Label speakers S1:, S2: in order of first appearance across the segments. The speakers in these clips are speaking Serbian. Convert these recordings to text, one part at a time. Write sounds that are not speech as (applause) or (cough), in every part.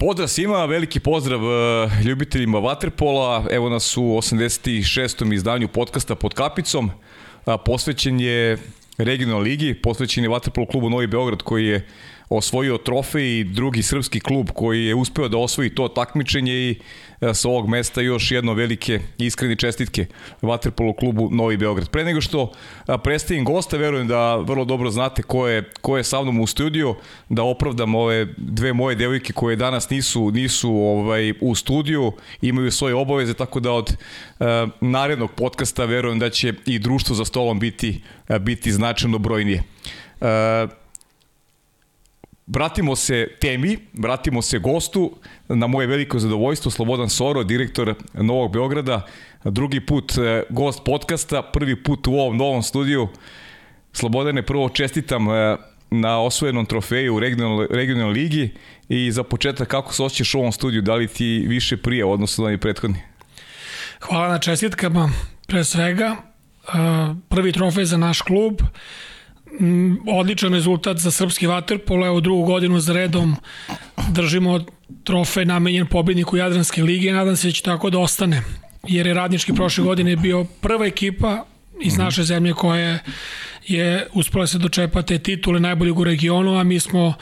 S1: Pozdrav svima, veliki pozdrav uh, ljubiteljima Waterpola. Evo nas u 86. izdanju podcasta pod kapicom. Posvećen je regionalnoj ligi, posvećen je Waterpolo klubu Novi Beograd koji je osvojio trofej i drugi srpski klub koji je uspeo da osvoji to takmičenje i e, sa ovog mesta još jedno velike iskreni čestitke Waterpolo klubu Novi Beograd. Pre nego što predstavim gosta, verujem da vrlo dobro znate ko je, ko je sa mnom u studiju, da opravdam ove dve moje devojke koje danas nisu nisu ovaj u studiju, imaju svoje obaveze, tako da od uh, narednog podcasta verujem da će i društvo za stolom biti, uh, biti značajno brojnije. Uh, Vratimo se temi, vratimo se gostu, na moje veliko zadovoljstvo, Slobodan Soro, direktor Novog Beograda, drugi put e, gost podcasta, prvi put u ovom novom studiju. Slobodane, prvo čestitam e, na osvojenom trofeju u regionalnoj, regionalnoj ligi i za početak kako se osjećaš u ovom studiju, da li ti više prije odnosno da mi prethodni?
S2: Hvala na čestitkama, pre svega. E, prvi trofej za naš klub, odličan rezultat za srpski vaterpolo, evo drugu godinu za redom držimo trofej namenjen pobedniku Jadranske lige nadam se da će tako da ostane, jer je radnički prošle godine bio prva ekipa iz mhm. naše zemlje koja je uspela se dočepa te titule najboljeg u regionu, a mi smo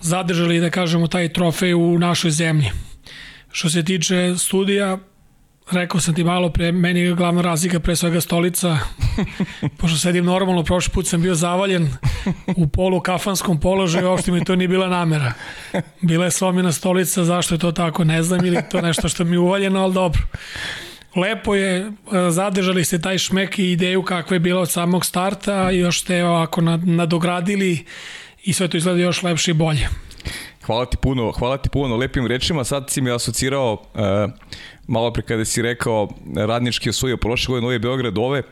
S2: zadržali, da kažemo, taj trofej u našoj zemlji. Što se tiče studija, Rekao sam ti malo pre, meni je glavna razlika pre svega stolica, (laughs) pošto sedim normalno, prošli put sam bio zavaljen u polu kafanskom položaju, uopšte mi to nije bila namera. Bila je slomina stolica, zašto je to tako, ne znam, ili to nešto što mi je uvaljeno, ali dobro. Lepo je, e, zadržali ste taj šmek i ideju kakva je bila od samog starta još ste ovako nadogradili i sve to izgleda još lepše i bolje.
S1: Hvala ti puno, hvala ti puno lepim rečima. Sad si mi asocirao uh, malo pre kada si rekao radnički osvojio prošle godine Novi Beograd ove, uh,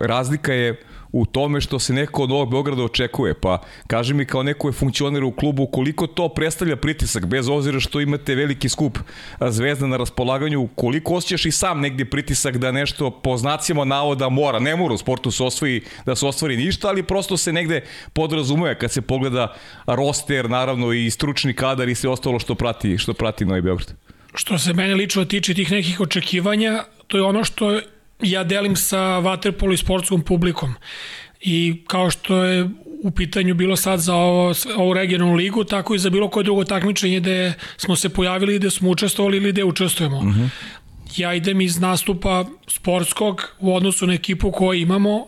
S1: razlika je u tome što se neko od Novog Beograda očekuje. Pa kaži mi kao neko je funkcioner u klubu koliko to predstavlja pritisak, bez obzira što imate veliki skup zvezda na raspolaganju, koliko osjećaš i sam negdje pritisak da nešto po znacima navoda mora, ne mora u sportu se osvoji, da se ostvari ništa, ali prosto se negde podrazumuje kad se pogleda roster, naravno i stručni kadar i sve ostalo što prati, što prati Novi Beograd.
S2: Što se mene lično tiče tih nekih očekivanja, to je ono što ja delim sa waterpolo i sportskom publikom. I kao što je u pitanju bilo sad za ovo, ovu regionalnu ligu, tako i za bilo koje drugo takmičenje gde smo se pojavili, gde smo učestvovali ili gde učestvujemo. Mhm. -huh. Ja idem iz nastupa sportskog u odnosu na ekipu koju imamo,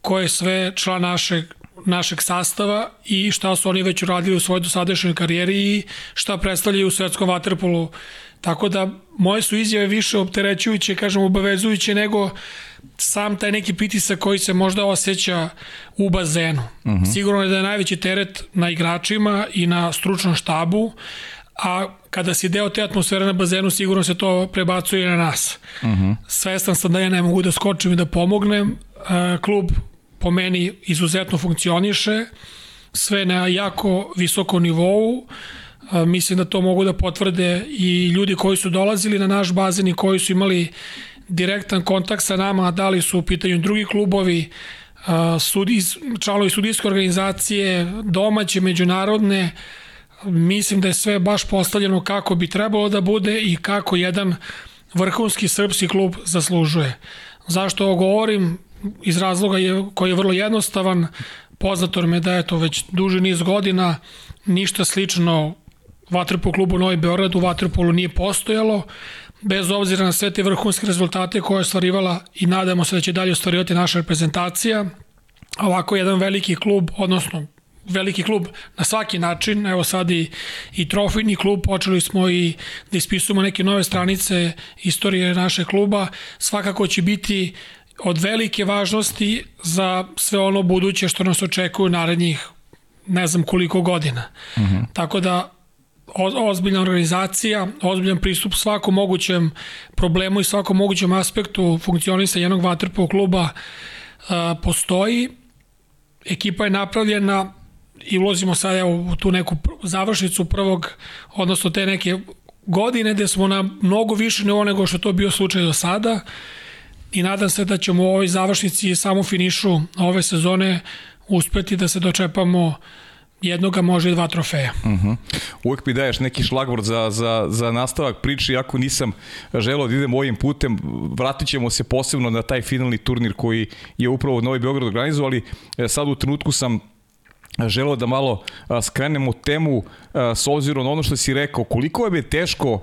S2: ko je sve član našeg našeg sastava i šta su oni već uradili u svojoj dosadašnjoj karijeri i šta predstavljaju u svetskom vaterpolu Tako da moje su izjave više opterećujuće, kažem obavezujuće nego sam taj neki pritisak koji se možda osjeća u bazenu. Uh mhm. -huh. Sigurno je da je najveći teret na igračima i na stručnom štabu, a kada si deo te atmosfere na bazenu, sigurno se to prebacuje na nas. Uh mhm. -huh. Svestan sam da ja ne mogu da skočim i da pomognem. Klub po meni izuzetno funkcioniše, sve na jako visokom nivou, Mislim da to mogu da potvrde i ljudi koji su dolazili na naš bazen i koji su imali direktan kontakt sa nama, da li su u pitanju drugi klubovi, sudis, članovi sudijske organizacije, domaće, međunarodne, mislim da je sve baš postavljeno kako bi trebalo da bude i kako jedan vrhunski srpski klub zaslužuje. Zašto ovo govorim? Iz razloga je, koji je vrlo jednostavan, poznato me da je to već duži niz godina, ništa slično Vatrpo klubu Novi Beograd u Vatrpolu nije postojalo, bez obzira na sve te vrhunske rezultate koje je ostvarivala i nadamo se da će dalje ostvarivati naša reprezentacija. Ovako jedan veliki klub, odnosno veliki klub na svaki način, evo sad i, i trofejni klub, počeli smo i da ispisujemo neke nove stranice istorije naše kluba, svakako će biti od velike važnosti za sve ono buduće što nas očekuje narednih ne znam koliko godina. Mhm. -huh. Tako da ozbiljna organizacija, ozbiljan pristup svakom mogućem problemu i svakom mogućem aspektu funkcionisa jednog vaterpolo kluba a, postoji. Ekipa je napravljena i ulazimo sad evo, u tu neku završnicu prvog, odnosno te neke godine gde smo na mnogo više nivou nego što to bio slučaj do sada i nadam se da ćemo u ovoj završnici samo finišu ove sezone uspeti da se dočepamo jednoga može dva trofeja.
S1: Uh mhm. -huh. Uvijek mi daješ neki šlagvord za, za, za nastavak priče, iako nisam želeo da idem ovim putem, vratit ćemo se posebno na taj finalni turnir koji je upravo Novi Beograd organizovao, ali e, sad u trenutku sam želeo da malo skrenemo temu s obzirom na ono što si rekao, koliko je teško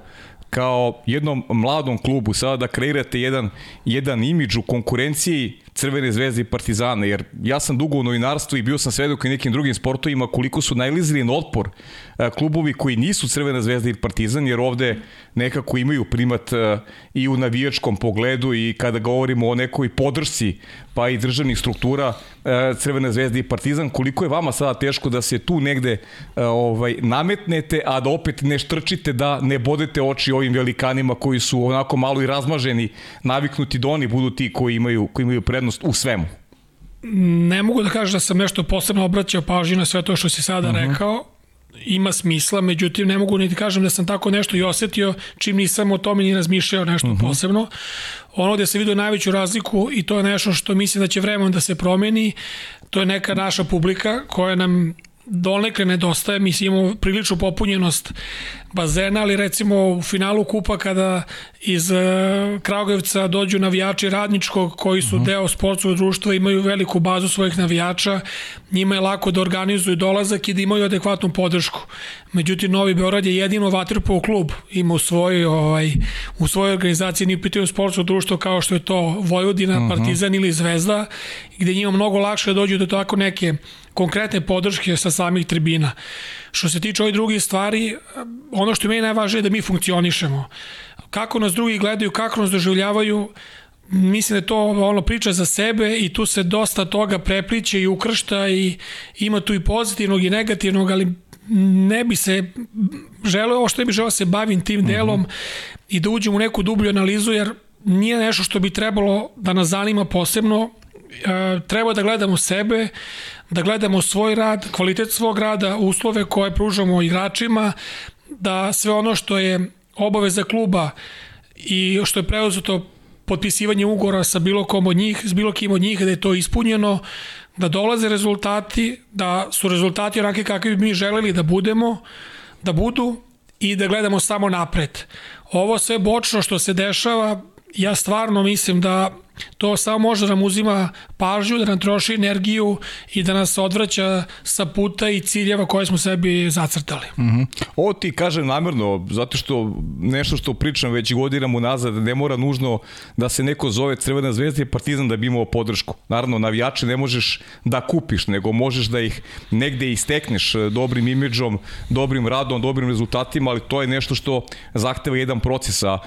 S1: kao jednom mladom klubu sada da kreirate jedan, jedan imidž u konkurenciji Crvene zvezde i Partizana, jer ja sam dugo u novinarstvu i bio sam svedok i nekim drugim sportovima koliko su najlizili na otpor e, klubovi koji nisu Crvena zvezda i Partizan, jer ovde nekako imaju primat e, i u navijačkom pogledu i kada govorimo o nekoj podršci pa i državnih struktura e, Crvena zvezda i Partizan, koliko je vama sada teško da se tu negde ovaj nametnete, a da opet ne štrčite da ne bodete oči ovim velikanima koji su onako malo i razmaženi, naviknuti da oni budu ti koji imaju, koji imaju prednost prednost u svemu?
S2: Ne mogu da kažem da sam nešto posebno obraćao pažnju na sve to što si sada uh mhm. -huh. rekao. Ima smisla, međutim ne mogu ni da kažem da sam tako nešto i osetio čim nisam o tome ni razmišljao nešto uh mhm. -huh. posebno. Ono gde se vidio najveću razliku i to je nešto što mislim da će vremenom da se promeni, to je neka naša publika koja nam donekle nedostaje, mi imamo priličnu popunjenost bazena, ali recimo u finalu kupa kada iz e, Kragujevca dođu navijači radničkog koji su uh mhm. -huh. deo sportskog društva, imaju veliku bazu svojih navijača, njima je lako da organizuju dolazak i da imaju adekvatnu podršku. Međutim, Novi Beograd je jedino vaterpolo klub, ima u svojoj, ovaj, u svojoj organizaciji ni pitaju sportsko društvo kao što je to Vojvodina, uh mhm. -huh. Partizan ili Zvezda, gde njima mnogo lakše dođu do tako neke konkretne podrške sa samih tribina. Što se tiče ovih drugih stvari, ono što je meni najvažnije je da mi funkcionišemo. Kako nas drugi gledaju, kako nas doživljavaju, mislim da je to ono priča za sebe i tu se dosta toga prepliče i ukršta i ima tu i pozitivnog i negativnog, ali ne bi se želeo, ovo što ne bi želeo da se bavim tim delom mm -hmm. i da uđem u neku dublju analizu, jer nije nešto što bi trebalo da nas zanima posebno, e, treba da gledamo sebe, da gledamo svoj rad, kvalitet svog rada, uslove koje pružamo igračima, da sve ono što je obaveza kluba i što je preuzeto potpisivanje ugora sa bilo kom od njih, s bilo kim od njih, da je to ispunjeno, da dolaze rezultati, da su rezultati onake kakvi bi mi želeli da budemo, da budu i da gledamo samo napred. Ovo sve bočno što se dešava, ja stvarno mislim da To samo može da nam uzima pažnju, da nam troši energiju i da nas odvraća sa puta i ciljeva koje smo sebi zacrtali.
S1: Mm -hmm. Ovo ti kažem namjerno, zato što nešto što pričam već godinama unazad, ne mora nužno da se neko zove Crvena zvezda i Partizan da bi imao podršku. Naravno, navijače ne možeš da kupiš, nego možeš da ih negde istekneš dobrim imidžom, dobrim radom, dobrim rezultatima, ali to je nešto što zahteva jedan proces. A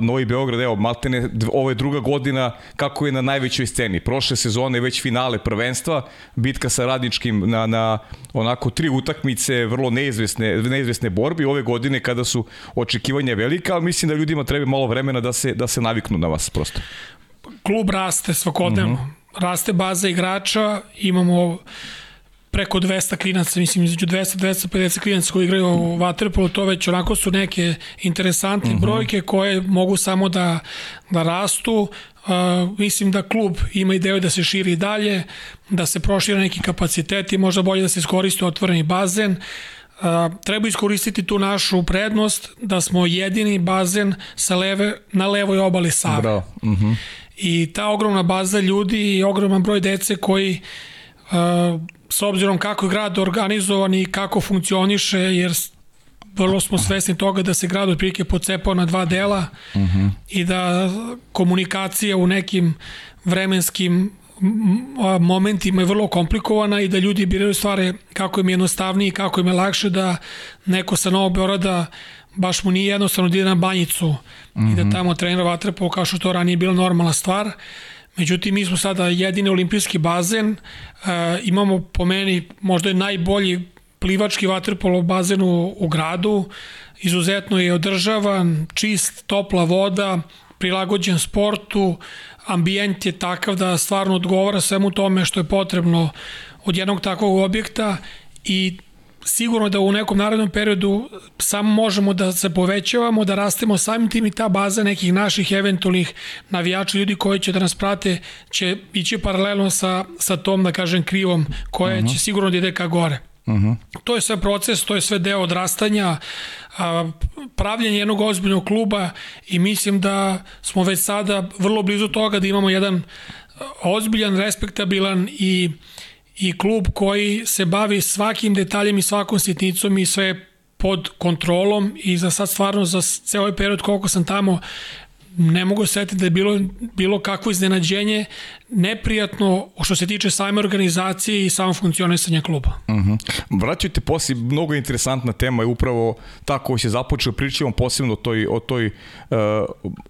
S1: Novi Beograd, evo, maltene, ovo je druga godina kako je na najvećoj sceni. Prošle sezone već finale prvenstva, bitka sa radničkim na, na onako tri utakmice, vrlo neizvesne, neizvesne borbi ove godine kada su očekivanja velika, ali mislim da ljudima treba malo vremena da se, da se naviknu na vas prosto.
S2: Klub raste svakodnevno. Mm -hmm. Raste baza igrača, imamo preko 200 klinaca, mislim između 200-250 klinaca koji igraju u Waterpolo, to već onako su neke interesantne mhm. -huh. brojke koje mogu samo da, da rastu. Uh, mislim da klub ima ideju da se širi dalje, da se prošire neki kapaciteti, možda bolje da se iskoristi otvoreni bazen. Uh, treba iskoristiti tu našu prednost da smo jedini bazen sa leve, na levoj obali Save. Bravo. Uh mhm. -huh. I ta ogromna baza ljudi i ogroman broj dece koji uh, s obzirom kako je grad organizovan i kako funkcioniše, jer vrlo smo svesni toga da se grad otprilike pocepao na dva dela uh. -huh. i da komunikacija u nekim vremenskim momentima je vrlo komplikovana i da ljudi biraju stvari kako im je jednostavnije i kako im je lakše da neko sa Novog Beorada baš mu nije jednostavno da ide na banjicu uh -huh. i da mhm. tamo trenira vatrepov kao što to ranije bila normalna stvar. Međutim, mi smo sada jedini olimpijski bazen, e, imamo po meni možda je najbolji plivački vaterpolo bazen u, u gradu, izuzetno je održavan, čist, topla voda, prilagođen sportu, ambijent je takav da stvarno odgovara svemu tome što je potrebno od jednog takvog objekta i sigurno da u nekom narednom periodu samo možemo da se povećavamo, da rastemo samim tim i ta baza nekih naših eventualnih navijača, ljudi koji će da nas prate, će ići paralelno sa, sa tom, da kažem, krivom, koja uh -huh. će sigurno da ide ka gore. Uh -huh. To je sve proces, to je sve deo odrastanja, a, pravljenje jednog ozbiljnog kluba i mislim da smo već sada vrlo blizu toga da imamo jedan ozbiljan, respektabilan i i klub koji se bavi svakim detaljem i svakom sitnicom i sve pod kontrolom i za sad stvarno za ceo ovaj period koliko sam tamo ne mogu setiti da je bilo, bilo kakvo iznenađenje neprijatno što se tiče same organizacije i samo funkcionisanja kluba. Uh
S1: mhm. -huh. Vraćajte poslije, mnogo interesantna tema je upravo ta koja se započeo, pričamo posebno o toj, o toj uh,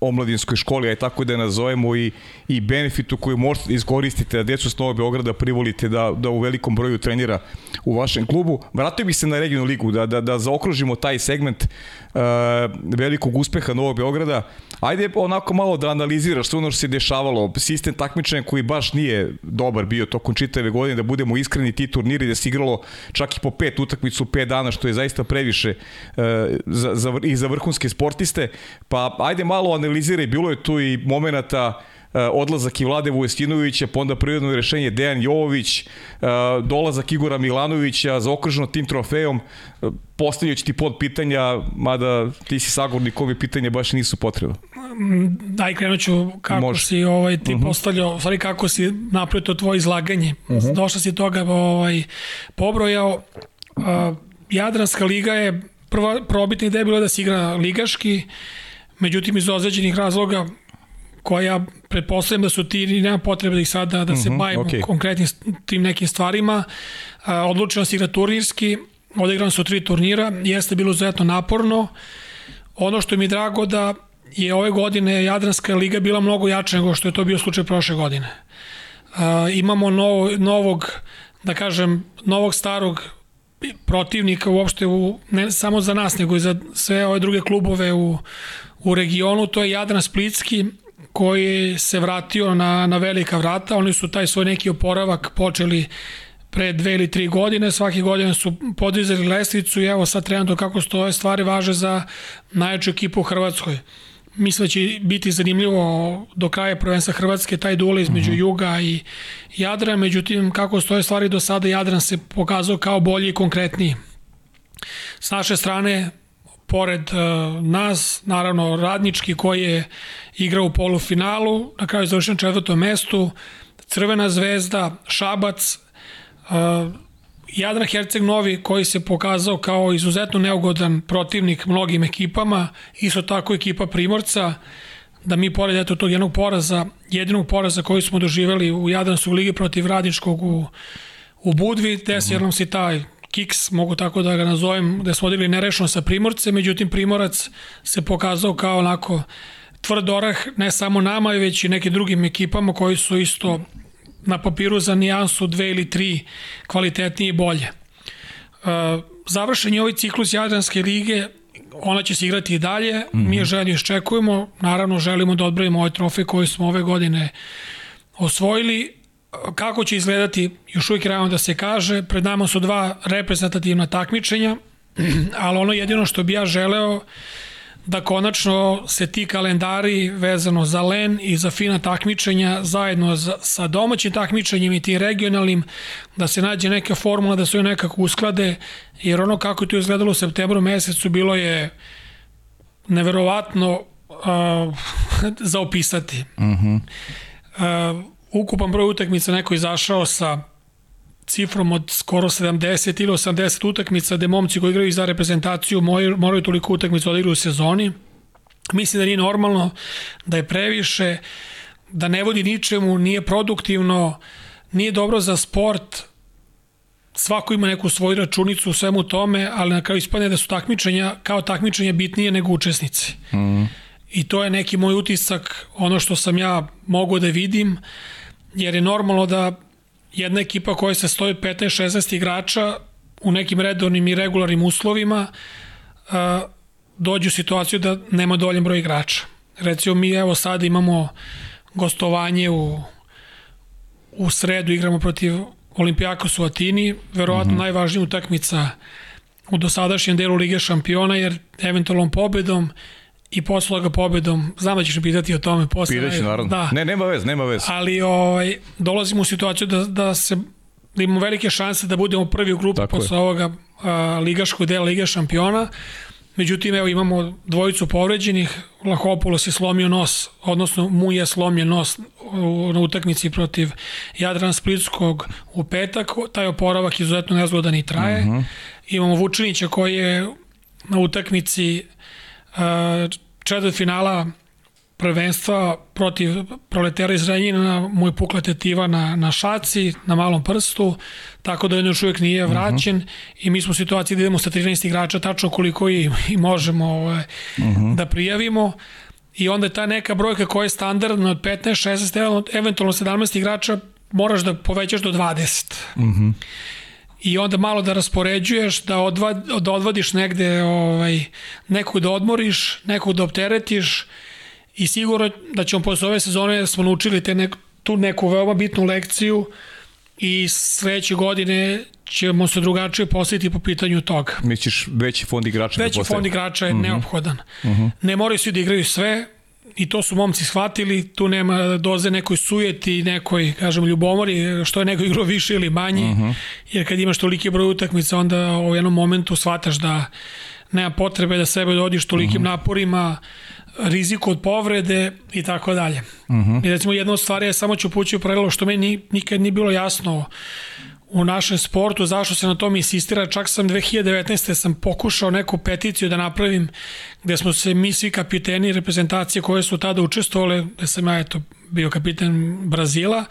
S1: omladinskoj školi, aj tako da je nazovemo i, i benefitu koju možete iskoristiti da decu s Novog Beograda privolite da, da u velikom broju trenira u vašem klubu. Vratio bih se na regionalnu ligu, da, da, da zaokružimo taj segment uh, velikog uspeha Novog Beograda. Ajde onako malo da analiziraš sve ono što se dešavalo, sistem takmičenja koji baš nije dobar bio tokom čitave godine, da budemo iskreni ti turniri da se igralo čak i po pet utakmicu u pet dana, što je zaista previše uh, za, za, i za vrhunske sportiste. Pa ajde malo analiziraj, bilo je tu i momenata uh, odlazak i Vlade Vujestinovića, pa onda prirodno rešenje Dejan Jovović, uh, dolazak Igora Milanovića za okruženo tim trofejom, postavljajući ti pod pitanja, mada ti si sagornik kome pitanja baš nisu potrebno.
S2: Daj, krenut ću kako Može. si ovaj, ti uh mhm. -huh. postavljao, stvari kako si napravio to tvoje izlaganje. Uh mhm. -huh. Došla si toga ovaj, pobrojao. Jadranska liga je prva probitna ideja bila da se igra ligaški, međutim iz ozređenih razloga koja pretpostavljam da su ti nema potrebe da ih sada da se uh mhm, bavimo okay. konkretnim tim nekim stvarima. Odlučeno se igra turnirski, odigrano su tri turnira, jeste bilo zajedno naporno. Ono što mi je drago da je ove godine Jadranska liga bila mnogo jača nego što je to bio slučaj prošle godine. Imamo novo, novog, da kažem, novog starog protivnika uopšte u, ne samo za nas, nego i za sve ove druge klubove u, u regionu, to je Jadran Splitski, koji se vratio na, na velika vrata. Oni su taj svoj neki oporavak počeli pre dve ili tri godine, svake godine su podizali lestvicu i evo sad trenutno kako stoje stvari važe za najjaču ekipu u Hrvatskoj. Mislim da će biti zanimljivo do kraja prvenstva Hrvatske taj duel između mhm. -huh. Juga i Jadra, međutim kako stoje stvari do sada Jadran se pokazao kao bolji i konkretniji. S naše strane, pored uh, nas, naravno radnički koji je igrao u polufinalu, na kraju završen na četvrtom mestu, Crvena zvezda, Šabac, Uh, Jadran Herceg Novi koji se pokazao kao izuzetno neugodan protivnik mnogim ekipama, isto tako ekipa Primorca, da mi pored eto tog jednog poraza, jedinog poraza koji smo doživeli u Jadranskog ligi protiv Radničkog u, u Budvi, desio nam se taj kiks, mogu tako da ga nazovem, da smo odigli nerešeno sa Primorce, međutim Primorac se pokazao kao onako tvrd orah ne samo nama, već i nekim drugim ekipama koji su isto na papiru za nijansu dve ili tri kvalitetnije i bolje. Uh, završen je ovaj ciklus Jadranske lige, ona će se igrati i dalje, mm -hmm. mi je želje iščekujemo, naravno želimo da odbrojimo ovaj trofej koji smo ove godine osvojili, kako će izgledati, još uvijek realno da se kaže, pred nama su dva reprezentativna takmičenja, (clears throat) ali ono jedino što bi ja želeo da konačno se ti kalendari vezano za LEN i za fina takmičenja zajedno sa domaćim takmičenjem i tim regionalnim da se nađe neka formula da se nekako usklade jer ono kako je to izgledalo u septembru mesecu bilo je neverovatno uh, (laughs) za opisati. Uh -huh. uh, ukupan broj utakmica neko izašao sa cifrom od skoro 70 ili 80 utakmica gde momci koji igraju za reprezentaciju moraju, toliko utakmica odigraju u sezoni. Mislim da nije normalno, da je previše, da ne vodi ničemu, nije produktivno, nije dobro za sport, svako ima neku svoju računicu u svemu tome, ali na kraju ispadne da su takmičenja, kao takmičenja bitnije nego učesnici. Mm. I to je neki moj utisak, ono što sam ja mogao da vidim, jer je normalno da jedna ekipa koja se stoji 15-16 igrača u nekim redovnim i regularnim uslovima a, dođe u situaciju da nema dovoljan broj igrača. Recimo mi evo sad imamo gostovanje u, u sredu igramo protiv Olimpijakos u Atini, verovatno mm -hmm. najvažnija utakmica u dosadašnjem delu Lige šampiona, jer eventualnom pobedom i poslala ga pobedom. Znam da ćeš pitati o tome posle.
S1: Pitaću, naravno. Da. Ne, nema vez, nema vez.
S2: Ali ovaj, dolazimo u situaciju da, da se da imamo velike šanse da budemo prvi u grupi
S1: Tako je.
S2: posle ovoga a, ligaškog dela Lige šampiona. Međutim, evo imamo dvojicu povređenih, Lahopoulos je slomio nos, odnosno mu je slomio nos na utakmici protiv Jadran Splitskog u petak, taj oporavak izuzetno nezgodan i traje. Uh -huh. Imamo Vučinića koji je na utakmici četvrt finala prvenstva protiv proletera iz Renjina mu je pukla tetiva na, na šaci, na malom prstu, tako da on još uvijek nije vraćen uh -huh. i mi smo u situaciji da idemo sa 13 igrača tačno koliko i, i možemo ovaj, uh -huh. da prijavimo i onda je ta neka brojka koja je standardna od 15, 16, eventualno 17 igrača moraš da povećaš do 20. Uh -huh i onda malo da raspoređuješ, da, odva, da odvadiš negde ovaj, nekog da odmoriš, nekog da opteretiš i sigurno da ćemo posle ove sezone da smo naučili te nek, tu neku veoma bitnu lekciju i sledeće godine ćemo se drugačije postaviti po pitanju toga.
S1: Misliš veći fond igrača?
S2: Veći
S1: da
S2: fond igrača je uh -huh. neophodan. Uh -huh. Ne moraju svi da igraju sve, i to su momci shvatili, tu nema doze nekoj sujeti, nekoj, kažem, ljubomori, što je neko igrao više ili manje, uh -huh. jer kad imaš toliki broj utakmica, onda u jednom momentu shvataš da nema potrebe da sebe dodiš tolikim uh -huh. naporima, riziku od povrede i tako dalje. Uh -huh. I recimo jedna od stvari je, samo ću pući u pravilo, što meni nikad nije bilo jasno u našem sportu, zašto se na tom insistira, čak sam 2019. sam pokušao neku peticiju da napravim gde smo se mi svi kapiteni reprezentacije koje su tada učestvovale, gde sam ja eto bio kapiten Brazila,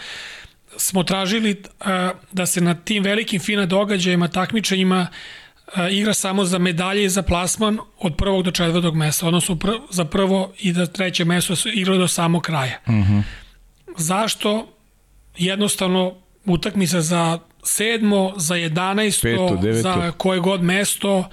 S2: smo tražili a, da se na tim velikim fina događajima, takmičenjima a, igra samo za medalje i za plasman od prvog do četvrtog mesta, odnosno pr za prvo i da treće mesto se igra do samog kraja. Uh -huh. Zašto? Jednostavno utakmica za sedmo, za 11, Peto, za koje god mesto,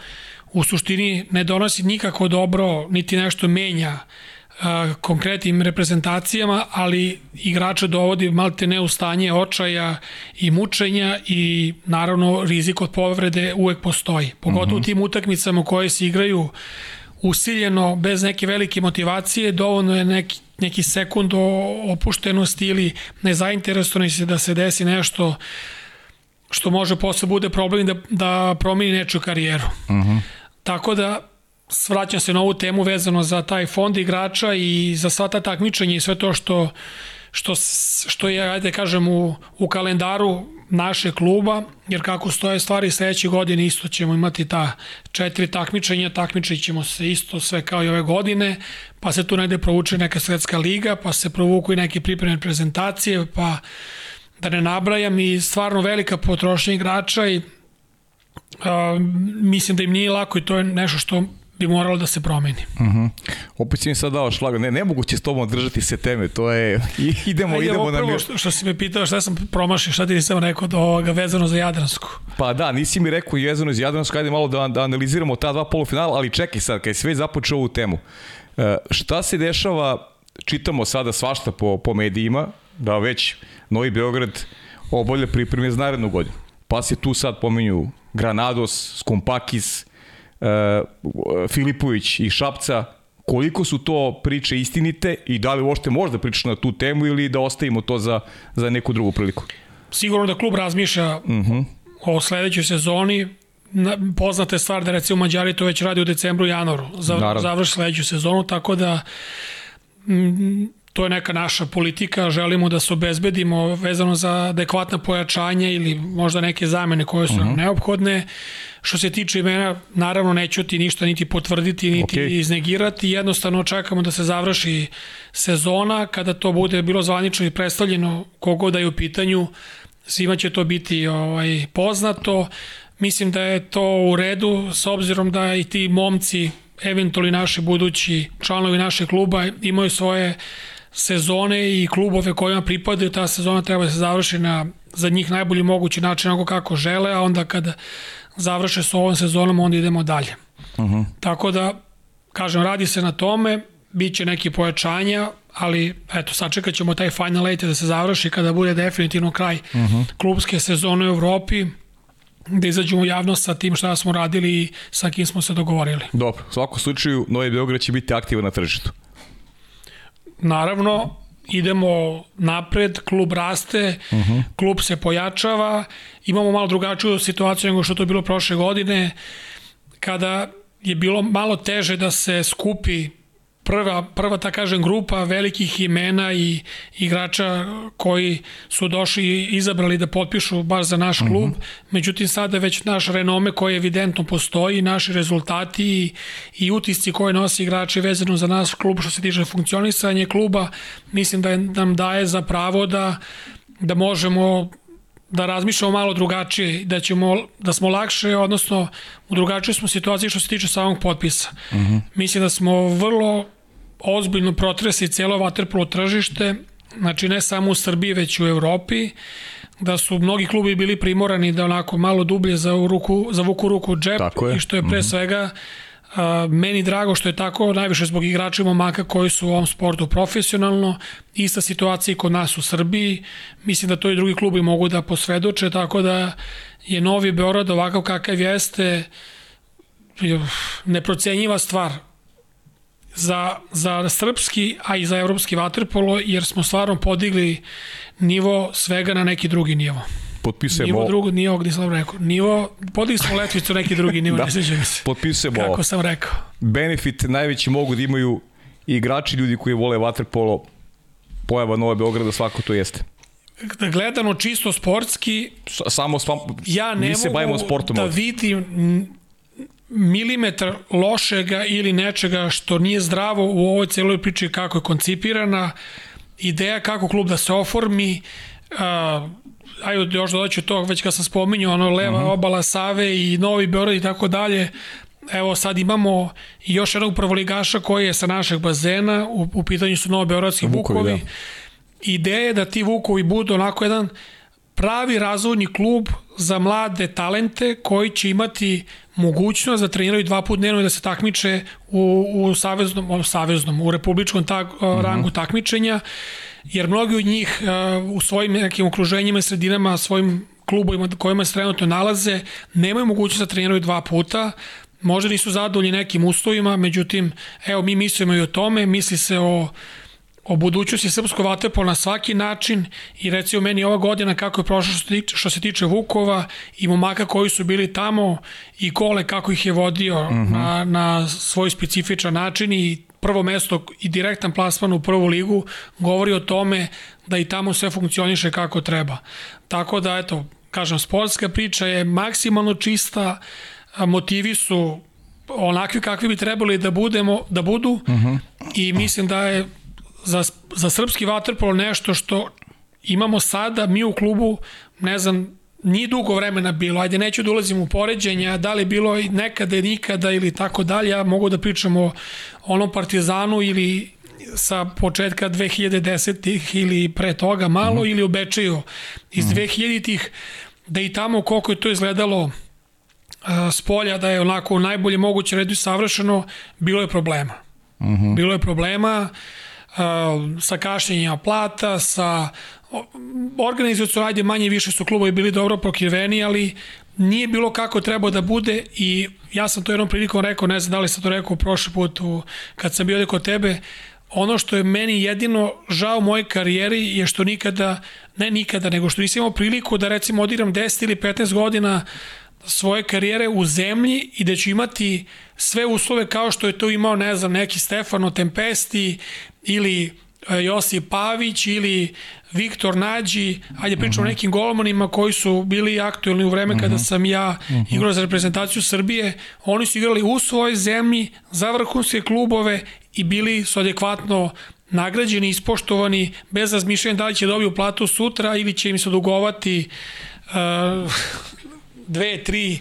S2: u suštini ne donosi nikako dobro, niti nešto menja uh, konkretnim reprezentacijama, ali igrača dovodi malte ne u stanje očaja i mučenja i naravno rizik od povrede uvek postoji. Pogotovo uh u tim utakmicama koje se igraju usiljeno, bez neke velike motivacije, dovoljno je neki, neki sekund opuštenosti ili nezainteresovanosti da se desi nešto što može posle bude problem da, da promeni neču karijeru. Uh -huh. Tako da svraćam se na ovu temu vezano za taj fond igrača i za sva ta takmičenja i sve to što, što, što je, ajde kažem, u, u kalendaru naše kluba, jer kako stoje stvari sledeće godine isto ćemo imati ta četiri takmičenja, takmičit ćemo se isto sve kao i ove godine, pa se tu negde provuče neka svetska liga, pa se provuku i neke pripremne prezentacije, pa da ne nabrajam i stvarno velika potrošnja igrača i a, mislim da im nije lako i to je nešto što bi moralo da se promeni.
S1: Uh -huh. Opet si mi sad dao šlaga. Ne, nemoguće s tobom držati se teme. To je, I, idemo, Ajde, idemo na...
S2: Prvo što, što si me pitao šta sam promašio, šta ti nisam rekao do ovoga vezano za Jadransku.
S1: Pa da, nisi mi rekao vezano za Jadransku, ajde malo da, da analiziramo ta dva polufinala, ali čekaj sad, kad si već započeo ovu temu. Uh, šta se dešava, čitamo sada svašta po, po medijima, da već Novi Beograd obolje pripreme za narednu godinu. Pa se tu sad pomenju Granados, Skompakis, uh, Filipović i Šapca. Koliko su to priče istinite i da li uopšte možda pričaš na tu temu ili da ostavimo to za, za neku drugu priliku?
S2: Sigurno da klub razmišlja uh -huh. o sledećoj sezoni. Poznate stvar da recimo Mađari to već radi u decembru, januaru. Završi sledeću sezonu, tako da to je neka naša politika, želimo da se obezbedimo vezano za adekvatna pojačanja ili možda neke zamene koje su uh -huh. neophodne. Što se tiče imena, naravno neću ti ništa niti potvrditi, niti okay. iznegirati, jednostavno čekamo da se završi sezona, kada to bude bilo zvanično i predstavljeno kogod da je u pitanju, svima će to biti ovaj, poznato. Mislim da je to u redu, s obzirom da i ti momci, eventualni naši budući članovi našeg kluba imaju svoje sezone i klubove kojima pripadaju, ta sezona treba da se završi na za njih najbolji mogući način onako kako žele, a onda kada završe s ovom sezonom, onda idemo dalje. Uh -huh. Tako da, kažem, radi se na tome, bit će neki pojačanja, ali eto, sačekat ćemo taj Final Eight da se završi kada bude definitivno kraj uh -huh. klubske sezone u Evropi, da izađemo javno sa tim šta smo radili i sa kim smo se dogovorili.
S1: Dobro, u svakom slučaju Novi Beograd će biti aktivan na tržištu.
S2: Naravno, idemo napred, klub raste, uh -huh. klub se pojačava, imamo malo drugačiju situaciju nego što to je bilo prošle godine, kada je bilo malo teže da se skupi prva, prva ta kažem grupa velikih imena i igrača koji su došli i izabrali da potpišu baš za naš klub. Mm -hmm. Međutim, sada već naš renome koji evidentno postoji, naši rezultati i, i utisci koje nosi igrači vezano za naš klub što se tiče funkcionisanje kluba, mislim da je, nam daje za pravo da, da možemo da razmišljamo malo drugačije, da ćemo da smo lakše, odnosno u drugačijoj smo situaciji što se tiče samog potpisa. Uh mhm. -huh. Mislim da smo vrlo ozbiljno protresi celo vaterpolo tržište, znači ne samo u Srbiji, već u Evropi, da su mnogi klubi bili primorani da onako malo dublje za, ruku, za vuku ruku džep i što je pre mm -hmm. svega meni drago što je tako, najviše zbog igrača momaka koji su u ovom sportu profesionalno, ista situacija i kod nas u Srbiji, mislim da to i drugi klubi mogu da posvedoče, tako da je Novi Beorad ovakav kakav jeste neprocenjiva stvar za, za srpski, a i za evropski vaterpolo, jer smo stvarno podigli nivo svega na neki drugi nivo
S1: potpisujemo...
S2: Nivo drugo, nije ovog nisam rekao. Nivo, podigli smo letvicu neki drugi nivo, (laughs) da, ne sveđa se.
S1: Potpisujemo
S2: Kako sam rekao.
S1: Benefit najveći mogu da imaju igrači, ljudi koji vole vaterpolo, pojava Nove Beograda, svako to jeste.
S2: Da gledano čisto sportski,
S1: samo svam,
S2: ja ne se mogu sportom da vidim milimetar lošega ili nečega što nije zdravo u ovoj celoj priči kako je koncipirana, ideja kako klub da se oformi, ajde još dodaću to, već kad sam spominjao, ono leva uh mhm. -huh. obala Save i Novi Beograd i tako dalje, evo sad imamo još jednog prvoligaša koji je sa našeg bazena, u, u pitanju su Beogradski Vukovi. Vukovi. Da. Ideja je da ti Vukovi budu onako jedan pravi razvojni klub za mlade talente koji će imati mogućnost da treniraju dva put dnevno i da se takmiče u, u saveznom, u saveznom, u republičkom tak, uh -huh. rangu takmičenja, jer mnogi od njih uh, u svojim nekim okruženjima i sredinama, svojim klubovima kojima se trenutno nalaze, nemaju mogućnost da treniraju dva puta, možda nisu zadovoljni nekim uslovima, međutim, evo, mi mislimo i o tome, misli se o o budućnosti srpskog vaterpola na svaki način i recimo meni ova godina kako je prošla što, tiče, što se tiče Vukova i momaka koji su bili tamo i kole kako ih je vodio uh mhm. -huh. na, na svoj specifičan način i prvo mesto i direktan plasman u prvu ligu govori o tome da i tamo sve funkcioniše kako treba. Tako da, eto, kažem, sportska priča je maksimalno čista, motivi su onakvi kakvi bi trebali da budemo da budu uh mhm. -huh. i mislim da je za, za srpski vaterpolo nešto što imamo sada, mi u klubu, ne znam, nije dugo vremena bilo, ajde neću da ulazim u poređenja, da li bilo nekada nikada ili tako dalje, ja mogu da pričam o onom Partizanu ili sa početka 2010-ih ili pre toga malo mm. ili obećaju iz mm. 2000-ih da i tamo koliko je to izgledalo uh, s polja da je onako najbolje moguće redu savršeno, bilo je problema. Mm -hmm. Bilo je problema uh, sa kašnjenjima plata, sa organizacijom, ajde manje više su klubovi bili dobro prokriveni, ali nije bilo kako treba da bude i ja sam to jednom prilikom rekao, ne znam da li sam to rekao prošli put u, kad sam bio ovde kod tebe, ono što je meni jedino žao u mojoj karijeri je što nikada, ne nikada, nego što nisam imao priliku da recimo odigram 10 ili 15 godina svoje karijere u zemlji i da ću imati sve uslove kao što je to imao, ne znam, neki Stefano Tempesti ili Josip Pavić ili Viktor Nađi, ajde pričamo uh o mhm. nekim golmanima koji su bili aktuelni u vreme uh kada mhm. sam ja uh mhm. igrao za reprezentaciju Srbije. Oni su igrali u svojoj zemlji za vrhunske klubove i bili su adekvatno nagrađeni, ispoštovani, bez razmišljanja da li će dobiju platu sutra ili će im se dugovati uh, (laughs) dve, tri,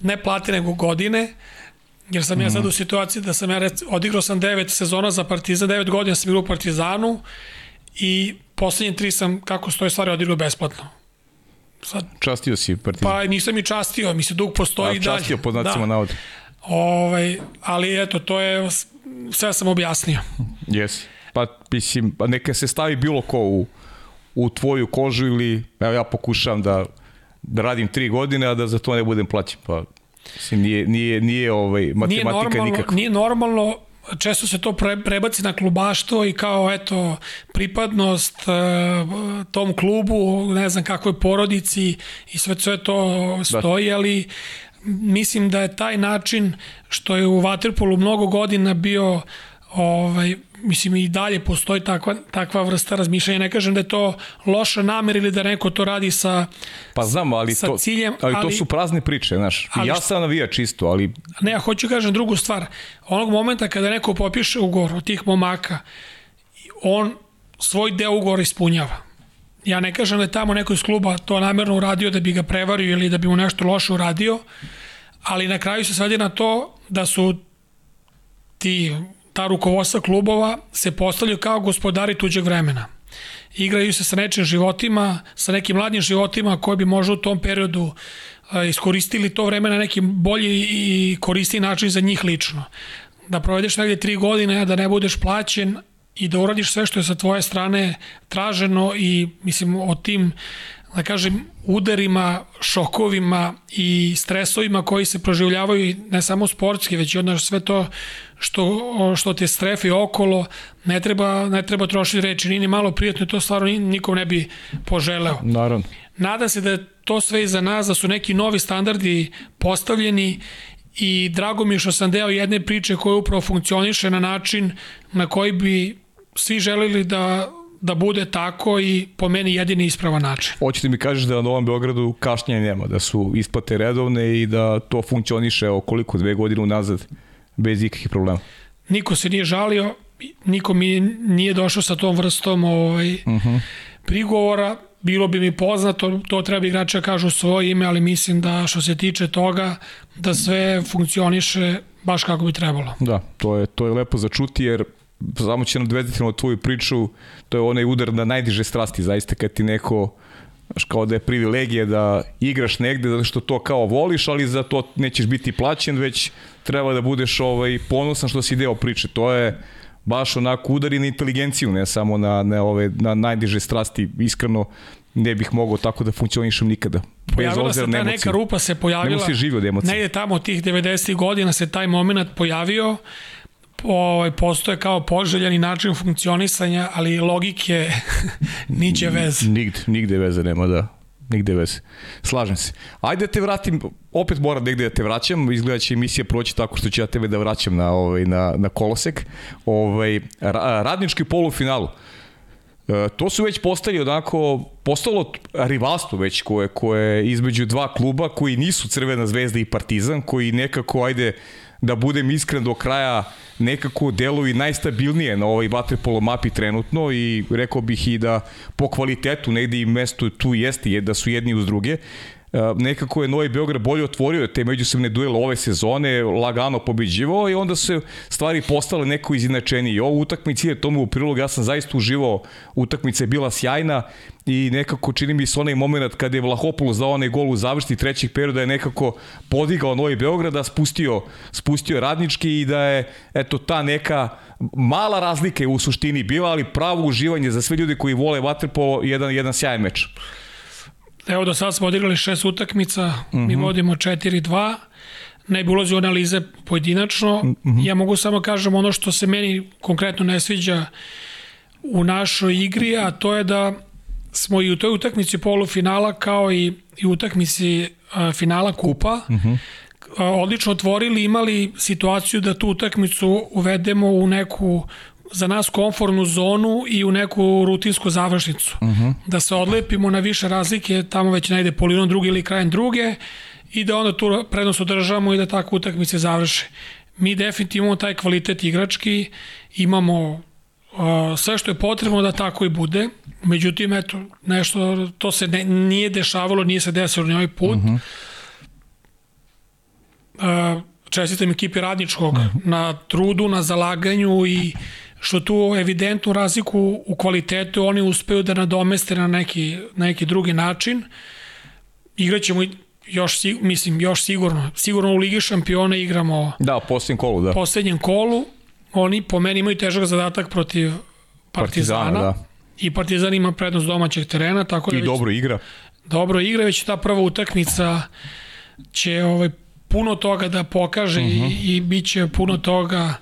S2: ne plate nego godine. Jer sam ja sad u mhm. situaciji da sam ja rec, odigrao sam devet sezona za Partizan, devet godina sam igrao u Partizanu i poslednje tri sam, kako stoje stvari, odigrao besplatno.
S1: Sad, častio si Partizan?
S2: Pa nisam i častio, mi se dug postoji i dalje.
S1: Častio, pod znacima da. navode.
S2: Ovaj, ali eto, to je, sve sam objasnio.
S1: Jesi. Pa, mislim, pa neka se stavi bilo ko u, u tvoju kožu ili, evo ja pokušavam da, da radim tri godine, a da za to ne budem plaćen. Pa Mislim, nije, nije, nije ovaj, matematika
S2: nije normalno,
S1: nikakva.
S2: Nije normalno, često se to pre, prebaci na klubaštvo i kao eto pripadnost e, tom klubu, ne znam kakvoj porodici i sve sve to da. stoji, ali mislim da je taj način što je u Waterpolu mnogo godina bio ovaj, mislim i dalje postoji takva, takva vrsta razmišljanja. Ne kažem da je to loša namer ili da neko to radi sa
S1: Pa znam, ali, sa to, ciljem, ali, ali to su prazne priče, znaš. Ali, ja sam navija čisto, ali...
S2: Ne, ja hoću kažem drugu stvar. Onog momenta kada neko popiše ugor od tih momaka, on svoj deo ugora ispunjava. Ja ne kažem da je tamo neko iz kluba to namerno uradio da bi ga prevario ili da bi mu nešto loše uradio, ali na kraju se svadi na to da su ti ta rukovodstva klubova se postavljaju kao gospodari tuđeg vremena. Igraju se sa nečim životima, sa nekim mladim životima koji bi možda u tom periodu iskoristili to vreme na neki bolji i koristi način za njih lično. Da provedeš negde tri godine, da ne budeš plaćen i da uradiš sve što je sa tvoje strane traženo i mislim o tim da kažem, udarima, šokovima i stresovima koji se proživljavaju ne samo sportski, već i onda sve to što, što te strefi okolo, ne treba, ne treba trošiti reči, nije ni malo prijatno, to stvarno nikom ne bi poželeo.
S1: Naravno.
S2: Nadam se da je to sve iza nas, da su neki novi standardi postavljeni i drago mi je što sam deo jedne priče koja upravo funkcioniše na način na koji bi svi želili da da bude tako i po meni jedini ispravan način.
S1: Hoćete mi kažeš da na Novom Beogradu kašnjenja nema, da su isplate redovne i da to funkcioniše koliko dve godine unazad bez ikakvih problema?
S2: Niko se nije žalio, niko mi nije došao sa tom vrstom ovaj, uh mhm. -huh. prigovora, bilo bi mi poznato, to treba igrača kažu svoje ime, ali mislim da što se tiče toga, da sve funkcioniše baš kako bi trebalo.
S1: Da, to je, to je lepo za čuti, jer samo će nadvezati na tvoju priču, to je onaj udar na najdiže strasti, zaista kad ti neko Znaš, kao da je privilegija da igraš negde zato što to kao voliš, ali za to nećeš biti plaćen, već treba da budeš ovaj, ponosan što si deo priče. To je baš onako udari na inteligenciju, ne samo na, na, ove, na najdiže strasti. Iskreno, ne bih mogao tako da funkcionišem nikada.
S2: Pojavila se ta neka rupa se pojavila.
S1: Ne živio od.
S2: Negde tamo tih 90. godina se taj moment pojavio ovaj, postoje kao poželjani način funkcionisanja, ali logike (laughs) niđe veze.
S1: Nigde, nigde veze nema, da. Nigde veze. Slažem se. Ajde da te vratim, opet moram negde da te vraćam, izgleda će emisija proći tako što ću ja tebe da vraćam na, ovaj, na, na kolosek. Ovaj, radnički polufinalu. E, to su već postali onako, postalo rivalstvo već koje, koje između dva kluba koji nisu Crvena zvezda i Partizan, koji nekako, ajde, da budem iskren do kraja, nekako deluju najstabilnije na ovoj vaterpolo mapi trenutno i rekao bih i da po kvalitetu negde i mesto tu jeste da su jedni uz druge. E, nekako je Novi Beograd bolje otvorio te međusobne duele ove sezone, lagano pobeđivao i onda su stvari postale neko izinačenije. I ovo utakmici je tomu u prilog, ja sam zaista uživao, utakmica je bila sjajna i nekako čini mi se onaj moment kada je Vlahopoulos dao onaj gol u završni trećih perioda je nekako podigao Novi Beograd, da spustio, spustio radnički i da je eto ta neka mala razlika je u suštini bila, ali pravo uživanje za sve ljude koji vole vaterpolo jedan, jedan sjajan meč.
S2: Evo do sada smo odigrali šest utakmica, uh -huh. mi mhm. vodimo 4-2, ne bi ulazio analize pojedinačno, uh mhm. -huh. ja mogu samo kažem ono što se meni konkretno ne sviđa u našoj igri, a to je da smo i u toj utakmici polufinala kao i, i utakmici a, finala kupa uh mhm. -huh. a, odlično otvorili, imali situaciju da tu utakmicu uvedemo u neku za nas komfortnu zonu i u neku rutinsku završnicu. Uh -huh. Da se odlepimo na više razlike, tamo već najde polinom druge ili krajem druge i da onda tu prednost održamo i da tako utakmice završe. Mi definitivno imamo taj kvalitet igrački, imamo uh, sve što je potrebno da tako i bude. Međutim, eto, nešto, to se ne, nije dešavalo, nije se desilo ni ovaj put. Uh -huh. uh, čestitam ekipi radničkog uh -huh. na trudu, na zalaganju i što tu evidentnu razliku u kvalitetu oni uspeju da nadomeste na neki, na neki drugi način. Igraćemo još, mislim, još sigurno. Sigurno u Ligi šampiona igramo
S1: da, u poslednjem kolu, da.
S2: poslednjem kolu. Oni po meni imaju težak zadatak protiv Partizana. Partizana da. I Partizan ima prednost domaćeg terena. Tako da
S1: I već, dobro igra.
S2: Dobro igra, već ta prva utakmica će ovaj, puno toga da pokaže uh -huh. i, mhm. i bit će puno toga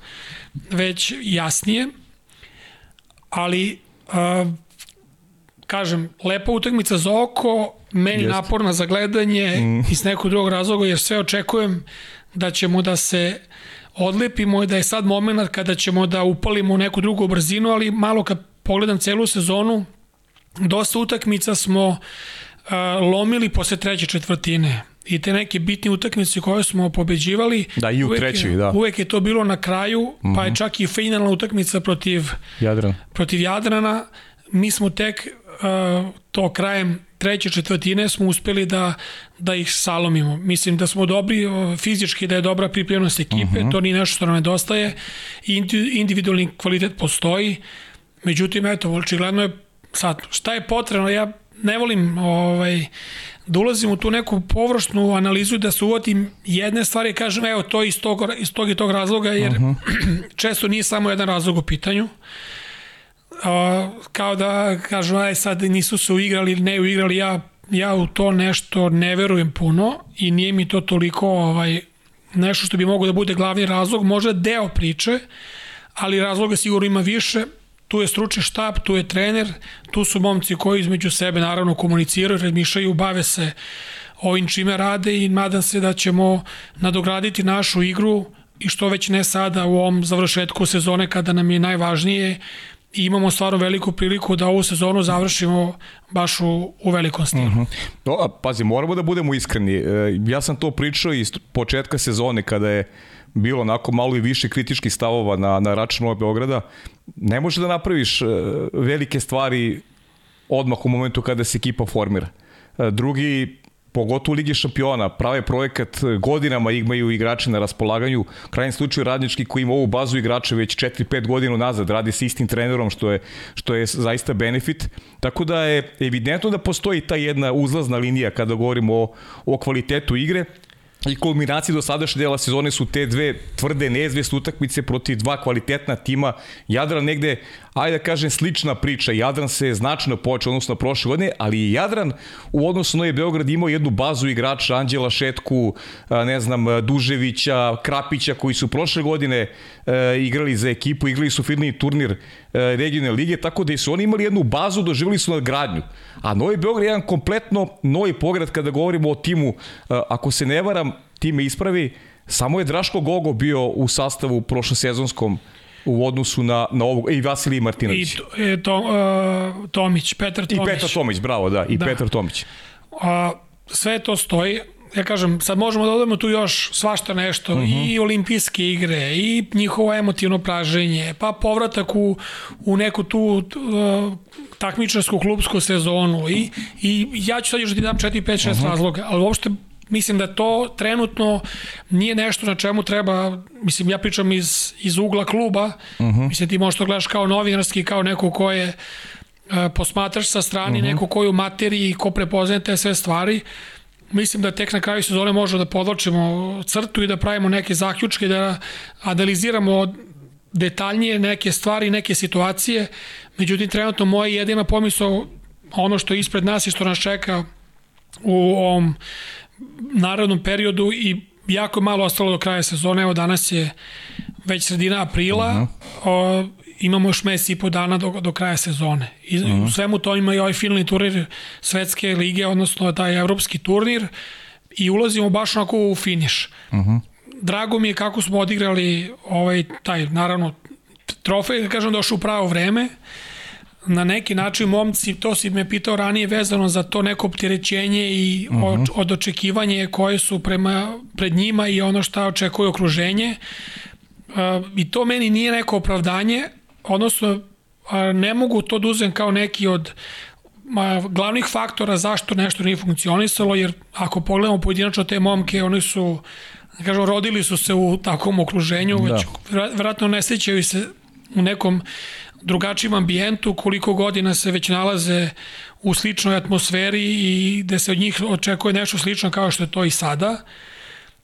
S2: već jasnije, ali a, kažem, lepa utakmica za oko, meni Jest. naporna za gledanje mm. iz nekog drugog razloga, jer sve očekujem da ćemo da se odlepimo i da je sad moment kada ćemo da upalimo neku drugu brzinu, ali malo kad pogledam celu sezonu, dosta utakmica smo uh, lomili posle treće četvrtine i te neke bitne utakmice koje smo pobeđivali
S1: da i u uvek treći je, da
S2: uvek je to bilo na kraju mm -hmm. pa je mhm. čak i finalna utakmica protiv
S1: Jadran.
S2: protiv Jadrana mi smo tek uh, to krajem treće četvrtine smo uspeli da, da ih salomimo. Mislim da smo dobri fizički, da je dobra pripremnost ekipe, uh mhm. -huh. to nije nešto što nam nedostaje. Individualni kvalitet postoji, međutim, eto, očigledno je sad, šta je potrebno, ja ne volim ovaj, da ulazim u tu neku površnu analizu da se uvotim jedne stvari i kažem evo to iz tog, iz tog i tog razloga jer uh mhm. -huh. (clears throat) često nije samo jedan razlog u pitanju. Uh, kao da kažu aj sad nisu se uigrali ili ne uigrali ja, ja u to nešto ne verujem puno i nije mi to toliko ovaj, nešto što bi moglo da bude glavni razlog, možda deo priče, ali razloga sigurno ima više tu je stručni štab, tu je trener, tu su momci koji između sebe naravno komuniciraju, razmišljaju, bave se ovim čime rade i nadam se da ćemo nadograditi našu igru i što već ne sada u ovom završetku sezone kada nam je najvažnije i imamo stvarno veliku priliku da ovu sezonu završimo baš u, u velikom stilu. Uh -huh.
S1: no, a, pazi, moramo da budemo iskreni. E, ja sam to pričao iz početka sezone kada je bilo onako malo i više kritičkih stavova na, na račun Nova Beograda, ne može da napraviš e, velike stvari odmah u momentu kada se ekipa formira. E, drugi, pogotovo u Ligi šampiona, prave projekat, godinama imaju igrače na raspolaganju, u krajnjem slučaju radnički koji ima ovu bazu igrača već 4-5 godina nazad, radi sa istim trenerom, što je, što je zaista benefit. Tako da je evidentno da postoji ta jedna uzlazna linija kada govorimo o, o kvalitetu igre, i kulminacije do sadašnje dela sezone su te dve tvrde neizvesne utakmice protiv dva kvalitetna tima. Jadran negde, ajde da kažem, slična priča. Jadran se značajno počeo odnosno na prošle godine, ali i Jadran u odnosu na Novi Beograd imao jednu bazu igrača, Anđela Šetku, ne znam, Duževića, Krapića, koji su prošle godine e, igrali za ekipu, igrali su finalni turnir e, regionalne lige, tako da su oni imali jednu bazu, doživjeli su nadgradnju. A Novi Beograd je jedan kompletno novi pograd kada govorimo o timu, ako se ne varam, time ispravi, samo je Draško Gogo bio u sastavu prošlosezonskom u odnosu na, na ovog, i Vasilij Martinović.
S2: I to, e, to, uh, Tomić, Petar Tomić.
S1: I Petar Tomić, bravo, da, i da. Petar Tomić.
S2: A, sve to stoji, ja kažem, sad možemo da odemo tu još svašta nešto, uh mhm. -huh. i olimpijske igre, i njihovo emotivno praženje, pa povratak u, u neku tu uh, takmičarsku klubsku sezonu i, i ja ću sad još da ti dam 4, 5, 6 uh -huh. razloga, ali uopšte mislim da to trenutno nije nešto na čemu treba, mislim ja pričam iz, iz ugla kluba, uh mhm. -huh. mislim ti možeš to gledaš kao novinarski, kao neko ko je uh, posmatraš sa strani, uh mhm. -huh. neko koji u materiji, ko prepoznaje te sve stvari, mislim da tek na kraju sezone možemo da podločimo crtu i da pravimo neke zaključke, da analiziramo detaljnije neke stvari, neke situacije. Međutim, trenutno moja jedina pomisao, ono što je ispred nas i što nas čeka u ovom narodnom periodu i jako malo ostalo do kraja sezone, evo danas je već sredina aprila, uh -huh. o, imamo još mes i po dana do, do kraja sezone. I uh -huh. u svemu to ima i ovaj finalni turnir Svetske lige, odnosno taj evropski turnir i ulazimo baš onako u finiš. Uh -huh. Drago mi je kako smo odigrali ovaj, taj, naravno, trofej, da kažem, došao u pravo vreme. Uh, na neki način momci, to si me pitao ranije vezano za to neko opterećenje i uh -huh. od očekivanje koje su prema, pred njima i ono šta očekuje okruženje. Uh, I to meni nije neko opravdanje, odnosno uh, ne mogu to da uzem kao neki od uh, glavnih faktora zašto nešto nije funkcionisalo, jer ako pogledamo pojedinačno te momke, oni su da kažem, rodili su se u takvom okruženju, da. već vratno ne sećaju se u nekom drugačijem ambijentu, koliko godina se već nalaze u sličnoj atmosferi i da se od njih očekuje nešto slično kao što je to i sada,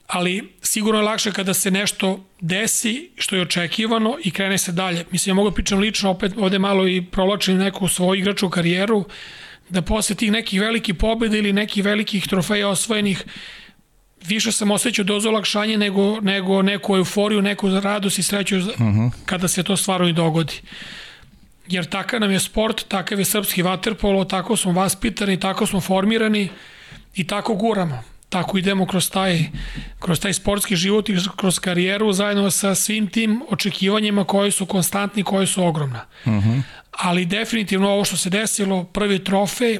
S2: ali sigurno je lakše kada se nešto desi što je očekivano i krene se dalje. Mislim, ja mogu da pričam lično, opet ovde malo i prolačim neku svoju igraču karijeru, da posle tih nekih velikih pobjeda ili nekih velikih trofeja osvojenih više sam osjećao dozu olakšanja nego, nego neku euforiju, neku radost i sreću uh -huh. kada se to stvarno i dogodi. Jer takav nam je sport, takav je srpski vaterpolo, tako smo vaspitani, tako smo formirani i tako guramo. Tako idemo kroz taj, kroz taj sportski život i kroz karijeru zajedno sa svim tim očekivanjima koji su konstantni, koji su ogromna. Uh -huh. Ali definitivno ovo što se desilo, prvi trofej,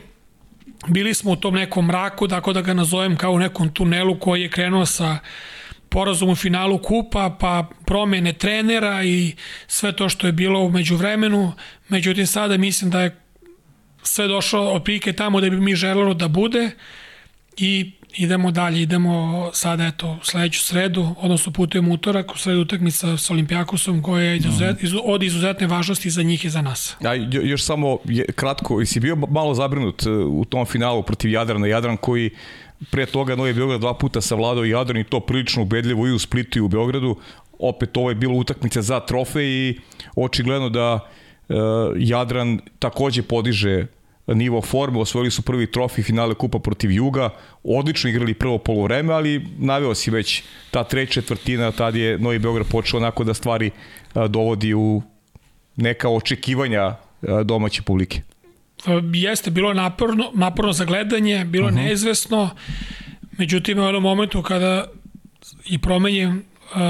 S2: bili smo u tom nekom mraku, tako da ga nazovem kao u nekom tunelu koji je krenuo sa porazom u finalu kupa, pa promene trenera i sve to što je bilo umeđu vremenu. Međutim, sada mislim da je sve došlo od prike tamo da bi mi želelo da bude i idemo dalje, idemo sada eto u sledeću sredu, odnosno putujemo utorak, u sredu utakmica sa Olimpijakosom koja je izuzet, mhm. od izuzetne važnosti za njih i za nas.
S1: A, još samo je, kratko, si bio malo zabrinut e, u tom finalu protiv Jadrana, Jadran koji pre toga Novi Beograd dva puta savladao Jadran i to prilično ubedljivo i u Splitu i u Beogradu. Opet ovo je bilo utakmica za trofej i očigledno da uh, Jadran takođe podiže nivo forme, osvojili su prvi trofij finale kupa protiv Juga, odlično igrali prvo polovreme, ali naveo si već ta treća četvrtina, tad je Novi Beograd počeo onako da stvari dovodi u neka očekivanja domaće publike.
S2: Pa, jeste, bilo je naporno, naporno za gledanje, bilo je uh mhm. -huh. neizvesno, međutim u jednom momentu kada i promenjen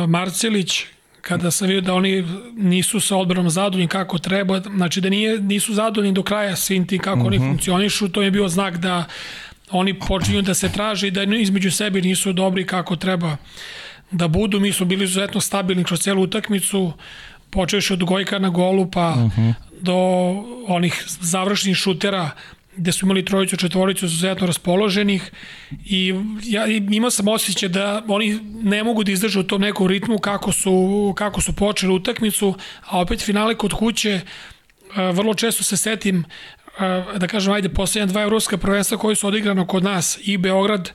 S2: Marcelić, kada sam vidio da oni nisu sa odbranom zadovoljni kako treba, znači da nije, nisu zadovoljni do kraja svim tim kako uh -huh. oni mhm. funkcionišu, to je bio znak da oni počinju da se traže i da između sebe nisu dobri kako treba da budu. Mi smo bili izuzetno stabilni kroz celu utakmicu, počeš od Gojka na golu pa uh mhm. -huh. Do onih završnih šutera gde su imali trojicu, četvoricu izuzetno raspoloženih i ja imao sam osjećaj da oni ne mogu da izdržu u tom nekom ritmu kako su, kako su počeli utakmicu, a opet finale kod kuće e, vrlo često se setim e, da kažem, ajde, poslednja dva evropska prvenstva koji su odigrano kod nas i Beograd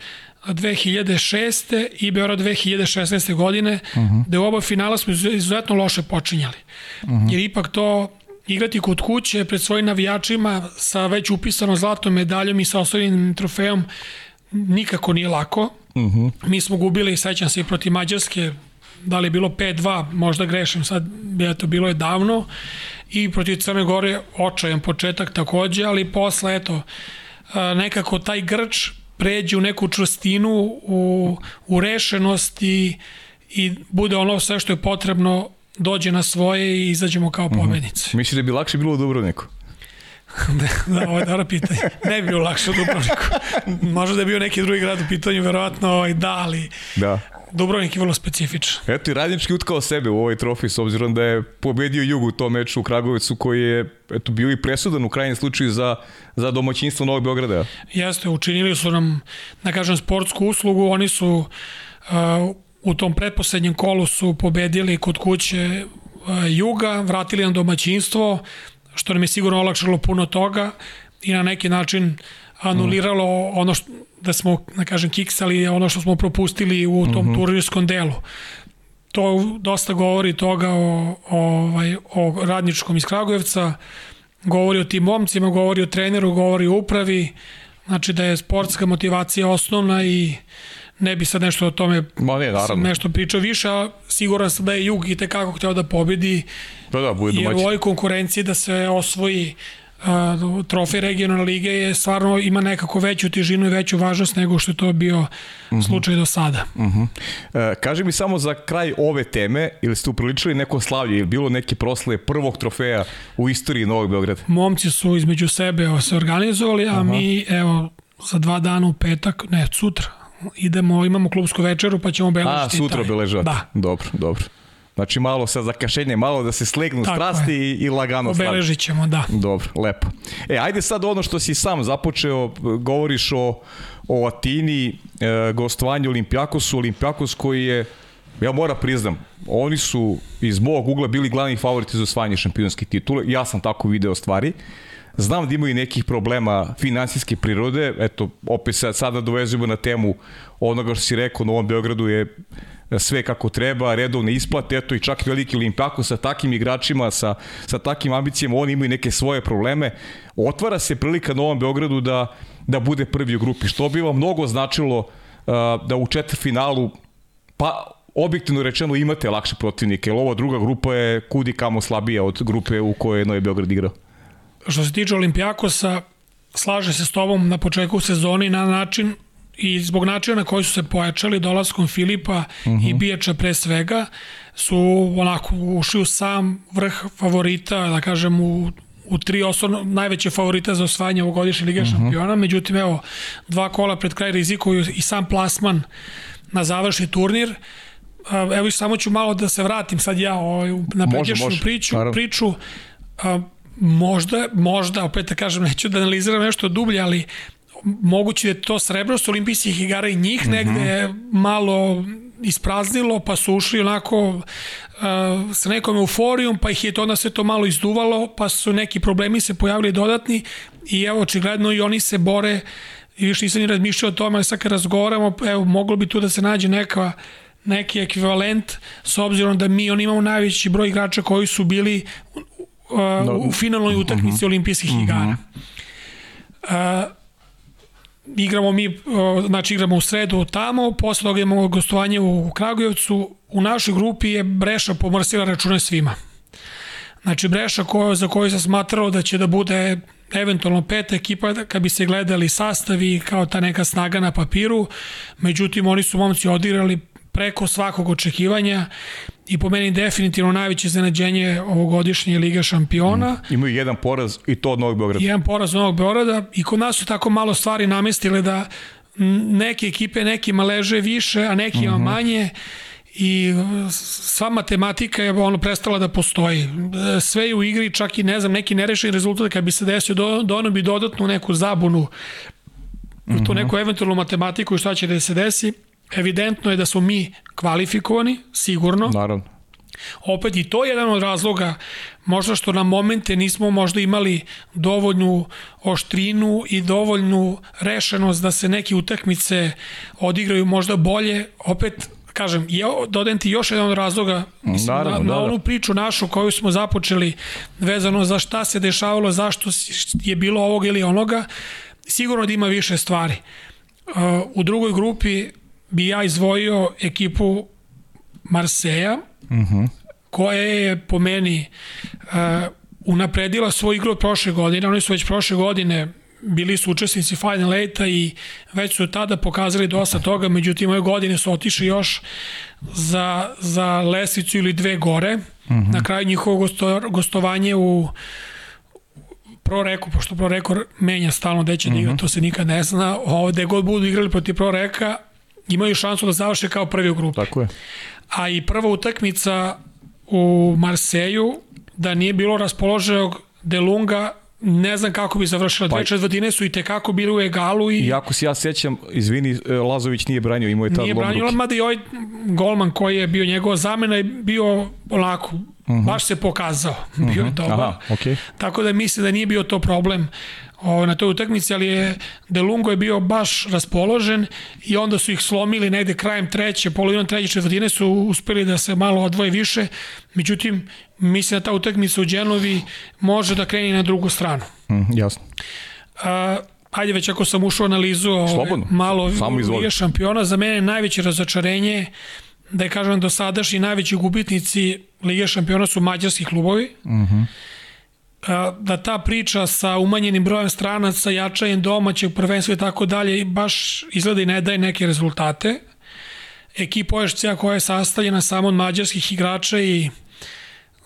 S2: 2006. i Beograd 2016. godine, uh. -huh. da u oba finala smo izuzetno loše počinjali. Uh mhm. -huh. Jer ipak to igrati kod kuće pred svojim navijačima sa već upisanom zlatnom medaljom i sa osvojenim trofejom nikako nije lako. Uh mhm. -huh. Mi smo gubili, sećam se i protiv Mađarske, da li je bilo 5-2, možda grešim, sad je to bilo je davno, i protiv Crne Gore očajan početak takođe, ali posle, eto, nekako taj grč pređe u neku čvrstinu, u, u rešenost i, i bude ono sve što je potrebno dođe na svoje i izađemo kao mhm. pobednici.
S1: Mm -hmm. Misliš da bi lakše bilo u Dubrovniku? (laughs)
S2: da, da, ovo je dobro pitanje. Ne bi bilo lakše u Dubrovniku. Možda da je bio neki drugi grad u pitanju, verovatno ovaj, da, ali da. Dubrovnik je vrlo specifičan.
S1: Eto i Radnički utkao sebe u ovoj trofiji s obzirom da je pobedio Jug u tom meču u Kragovicu koji je eto, bio i presudan u krajnjem slučaju za, za domaćinstvo Novog Beograda.
S2: Jeste, učinili su nam, da kažem, sportsku uslugu. Oni su uh, u tom pretposlednjem kolu su pobedili kod kuće e, Juga, vratili nam domaćinstvo, što nam je sigurno olakšalo puno toga i na neki način anuliralo ono što, da smo, da kažem, kiksali ono što smo propustili u tom mm -hmm. turnirskom delu. To dosta govori toga o, o, ovaj, o radničkom iz Kragujevca, govori o tim momcima, govori o treneru, govori o upravi, znači da je sportska motivacija osnovna i ne bi sad nešto o tome
S1: Ma ne, naravno.
S2: nešto pričao više, a siguran sam da je Jug i tekako hteo da pobedi
S1: da, da, bude
S2: jer u ovoj konkurenciji da se osvoji uh, trofej regionalne lige je stvarno ima nekako veću težinu i veću važnost nego što je to bio uh mhm. -huh. slučaj do sada.
S1: Uh -huh. e, kaži mi samo za kraj ove teme, ili ste upriličili neko slavlje, ili bilo neke proslave prvog trofeja u istoriji Novog Beograda?
S2: Momci su između sebe se organizovali, a uh -huh. mi evo za dva dana u petak, ne, sutra, idemo, imamo klubsku večeru pa ćemo obeležiti.
S1: A, sutra obeležavati. Da. Dobro, dobro. Znači malo sa zakašenjem, malo da se slegnu Tako strasti je. i, i lagano
S2: Obeležit ćemo, da.
S1: Dobro, lepo. E, ajde sad ono što si sam započeo, govoriš o, o Atini, e, gostovanju Olimpijakosu, Olimpijakos koji je, ja moram priznam, oni su iz mog ugla bili glavni favoriti za osvajanje šampionske titule, ja sam tako video stvari. Znam da imaju nekih problema finansijske prirode, eto, opet sad, sada dovezujemo na temu onoga što si rekao, Novom Beogradu je sve kako treba, redovne isplate, eto i čak veliki Olimpijako sa takim igračima, sa, sa takim ambicijama, oni imaju neke svoje probleme. Otvara se prilika Novom Beogradu da, da bude prvi u grupi, što bi vam mnogo značilo da u četvrfinalu pa objektivno rečeno imate lakše protivnike, jer ova druga grupa je kudi kamo slabija od grupe u kojoj je Novi Beograd igrao.
S2: Što se tiče Olimpijakosa, slaže se s tobom na početku sezoni na način i zbog načina na koji su se pojačali dolaskom Filipa uh -huh. i mhm. Bijača pre svega su onako ušli u sam vrh favorita, da kažem u u tri osnovno najveće favorita za osvajanje ovogodišnje Lige uh mhm. -huh. šampiona, međutim evo dva kola pred kraj rizikuju i sam plasman na završni turnir. Evo samo ću malo da se vratim sad ja ovaj, na pređešnju priču. Naravno. priču možda, možda, opet da kažem, neću da analiziram nešto dublje, ali moguće da je to srebrost olimpijskih igara i njih mm -hmm. negde malo ispraznilo, pa su ušli onako uh, sa nekom euforijom, pa ih je to onda sve to malo izduvalo, pa su neki problemi se pojavili dodatni i evo, očigledno i oni se bore i više nisam ni razmišljao o tome, ali sad kad razgovaramo, evo, moglo bi tu da se nađe neka neki ekvivalent s obzirom da mi on imamo najveći broj igrača koji su bili uh, u finalnoj utakmici uh mhm. -huh. olimpijskih uh mhm. -huh. igara. Uh, igramo mi, uh, znači igramo u sredu tamo, posle toga imamo gostovanje u Kragujevcu, u našoj grupi je Breša pomrsila račune svima. Znači Breša ko, za koju se smatralo da će da bude eventualno peta ekipa kad bi se gledali sastavi kao ta neka snaga na papiru, međutim oni su momci odigrali preko svakog očekivanja i po meni definitivno najveće zanađenje ovogodišnje Liga šampiona.
S1: Mm. Imaju jedan poraz i to od Novog Beograda.
S2: Jedan poraz od Novog Beograda i kod nas su tako malo stvari namestile da neke ekipe nekima leže više, a nekima mm -hmm. manje i sva matematika je ono prestala da postoji. Sve je u igri, čak i ne znam, neki nerešeni rezultat kad bi se desio, do, do ono bi dodatnu neku zabunu mm -hmm. to neku eventualnu matematiku i šta će da se desi evidentno je da smo mi kvalifikovani, sigurno.
S1: Naravno.
S2: Opet i to je jedan od razloga možda što na momente nismo možda imali dovoljnu oštrinu i dovoljnu rešenost da se neke utakmice odigraju možda bolje. Opet kažem, je, dodajem ti još jedan od razloga mislim, Naravno, na, na onu priču našu koju smo započeli vezano za šta se dešavalo, zašto je bilo ovoga ili onoga, sigurno da ima više stvari. Uh, u drugoj grupi bi ja izvojio ekipu Marseja, uh mhm. -huh. koja je po meni uh, unapredila svoj igru od prošle godine. Oni su već prošle godine bili su učesnici Final 8 i već su tada pokazali dosta toga, međutim ove godine su otišli još za, za lesicu ili dve gore. Uh mhm. -huh. Na kraju njihovo gosto, gostovanje u Pro Reku, pošto Pro Reku menja stalno gde će uh -huh. da igra, mhm. to se nikad ne zna. Ovde god budu igrali protiv Pro Reka, imaju šansu da završe kao prvi u grupi.
S1: Tako je.
S2: A i prva utakmica u Marseju, da nije bilo raspoloženog Delunga, ne znam kako bi završila. Pa, Dve četvrtine su i tekako bili u egalu. I,
S1: Iako se ja sećam, izvini, e, Lazović nije branio, imao je ta
S2: Nije branio, mada i ovaj golman koji je bio njegova zamena je bio onako, uh mhm. -huh. baš se pokazao. Uh (laughs) -huh. Bio je mhm. dobar. Aha,
S1: okay.
S2: Tako da mislim da nije bio to problem na toj utakmici, ali je Delungo je bio baš raspoložen i onda su ih slomili negde krajem treće, polovinom treće četvrtine su uspeli da se malo odvoje više. Međutim, mislim da ta utakmica u Đenovi može da kreni na drugu stranu.
S1: Mm, jasno.
S2: A, ajde već ako sam ušao analizu ove, malo Lige šampiona, za mene najveće razočarenje da je kažem do sadašnji najveći gubitnici Lige šampiona su mađarski klubovi. Mhm. -huh da ta priča sa umanjenim brojem stranaca, jačajem domaćeg prvenstva i tako dalje, baš izgleda i ne daje neke rezultate. Ekipa OSCA koja je sastavljena samo od mađarskih igrača i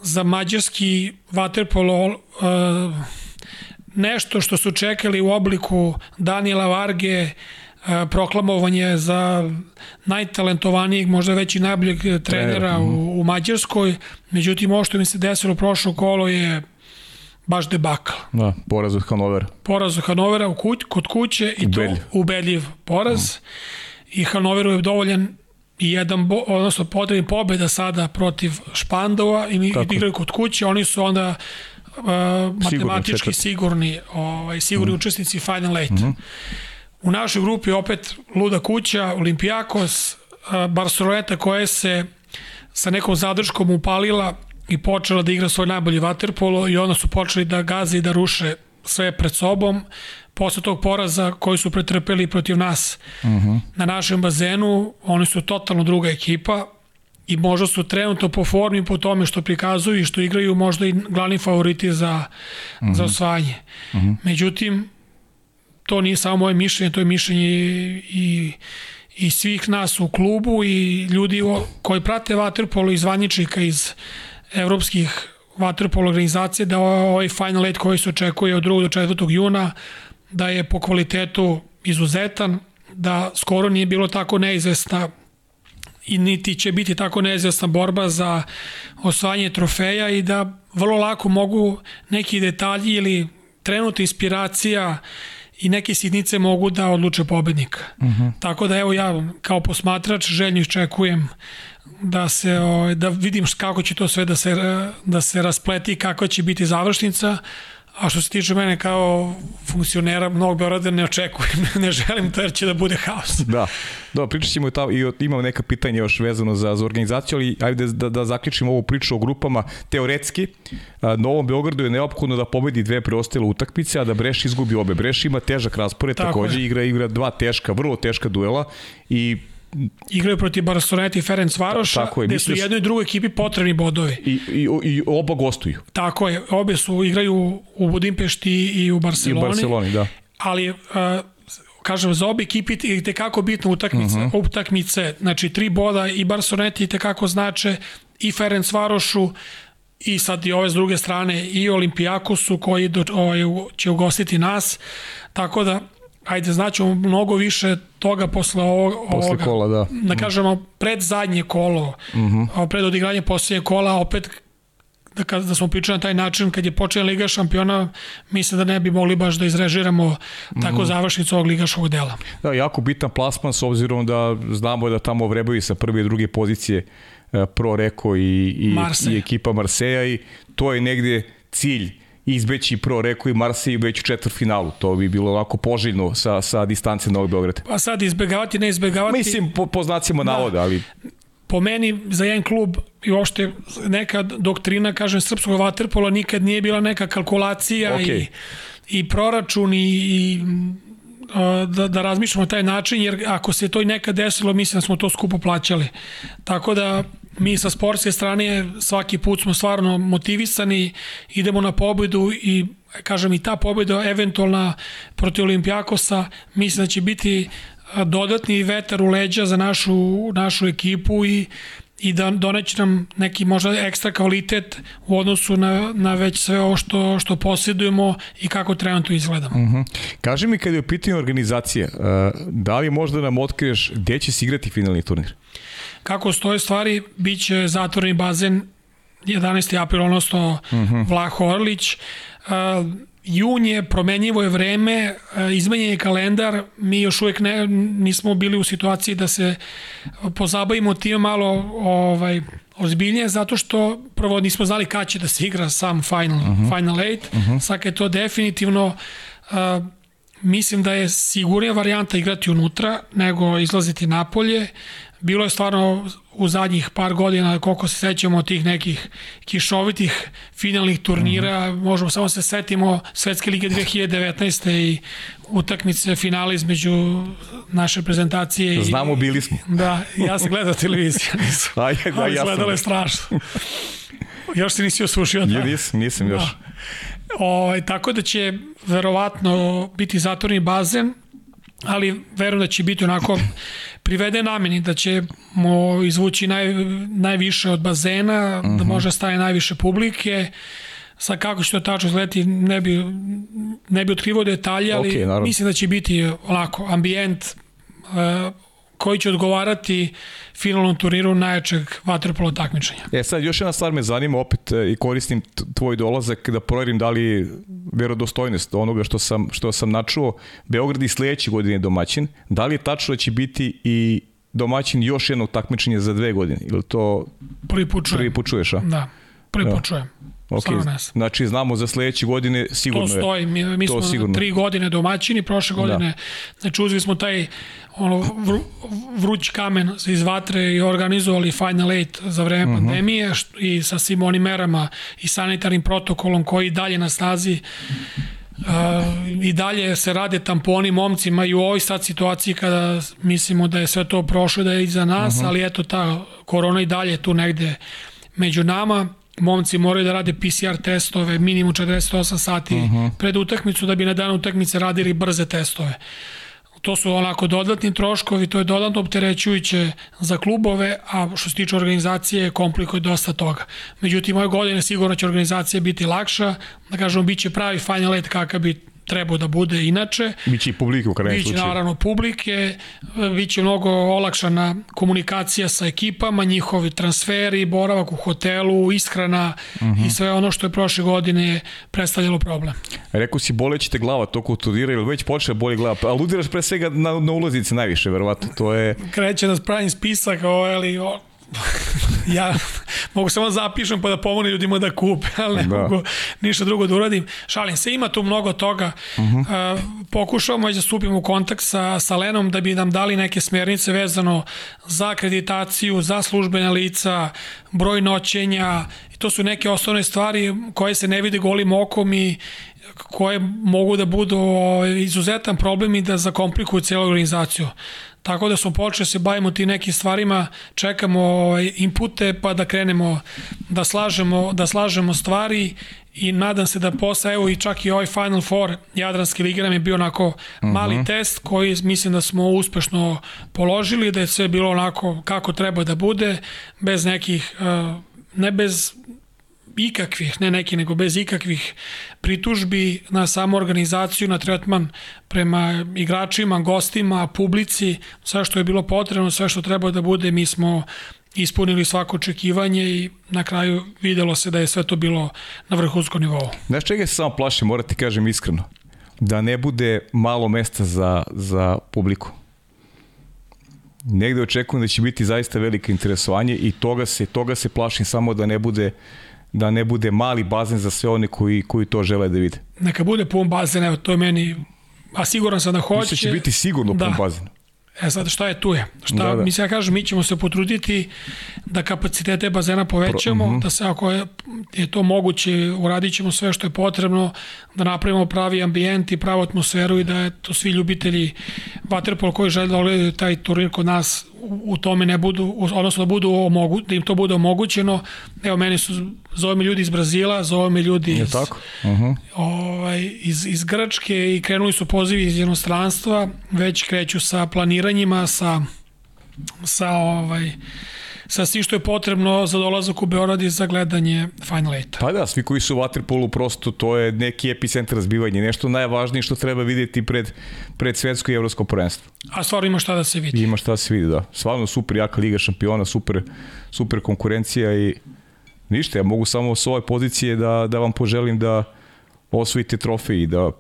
S2: za mađarski vaterpolo nešto što su čekali u obliku Daniela Varge, proklamovanje za najtalentovanijeg, možda već i najboljeg trenera u, mhm. u Mađarskoj. Međutim, ovo što mi se desilo prošlo kolo je baš debakl.
S1: Da, poraz od Hanovera.
S2: Poraz od Hanovera u kuć, kod kuće i ubedljiv. to ubedljiv poraz. Mm. I Hanoveru je dovoljan i jedan, bo, odnosno potrebni pobeda sada protiv Špandova i mi igraju kod kuće, oni su onda uh, matematički sigurni, ovaj, sigurni mm. učesnici Final Eight. Mm. U našoj grupi opet Luda kuća, Olimpijakos, uh, Barceloneta koja se sa nekom zadrškom upalila i počela da igra svoj najbolji vaterpolo i onda su počeli da gaze i da ruše sve pred sobom. Posle tog poraza koji su pretrpeli protiv nas uh -huh. na našem bazenu, oni su totalno druga ekipa i možda su trenutno po formi po tome što prikazuju i što igraju možda i glavni favoriti za, uh -huh. za osvajanje. Uh -huh. Međutim, to nije samo moje mišljenje, to je mišljenje i, i svih nas u klubu i ljudi koji prate Waterpolo i zvaničnika iz evropskih Waterpolo organizacije da ovaj Final Eight koji se očekuje od 2. do 4. juna da je po kvalitetu izuzetan, da skoro nije bilo tako neizvesna i niti će biti tako neizvesna borba za osvajanje trofeja i da vrlo lako mogu neki detalji ili trenutna inspiracija i neke sitnice mogu da odluče pobednika. Uh mhm. -huh. Tako da evo ja kao posmatrač željno iščekujem da se ovaj, da vidim kako će to sve da se da se raspleti kakva će biti završnica A što se tiče mene kao funkcionera Novog Beograda ne očekujem, (laughs) ne želim to jer će da bude haos. (laughs)
S1: Da, da pričat ćemo i, ta, i imamo neka pitanja još vezano za, za organizaciju, ali ajde da, da zaključimo ovu priču o grupama. Teoretski, Novom Beogradu je neophodno da pobedi dve preostale utakmice, a da Breš izgubi obe. Breš ima težak raspored, Tako takođe je. igra, igra dva teška, vrlo teška duela i
S2: igraju protiv Barceloneta i Ferenc Varoša, Tako je, gde su jednoj i drugoj ekipi potrebni bodovi.
S1: I, i, I oba gostuju.
S2: Tako je, obe su igraju u Budimpešti i u Barceloni. I u
S1: Barceloni, da.
S2: Ali, uh, kažem, za obe ekipi je tekako bitna utakmica, uh mhm. -huh. utakmice, znači tri boda i Barceloneti tekako znače i Ferenc Varošu, i sad i ove s druge strane i Olimpijakosu koji do, ovaj, će ugostiti nas, tako da ajde, znaćemo mnogo više toga posle ovog,
S1: posle
S2: ovoga.
S1: kola, da.
S2: Da kažemo, pred zadnje kolo, uh mhm. -huh. pred odigranje posljednje kola, opet da, kad, da smo pričali na taj način, kad je počela Liga šampiona, mislim da ne bi mogli baš da izrežiramo tako mm završnicu ovog ligaškog dela.
S1: Da, jako bitan plasman s obzirom da znamo da tamo vrebuju sa prve i druge pozicije e, Pro Reko i, i, i ekipa Marseja i to je negde cilj izbeći pro Reku i Marseille već u četvrtfinalu. To bi bilo ovako poželjno sa, sa distance Novog Beograda.
S2: Pa sad izbegavati, ne izbegavati.
S1: Mislim, po, po znacima da. navoda, ali
S2: po meni za jedan klub i uopšte neka doktrina, kažem, srpskog vaterpola nikad nije bila neka kalkulacija okay. i, i proračun i, i da, da razmišljamo taj način, jer ako se to i nekad desilo, mislim da smo to skupo plaćali. Tako da mi sa sportske strane svaki put smo stvarno motivisani, idemo na pobedu i kažem i ta pobeda eventualna protiv Olimpijakosa mislim da će biti dodatni vetar u leđa za našu, našu ekipu i i da doneće nam neki možda ekstra kvalitet u odnosu na, na već sve ovo što, što posjedujemo i kako trenutno izgledamo. Uh
S1: mhm. -huh. Kaži mi kada je u pitanju organizacije, da li možda nam otkriješ gde će se igrati finalni turnir?
S2: Kako stoje stvari, bit će zatvoreni bazen 11. april, odnosno uh mhm. -huh. Vlah Orlić. Uh, jun je, promenjivo je vreme, uh, izmenjen je kalendar, mi još uvijek ne, nismo bili u situaciji da se pozabavimo tim malo ovaj, ozbiljnije, zato što prvo nismo znali kada će da se igra sam final, uh mhm. -huh. final eight, uh -huh. sad je to definitivno uh, mislim da je sigurnija varijanta igrati unutra nego izlaziti napolje. Bilo je stvarno u zadnjih par godina, koliko se sećamo tih nekih kišovitih finalnih turnira, mm -hmm. možemo samo se setimo Svetske lige 2019. i utakmice finale između naše prezentacije.
S1: Znamo, bili smo.
S2: Da, ja sam gledao televiziju. (laughs)
S1: A, ja, da, ja
S2: sam. je strašno. još se nisi osušio.
S1: Da. Nisam, nisam još. Da.
S2: O, ovaj, tako da će verovatno biti zatvorni bazen, ali verujem da će biti onako privede nameni, da ćemo izvući naj, najviše od bazena, uh -huh. da mhm. može staje najviše publike, sa kako će to tačno izgledati ne bi, ne bi otkrivao detalje, ali okay, mislim da će biti onako ambijent uh, koji će odgovarati finalnom turniru najjačeg vaterpolo takmičenja.
S1: E sad, još jedna stvar me zanima, opet e, i koristim tvoj dolazak da proverim da li verodostojnost onoga što sam, što sam načuo. Beograd i sledeće godine domaćin. Da li je tačno da će biti i domaćin još jednog takmičenja za dve godine? Ili to
S2: prvi put čujem?
S1: Prvi put čuješ, a?
S2: Da, prvi put čujem.
S1: Okay. Znači znamo za sledeće godine sigurno
S2: To stoji, mi, mi smo sigurno. tri godine domaćini, prošle da. godine, da. znači uzeli smo taj ono, vru, vruć kamen iz vatre i organizovali Final Eight za vreme uh mhm. -huh. pandemije i sa svim onim merama i sanitarnim protokolom koji dalje na snazi i dalje se rade tamponi momcima i u ovoj sad situaciji kada mislimo da je sve to prošlo, da je iza nas, uh -huh. ali eto ta korona i dalje tu negde među nama. Momci moraju da rade PCR testove minimum 48 sati uh -huh. pred utakmicu da bi na dan utakmice radili brze testove. To su onako dodatni troškovi, to je dodatno opterećujuće za klubove, a što se tiče organizacije komplikuje dosta toga. Međutim, ove godine sigurno će organizacija biti lakša, da kažemo, bit će pravi Final Eight kakav bi trebao da bude inače.
S1: Biće i publike u krajnjem
S2: slučaju. Biće naravno publike, biće mnogo olakšana komunikacija sa ekipama, njihovi transferi, boravak u hotelu, ishrana uh -huh. i mhm. sve ono što je prošle godine predstavljalo problem.
S1: Rekao si boleće te glava toko turnira ili već počne boli glava, a ludiraš pre svega na, na ulaznice najviše, verovatno, to je...
S2: Kreće da spravim spisak, ovo, ali, (laughs) ja mogu samo zapišem pa da pomogne ljudima da kupe, ali ne da. mogu ništa drugo da uradim. Šalim se, ima tu mnogo toga. Uh -huh. uh, pokušavamo da stupimo u kontakt sa, sa Lenom da bi nam dali neke smernice vezano za akreditaciju, za službene lica, broj noćenja. I to su neke osnovne stvari koje se ne vide golim okom i koje mogu da budu izuzetan problem i da zakomplikuju cijelu organizaciju. Tako da smo počeli da se bavimo ti nekim stvarima, čekamo ovaj, inpute pa da krenemo da slažemo, da slažemo stvari i nadam se da posle, evo i čak i ovaj Final Four Jadranske lige nam je bio onako mali uh mhm. -huh. test koji mislim da smo uspešno položili, da je sve bilo onako kako treba da bude, bez nekih, eh, ne bez ikakvih, ne neki, nego bez ikakvih pritužbi na samu organizaciju, na tretman prema igračima, gostima, publici, sve što je bilo potrebno, sve što treba da bude, mi smo ispunili svako očekivanje i na kraju videlo se da je sve to bilo na vrhunskom nivou.
S1: Znaš čega se samo plašim, moram ti kažem iskreno, da ne bude malo mesta za, za publiku. Negde očekujem da će biti zaista veliko interesovanje i toga se, toga se plašim samo da ne bude da ne bude mali bazen za sve one koji, koji to žele da vide.
S2: Neka bude pun bazen, evo, to je meni, a siguran sam da hoće. Mislim
S1: da će biti sigurno da. pun bazen.
S2: E sad šta je tu je? Šta, da, da. mislim ja kažem, mi ćemo se potruditi da kapacitete bazena povećamo, Pro, uh mhm. -huh. da se ako je, je to moguće, uradit ćemo sve što je potrebno, da napravimo pravi ambijent i pravu atmosferu i da je to svi ljubitelji vaterpola koji žele da ogledaju taj turnir kod nas u tome ne budu, odnosno da, budu omogu, da im to bude omogućeno. Evo, meni su, zove me ljudi iz Brazila, zove me ljudi iz, tako? Uh -huh. ovaj, iz, iz Grčke i krenuli su pozivi iz jednostranstva, već kreću sa planiranjima, sa, sa ovaj, sa svim što je potrebno za dolazak u Beorad i za gledanje Final Eight.
S1: Pa da, svi koji su u Waterpolu prosto to je neki epicentar razbivanja, nešto najvažnije što treba videti pred, pred svetsko i evropsko prvenstvo.
S2: A stvarno ima šta da se vidi.
S1: Ima šta da se vidi, da. Stvarno super jaka liga šampiona, super, super konkurencija i ništa, ja mogu samo s ove pozicije da, da vam poželim da osvojite trofej i da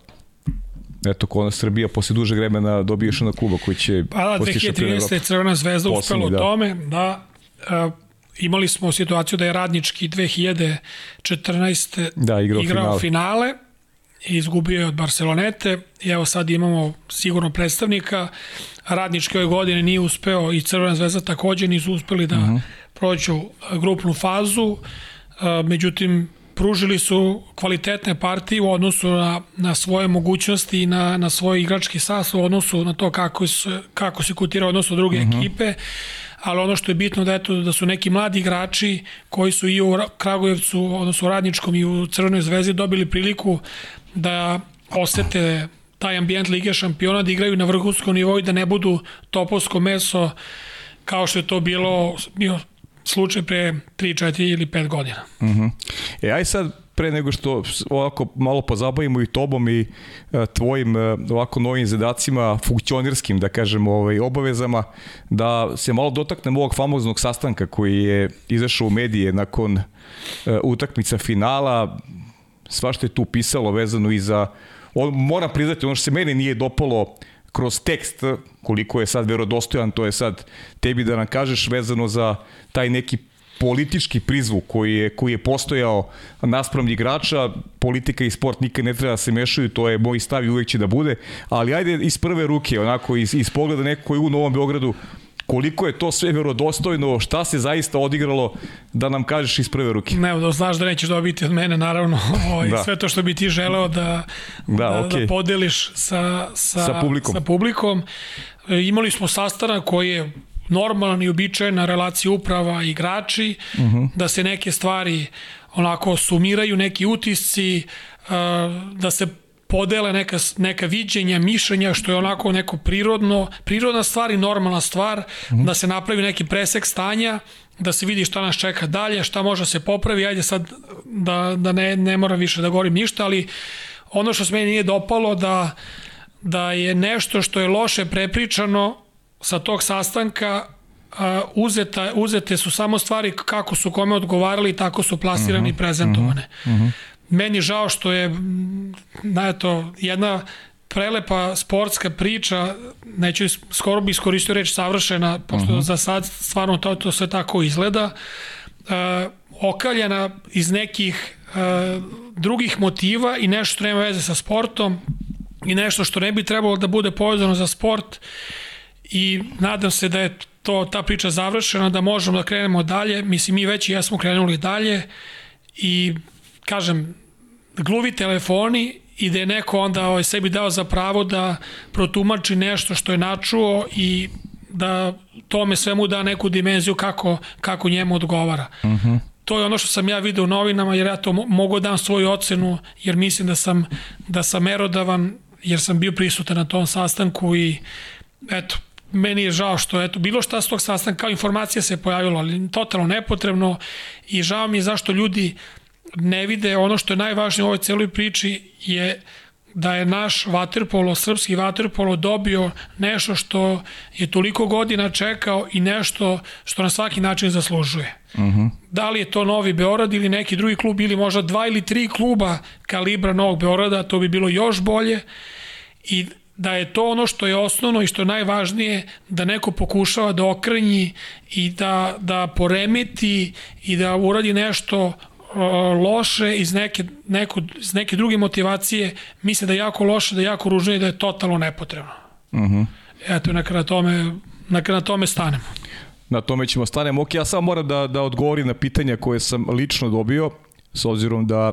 S1: eto, kona Srbija posle duže vremena dobije još na kluba koji će
S2: pa da, 2013. je Crvena zvezda uspela u da. tome da imali smo situaciju da je Radnički 2014. Da, igrao, igrao finale. finale i izgubio je od Barcelonete i evo sad imamo sigurno predstavnika Radnički ove godine nije uspeo i Crvena zvezda takođe nisu uspeli da uh mhm. -huh. prođu grupnu fazu međutim pružili su kvalitetne partije u odnosu na, na svoje mogućnosti i na, na svoj igrački sastav u odnosu na to kako se, kako se kutira odnosno druge uh mhm. -huh. ekipe ali ono što je bitno da, eto, da su neki mladi igrači koji su i u Kragujevcu, odnosno u Radničkom i u Crvenoj zvezdi dobili priliku da osete taj ambijent Lige šampiona, da igraju na vrhunskom nivou i da ne budu topovsko meso kao što je to bilo bio slučaj pre 3, 4 ili 5 godina.
S1: Uh mhm. -huh. E, aj sad pre nego što ovako malo pozabavimo i tobom i e, tvojim e, ovako novim zadacima, funkcionerskim, da kažemo, ovaj, obavezama, da se malo dotaknemo ovog famoznog sastanka koji je izašao u medije nakon e, utakmica finala, svašta je tu pisalo vezano i za on, moram priznati, ono što se meni nije dopalo kroz tekst, koliko je sad verodostojan, to je sad tebi da nam kažeš vezano za taj neki politički prizvuk koji je, koji je postojao naspram igrača, politika i sport nikad ne treba da se mešaju, to je moj stav i uvek će da bude, ali ajde iz prve ruke, onako iz, iz pogleda neko koji je u Novom Beogradu koliko je to sve verodostojno, šta se zaista odigralo, da nam kažeš iz prve ruke.
S2: Ne, da znaš da nećeš dobiti od mene, naravno, (laughs) ovaj, da. sve to što bi ti želeo da, da, da, okay. da podeliš sa, sa, sa publikom. Sa publikom. E, imali smo sastanak koji je normalan i običajen relacija uprava i igrači, uh mhm. -huh. da se neke stvari onako sumiraju, neki utisci, uh, da se podele neka, neka viđenja, mišljenja, što je onako neko prirodno, prirodna stvar i normalna stvar, uh mhm. -huh. da se napravi neki presek stanja, da se vidi šta nas čeka dalje, šta može se popravi, ajde sad da, da ne, ne moram više da govorim ništa, ali ono što se meni nije dopalo da, da je nešto što je loše prepričano sa tog sastanka a, uzeta, uzete su samo stvari kako su kome odgovarali, tako su plasirane uh -huh, i prezentovane. Uh -huh. Meni žao što je na eto, jedna prelepa sportska priča, neću, skoro bi iskoristio reč savršena, pošto uh -huh. za sad stvarno to, to sve tako izgleda, uh, okaljena iz nekih uh, drugih motiva i nešto što nema veze sa sportom i nešto što ne bi trebalo da bude povezano za sport i nadam se da je to, ta priča završena, da možemo da krenemo dalje. Mislim, mi već i ja smo krenuli dalje i, kažem, gluvi telefoni i da je neko onda ovaj, sebi dao za pravo da protumači nešto što je načuo i da tome svemu da neku dimenziju kako, kako njemu odgovara. Uh mhm. -huh. To je ono što sam ja video u novinama, jer ja to mogu da dam svoju ocenu, jer mislim da sam, da sam merodavan, jer sam bio prisutan na tom sastanku i eto, meni je žao što eto bilo šta s tog sastanka kao informacija se pojavila, ali totalno nepotrebno i žao mi je zašto ljudi ne vide ono što je najvažnije u ovoj celoj priči je da je naš vaterpolo, srpski vaterpolo dobio nešto što je toliko godina čekao i nešto što na svaki način zaslužuje. Uh mhm. -huh. Da li je to Novi Beorad ili neki drugi klub ili možda dva ili tri kluba kalibra Novog Beorada, to bi bilo još bolje i da je to ono što je osnovno i što je najvažnije da neko pokušava da okrenji i da, da poremeti i da uradi nešto loše iz neke, neko, iz neke druge motivacije misle da je jako loše, da je jako ružno i da je totalno nepotrebno. Uh mhm. -huh. Eto, na tome, neka na tome stanemo.
S1: Na tome ćemo stanemo. Ok, ja samo moram da, da odgovorim na pitanja koje sam lično dobio, s obzirom da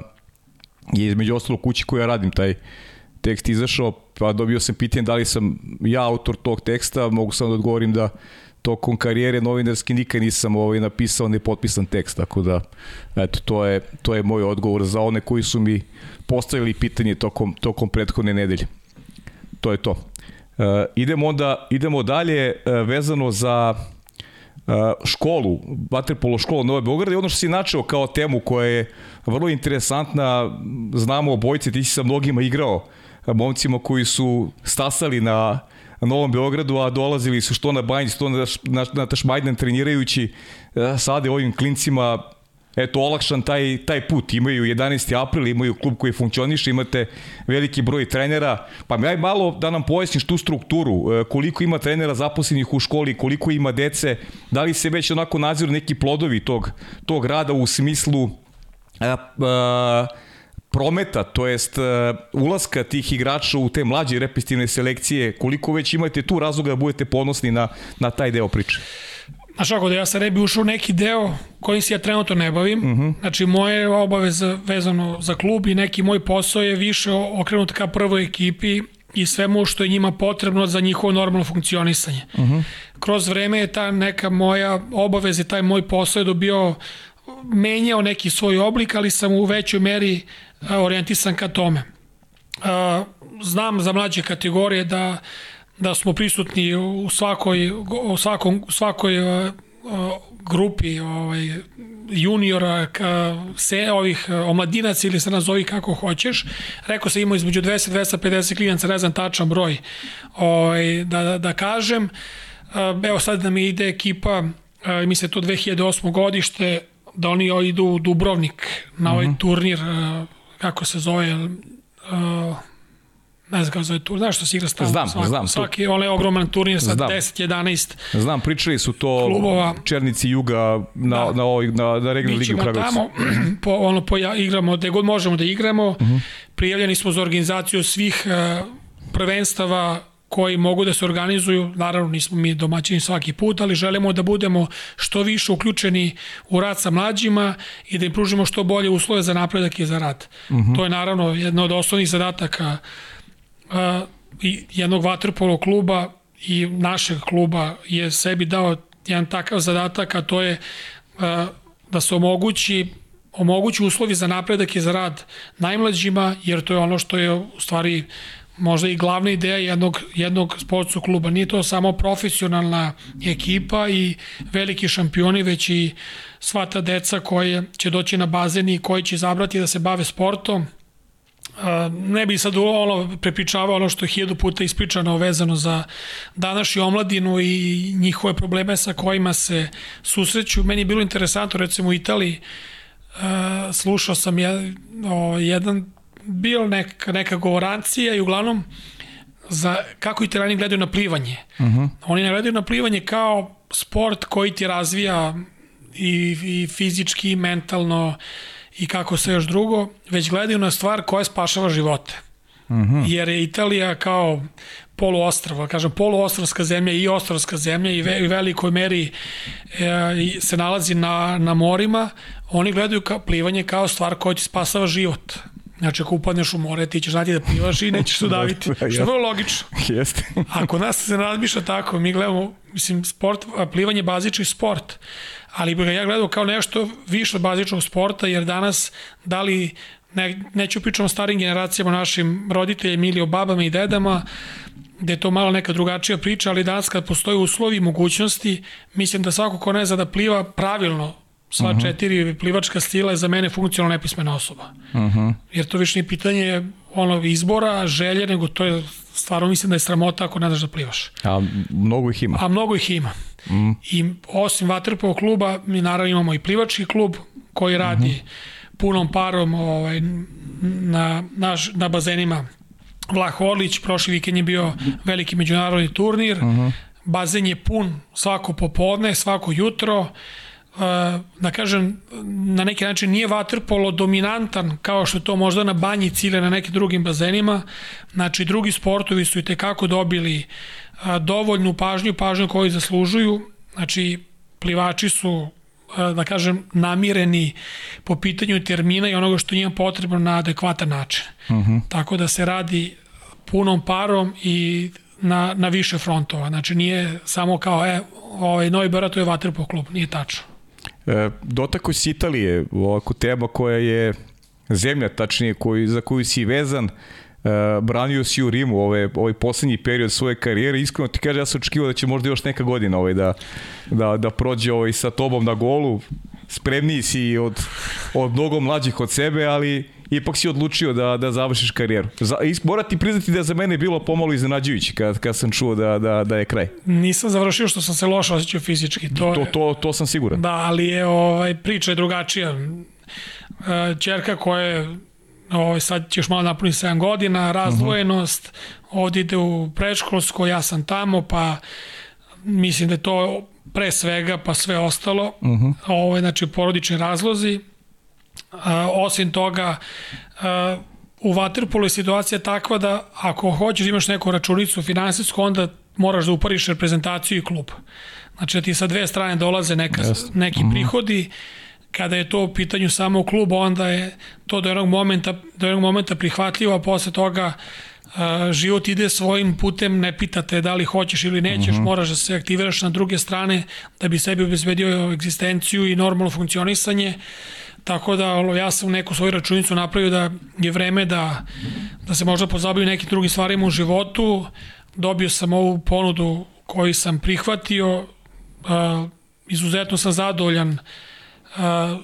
S1: je između ostalo kući koja ja radim taj tekst izašao, pa dobio sam pitanje da li sam ja autor tog teksta, mogu samo da odgovorim da tokom karijere novinarski nikad nisam ovaj napisao nepotpisan tekst, tako da eto, to je, to je moj odgovor za one koji su mi postavili pitanje tokom, tokom prethodne nedelje. To je to. Uh, idemo onda, idemo dalje uh, vezano za uh, školu, vaterpolo školu Nove Beograda i ono što si načeo kao temu koja je vrlo interesantna, znamo obojci, ti si sa mnogima igrao momcima koji su stasali na Novom Beogradu, a dolazili su što na Banjić, što na, na, na Tašmajdan trenirajući e, sada ovim klincima eto, olakšan taj, taj put. Imaju 11. april, imaju klub koji funkcioniše, imate veliki broj trenera. Pa mi aj malo da nam pojasniš tu strukturu, e, koliko ima trenera zaposlenih u školi, koliko ima dece, da li se već onako naziru neki plodovi tog, tog rada u smislu a, a, prometa, to jest uh, ulaska tih igrača u te mlađe repestivne selekcije, koliko već imate tu razloga da budete ponosni na, na taj deo priče?
S2: Znaš ako da ja sad ne bi ušao neki deo kojim se ja trenutno ne bavim, uh mhm. -huh. znači moje obaveze vezano za klub i neki moj posao je više okrenut ka prvoj ekipi i svemu što je njima potrebno za njihovo normalno funkcionisanje. Uh mhm. -huh. Kroz vreme je ta neka moja obaveza i taj moj posao je dobio menjao neki svoj oblik, ali sam u većoj meri orijentisan ka tome. Znam za mlađe kategorije da, da smo prisutni u svakoj, u svakom, u svakoj grupi ovaj, juniora, ka, se, ovih omladinaca ili se nazovi kako hoćeš. Rekao se ima između 200-250 klinaca, ne znam tačan broj ovaj, da, da, da kažem. Evo sad da mi ide ekipa, mislim to 2008. godište, da oni idu u Dubrovnik na ovaj mhm. -huh. turnir kako se zove, uh, ne znam kako zove tur, znaš što se igra stavno?
S1: Znam,
S2: svaki,
S1: znam.
S2: Svaki onaj ogroman turnir sa 10-11
S1: Znam, pričali su to klubova. Černici Juga na, da. na, ovoj, na, na ligi u Kragujevcu.
S2: tamo, (clears throat) po, ono, po, ja, igramo gde god možemo da igramo. Mhm. -huh. Prijavljeni smo za organizaciju svih uh, prvenstava koji mogu da se organizuju, naravno nismo mi domaćini svaki put, ali želimo da budemo što više uključeni u rad sa mlađima i da im pružimo što bolje uslove za napredak i za rad. Uh -huh. To je naravno jedna od osnovnih zadataka uh, jednog vaterpolo kluba i našeg kluba je sebi dao jedan takav zadatak, a to je uh, da se omogući omogući uslovi za napredak i za rad najmlađima, jer to je ono što je u stvari možda i glavna ideja jednog, jednog sportskog kluba. Nije to samo profesionalna ekipa i veliki šampioni, već i sva ta deca koje će doći na bazen i koji će zabrati da se bave sportom. Ne bi sad ono prepričavao ono što je hiljadu puta ispričano vezano za današnju omladinu i njihove probleme sa kojima se susreću. Meni je bilo interesantno, recimo u Italiji, slušao sam jedan bilo neka, neka govorancija i uglavnom za kako italijani gledaju na plivanje. Uh mhm. -huh. Oni ne gledaju na plivanje kao sport koji ti razvija i, i fizički, i mentalno i kako se još drugo, već gledaju na stvar koja spašava živote. Uh mhm. -huh. Jer je Italija kao poluostrava, kažem poluostrovska zemlja i ostrovska zemlja i ve, u velikoj meri e, se nalazi na, na morima, oni gledaju ka, plivanje kao stvar koja ti spasava život. Znači, ako upadneš u more, ti ćeš znati da plivaš i nećeš se (laughs) udaviti. što je vrlo logično. (laughs)
S1: Jeste. (laughs)
S2: ako nas se razmišlja tako, mi gledamo, mislim, sport, plivanje je bazični sport, ali bih ga ja gledao kao nešto više od bazičnog sporta, jer danas, da li, ne, neću pričati o starim generacijama, našim roditeljima ili o babama i dedama, gde je to malo neka drugačija priča, ali danas kad postoje uslovi i mogućnosti, mislim da svako ko ne zna da pliva pravilno sva uh mhm. -huh. četiri plivačka stila je za mene funkcionalno nepismena osoba. Uh mhm. -huh. Jer to više nije pitanje ono izbora, želje, nego to je stvarno mislim da je sramota ako ne znaš da plivaš.
S1: A mnogo ih ima.
S2: A mnogo ih ima. Mm. I osim Vatrpova kluba, mi naravno imamo i plivački klub koji radi uh mhm. -huh. punom parom ovaj, na, na, na bazenima Vlah Orlić, prošli vikend je bio veliki međunarodni turnir, uh -huh. bazen je pun svako popodne, svako jutro, da kažem, na neki način nije vaterpolo dominantan kao što to možda na banjici ili na nekim drugim bazenima. Znači, drugi sportovi su i tekako dobili dovoljnu pažnju, pažnju koju zaslužuju. Znači, plivači su da kažem, namireni po pitanju termina i onoga što njima potrebno na adekvatan način. Uh mhm. -huh. Tako da se radi punom parom i na, na više frontova. Znači nije samo kao, e, ovaj, Novi Berat je vaterpolo klub, nije tačno.
S1: E, dotako si Italije, ovako tema koja je zemlja, tačnije koju, za koju si vezan, e, branio si u Rimu ove, ovaj poslednji period svoje karijere. Iskreno ti kaže, ja sam očekivao da će možda još neka godina ovaj, da, da, da prođe ovaj, sa tobom na golu. Spremniji si od, od mnogo mlađih od sebe, ali ipak si odlučio da, da završiš karijeru. Za, mora ti priznati da je za mene bilo pomalo iznenađujuće kad, kad sam čuo da, da, da je kraj.
S2: Nisam završio što sam se loše osjećao fizički.
S1: To, to, to, to sam siguran.
S2: Da, ali je ovaj, priča je drugačija. Čerka e, koja je ovaj, sad će još malo napuniti 7 godina, razdvojenost, uh -huh. ovdje ide u preškolsko, ja sam tamo, pa mislim da je to pre svega, pa sve ostalo. Uh -huh. ovaj, znači, porodični razlozi osim toga, u Waterpolu je situacija takva da ako hoćeš da imaš neku računicu finansijsku, onda moraš da upariš reprezentaciju i klub. Znači da ti sa dve strane dolaze neka, yes. neki -hmm. prihodi, kada je to u pitanju samo klub, onda je to do jednog momenta, do jednog momenta prihvatljivo, a posle toga uh, život ide svojim putem, ne pitate da li hoćeš ili nećeš, mm -hmm. moraš da se aktiviraš na druge strane da bi sebi obezbedio egzistenciju i normalno funkcionisanje. Tako da ja sam neku svoju računicu napravio da je vreme da, da se možda pozabavim nekim drugim stvarima u životu. Dobio sam ovu ponudu koju sam prihvatio. Uh, izuzetno sam zadovoljan uh,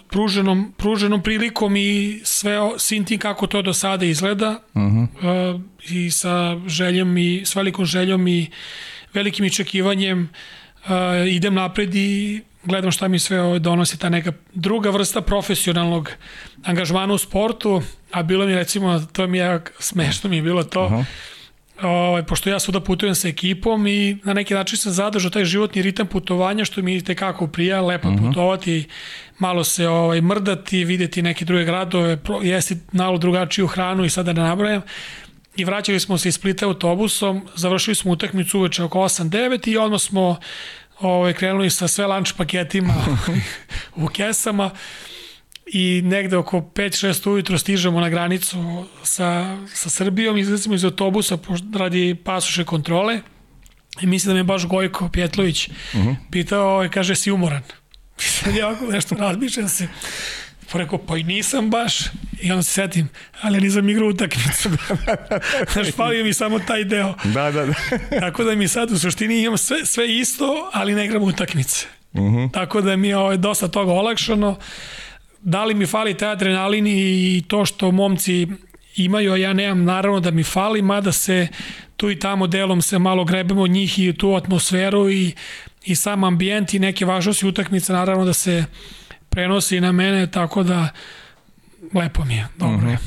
S2: pruženom, pruženom prilikom i sve svim tim kako to do sada izgleda uh -huh. uh, i sa željom i s velikom željom i velikim iščekivanjem uh, idem napred i gledam šta mi sve ovo donosi ta neka druga vrsta profesionalnog angažmana u sportu, a bilo mi recimo, to mi je smešno mi je bilo to, -huh. ovaj, pošto ja svuda putujem sa ekipom i na neki način sam zadržao taj životni ritam putovanja što mi te kako prija, lepo uh -huh. putovati, malo se ovaj, mrdati, videti neke druge gradove, jesti malo drugačiju hranu i sada da ne nabrajam. i vraćali smo se iz Splita autobusom, završili smo utakmicu uveče oko 8-9 i odmah smo ovaj, krenuli sa sve lunch paketima u kesama i negde oko 5-6 ujutro stižemo na granicu sa, sa Srbijom, izlazimo iz autobusa radi pasuše kontrole i mislim da me baš Gojko Pjetlović uh mhm. -huh. pitao, ovaj, kaže, si umoran. (laughs) Ja ovako nešto razmišljam se. Pa rekao, pa i nisam baš. I onda se setim, ali nisam igrao utakmicu. (laughs) Znaš, falio mi samo taj deo.
S1: Da, da, da. (laughs)
S2: Tako da mi sad u suštini imam sve, sve isto, ali ne igram utakmice. Uh mhm. -huh. Tako da mi je ovaj, dosta toga olakšano. Da li mi fali taj adrenalin i to što momci imaju, a ja nemam naravno da mi fali, mada se tu i tamo delom se malo grebemo njih i tu atmosferu i, i sam ambijent i neke važnosti utakmice, naravno da se prenosi na mene, tako da lepo mi je, dobro mm -hmm. je.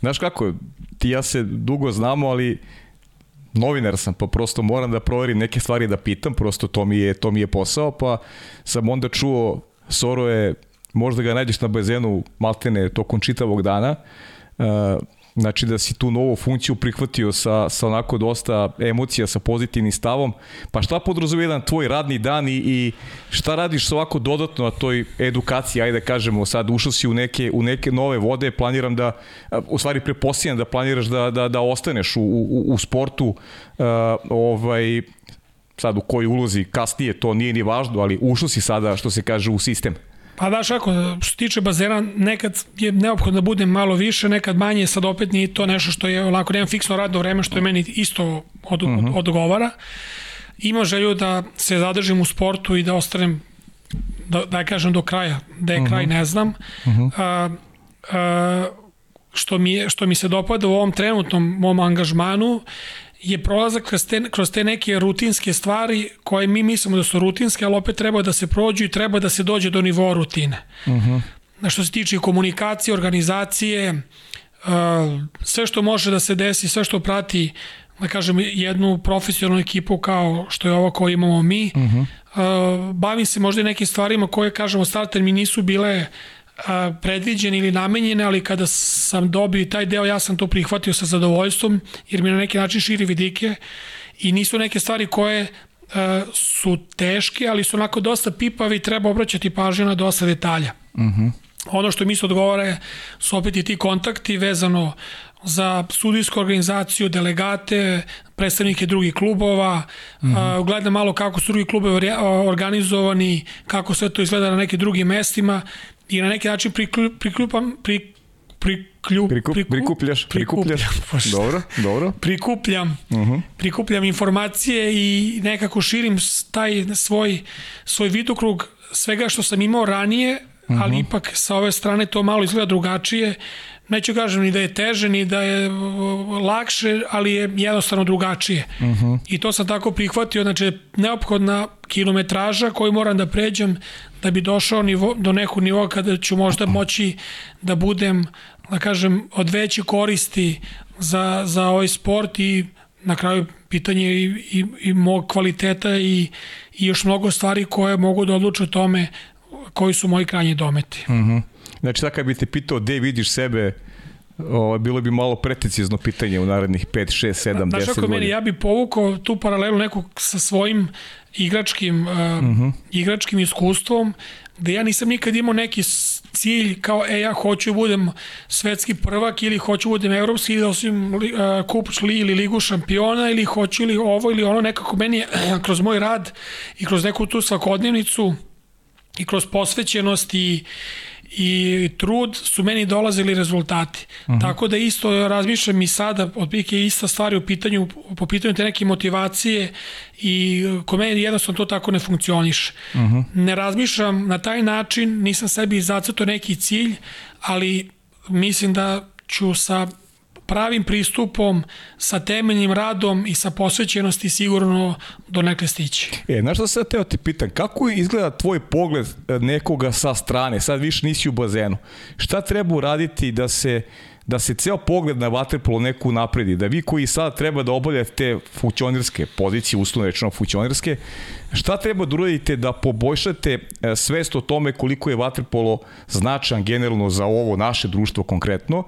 S1: Znaš kako, ti ja se dugo znamo, ali novinar sam, pa prosto moram da proverim neke stvari da pitam, prosto to mi je, to mi je posao, pa sam onda čuo Soro je, možda ga nađeš na bazenu maltene tokom čitavog dana, uh, Znači da si tu novu funkciju prihvatio sa, sa onako dosta emocija, sa pozitivnim stavom. Pa šta podrazumije jedan tvoj radni dan i, i šta radiš ovako dodatno na toj edukaciji, ajde da kažemo sad ušao si u neke, u neke nove vode, planiram da, u stvari prepostavljam da planiraš da, da, da ostaneš u, u, u sportu, uh, ovaj, sad u kojoj ulozi kasnije, to nije ni važno, ali ušao si sada, što se kaže, u sistem.
S2: Pa daš ako, što se tiče bazena, nekad je neophodno da budem malo više, nekad manje, sad opet nije to nešto što je onako, nemam fiksno radno vreme, što je meni isto od, uh mhm. -huh. odgovara. Ima želju da se zadržim u sportu i da ostanem, da, da kažem do kraja, da je uh -huh. kraj ne znam. Uh -huh. a, a, što, mi je, što mi se dopada u ovom trenutnom mom angažmanu je prolazak kroz te, kroz te neke rutinske stvari koje mi mislimo da su rutinske, ali opet treba da se prođu i treba da se dođe do nivoa rutine. Uh -huh. Na što se tiče komunikacije, organizacije, uh, sve što može da se desi, sve što prati da kažem, jednu profesionalnu ekipu kao što je ovo koju imamo mi. Uh -huh. uh, bavim se možda i nekim stvarima koje, kažemo, starter mi nisu bile predviđene ili namenjene, ali kada sam dobio taj deo, ja sam to prihvatio sa zadovoljstvom, jer mi na neki način širi vidike i nisu neke stvari koje su teške, ali su onako dosta pipavi i treba obraćati pažnju na dosta detalja. Uh mhm. -huh. Ono što mi se odgovara su opet i ti kontakti vezano za sudijsku organizaciju, delegate, predstavnike drugih klubova, mm -hmm. gledam malo kako su drugi klubovi organizovani, kako sve to izgleda na nekim drugim mestima i na neki način priklupam, pri, priklju,
S1: Prikup, priku, prikupljaš, prikupljaš. (laughs) dobro, dobro.
S2: Prikupljam, uh mhm. -huh. prikupljam informacije i nekako širim taj svoj, svoj vidokrug svega što sam imao ranije, uh -huh. ali mhm. ipak sa ove strane to malo izgleda drugačije. Neću kažem ni da je teže, ni da je lakše, ali je jednostavno drugačije. Uh mhm. -huh. I to sam tako prihvatio, znači neophodna kilometraža koju moram da pređem da bi došao nivo, do nekog nivoa kada ću možda moći da budem, da kažem, od veće koristi za, za ovaj sport i na kraju pitanje i, i, i mog kvaliteta i, i još mnogo stvari koje mogu da odluče o tome koji su moji krajnji dometi.
S1: Mm -hmm. Znači, sad kad bi te pitao gde vidiš sebe Ovo, bilo bi malo precizno pitanje u narednih 5, 6, 7, 10 godina. Znaš
S2: meni, ja bi povukao tu paralelu nekog sa svojim igračkim, uh, uh -huh. igračkim iskustvom, gde ja nisam nikad imao neki cilj kao, e, ja hoću da budem svetski prvak ili hoću da budem evropski ili osim uh, kup li ili ligu šampiona ili hoću ili ovo ili ono, nekako meni je (clears throat) kroz moj rad i kroz neku tu svakodnevnicu i kroz posvećenost i, i trud su meni dolazili rezultati. Uh mhm. -huh. Tako da isto razmišljam i sada, otprilike ista stvar u pitanju, po pitanju te neke motivacije i kod mene jednostavno to tako ne funkcioniše. Uh mhm. -huh. Ne razmišljam na taj način, nisam sebi zacrto neki cilj, ali mislim da ću sa pravim pristupom, sa temeljnim radom i sa posvećenosti sigurno do nekle stići.
S1: E, znaš što se teo ti pitan, kako izgleda tvoj pogled e, nekoga sa strane, sad više nisi u bazenu, šta treba uraditi da se da se ceo pogled na vaterpolo neku napredi, da vi koji sada treba da obavljate te funkcionerske pozicije, uslovno rečeno funkcionerske, šta treba da uradite da poboljšate e, svest o tome koliko je vaterpolo značan generalno za ovo naše društvo konkretno,